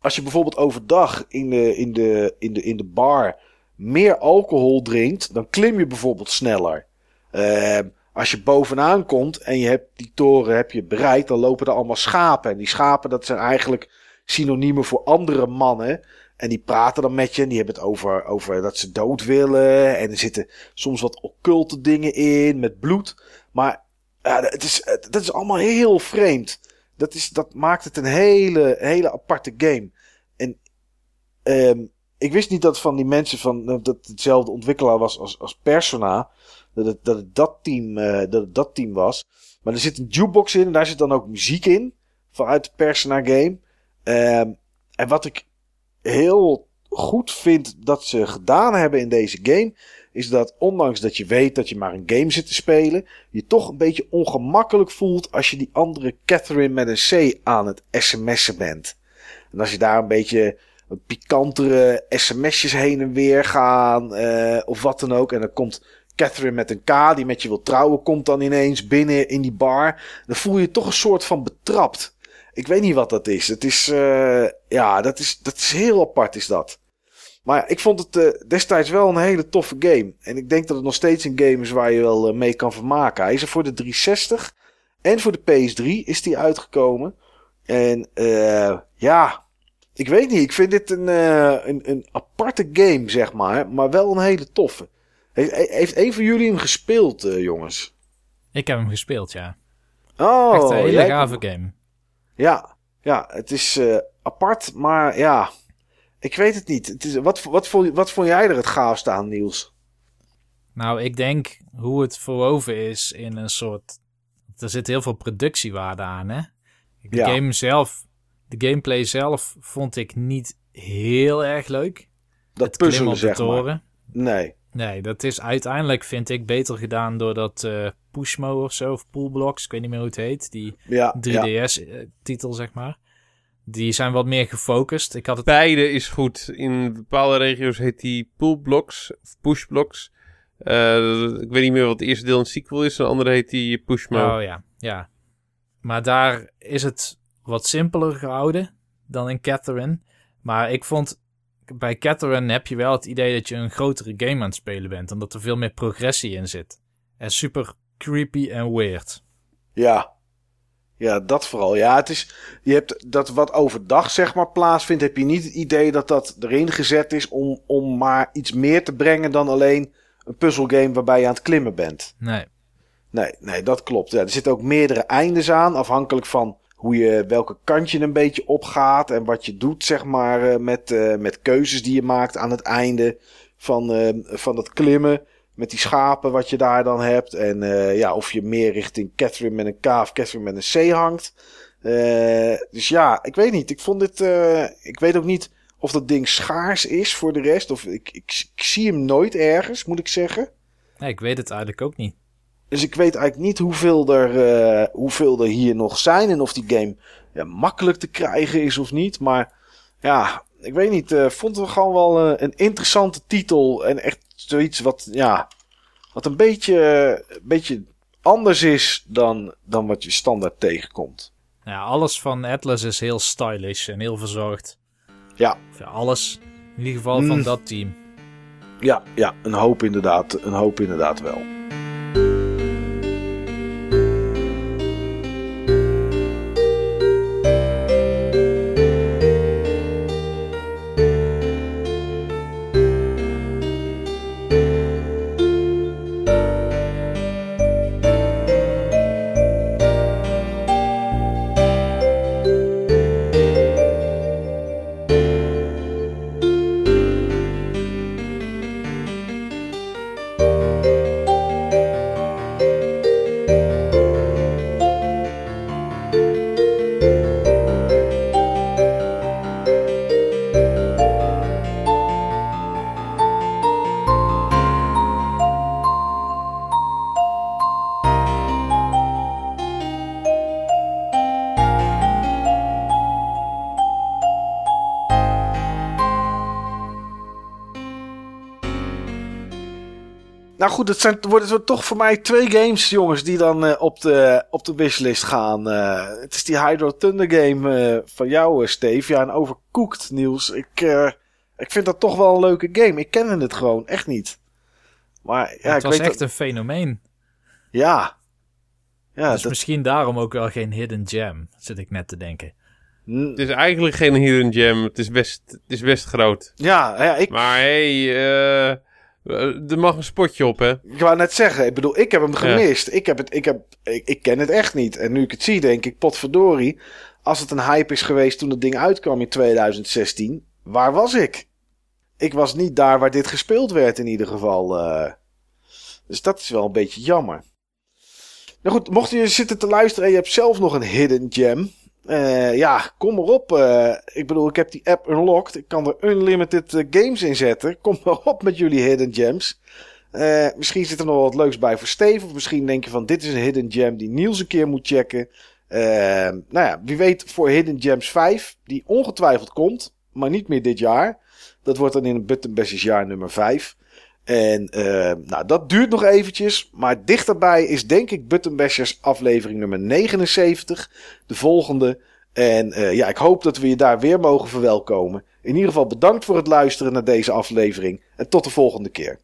als je bijvoorbeeld overdag in de, in, de, in, de, in de bar meer alcohol drinkt, dan klim je bijvoorbeeld sneller. Ehm, als je bovenaan komt en je hebt die toren heb je bereikt, dan lopen er allemaal schapen. En die schapen, dat zijn eigenlijk synoniemen voor andere mannen. En die praten dan met je en die hebben het over, over dat ze dood willen. En er zitten soms wat occulte dingen in met bloed. Maar ja, het is, dat is allemaal heel vreemd. Dat, is, dat maakt het een hele, hele aparte game. En ehm, ik wist niet dat van die mensen van dat het hetzelfde ontwikkelaar was als, als Persona. Dat het dat, dat, team, eh, dat dat team was. Maar er zit een jukebox in en daar zit dan ook muziek in. Vanuit de Persona game. Ehm, en wat ik heel goed vind dat ze gedaan hebben in deze game. Is dat ondanks dat je weet dat je maar een game zit te spelen. Je toch een beetje ongemakkelijk voelt als je die andere Catherine met een C aan het sms'en bent. En als je daar een beetje pikantere sms'jes heen en weer gaan. eh, of wat dan ook. En dan komt Catherine met een K die met je wil trouwen. Komt dan ineens binnen in die bar. Dan voel je toch een soort van betrapt. Ik weet niet wat dat is. Het is, eh, ja, dat is, dat is heel apart is dat. Maar ik vond het eh, destijds wel een hele toffe game. En ik denk dat het nog steeds een game is waar je wel eh, mee kan vermaken. Hij is er voor de 360 en voor de PS3 is die uitgekomen. En ja, ik weet niet. Ik vind dit een, een, een aparte game, zeg maar. Maar wel een hele toffe. Heeft, heeft een van jullie hem gespeeld, eh, jongens? Ik heb hem gespeeld, ja. Oh, Echt een hele gave game. Ja, ja, het is eh, apart, maar ja, ik weet het niet. Het is, wat, wat, vond, wat vond jij er het gaafste aan, Niels? Nou, ik denk hoe het verwoven is in een soort... Er zit heel veel productiewaarde aan, hè? De Ja. game zelf, de gameplay zelf vond ik niet heel erg leuk. Dat puzzelen, zeg maar. Nee, Nee, dat is uiteindelijk, vind ik, beter gedaan door dat eh Pushmo of zo, of Poolblocks, ik weet niet meer hoe het heet. Die ja, ja, 3DS-titel, zeg maar. Die zijn wat meer gefocust. Ik had het... Beide is goed. In bepaalde regio's heet die pullblocks of pushblocks. Eh, ik weet niet meer wat het eerste deel een sequel is. Een andere heet die pushmo. Oh ja, ja. Maar daar is het wat simpeler gehouden dan in Catherine. Maar ik vond, bij Catherine heb je wel het idee dat je een grotere game aan het spelen bent. Omdat er veel meer progressie in zit. En super creepy en weird. Ja. Ja, dat vooral. Ja, het is, je hebt dat wat overdag zeg maar plaatsvindt, heb je niet het idee dat dat erin gezet is om, om maar iets meer te brengen dan alleen een puzzelgame waarbij je aan het klimmen bent. Nee. Nee, nee, dat klopt. Ja, er zitten ook meerdere eindes aan, afhankelijk van hoe je, welke kant je een beetje opgaat en wat je doet, zeg maar, eh, met, eh, met keuzes die je maakt aan het einde van, eh, van het klimmen. Met die schapen wat je daar dan hebt. En ja, of je meer richting Catherine met een K of Catherine met een C hangt. Dus ja, ik weet niet. Ik vond dit. ik weet ook niet of dat ding schaars is voor de rest. Of ik, ik, ik zie hem nooit ergens, moet ik zeggen. nee, ik weet het eigenlijk ook niet. Dus ik weet eigenlijk niet hoeveel er, eh, hoeveel er hier nog zijn. En of die game ja, makkelijk te krijgen is of niet. Maar ja, ik weet niet. eh vond het gewoon wel eh, een interessante titel. En echt zoiets wat, ja, wat een beetje, een beetje anders is dan, dan wat je standaard tegenkomt. Ja, alles van Atlas is heel stylish en heel verzorgd. Ja, alles. In ieder geval van Mm. dat team. ja, ja, een hoop inderdaad. Een hoop inderdaad wel. Het zijn, worden het toch voor mij twee games, jongens, die dan eh, op, de, op de wishlist gaan. Eh, het is die Hydro Thunder game eh, van jou, Steve. Ja, en Overcooked, Niels. Ik, eh, ik vind dat toch wel een leuke game. Ik kende het gewoon echt niet. Maar ja, het ik was weet echt dat- een fenomeen. Ja. Ja, dus dat, misschien daarom ook wel geen hidden gem, zit ik net te denken. Het is eigenlijk geen hidden gem. Het is best, het is best groot. ja, ja, ik, Maar hey, eh, er mag een spotje op, hè? ik wou net zeggen. Ik bedoel, ik heb hem gemist. Ik, heb het, ik, heb, ik, ik ken het echt niet. En nu ik het zie, denk ik, potverdorie. Als het een hype is geweest toen het ding uitkwam in 2016, waar was ik? Ik was niet daar waar dit gespeeld werd in ieder geval. eh. dus dat is wel een beetje jammer. Nou goed, mocht je zitten te luisteren en je hebt zelf nog een hidden gem. Eh, ja, kom maar op. eh. ik bedoel, ik heb die app unlocked. Ik kan er unlimited eh, games in zetten. Kom maar op met jullie hidden gems. Misschien zit er nog wat leuks bij voor Steve. Of misschien denk je van dit is een hidden gem die Niels een keer moet checken. Nou ja, wie weet voor Hidden Gems 5. Die ongetwijfeld komt. Maar niet meer dit jaar. Dat wordt dan in een Button jaar nummer 5. En eh, nou, dat duurt nog eventjes. Maar dichterbij is denk ik Button Bashers aflevering nummer 79. De volgende. En eh, ja, ik hoop dat we je daar weer mogen verwelkomen. In ieder geval bedankt voor het luisteren naar deze aflevering. En tot de volgende keer.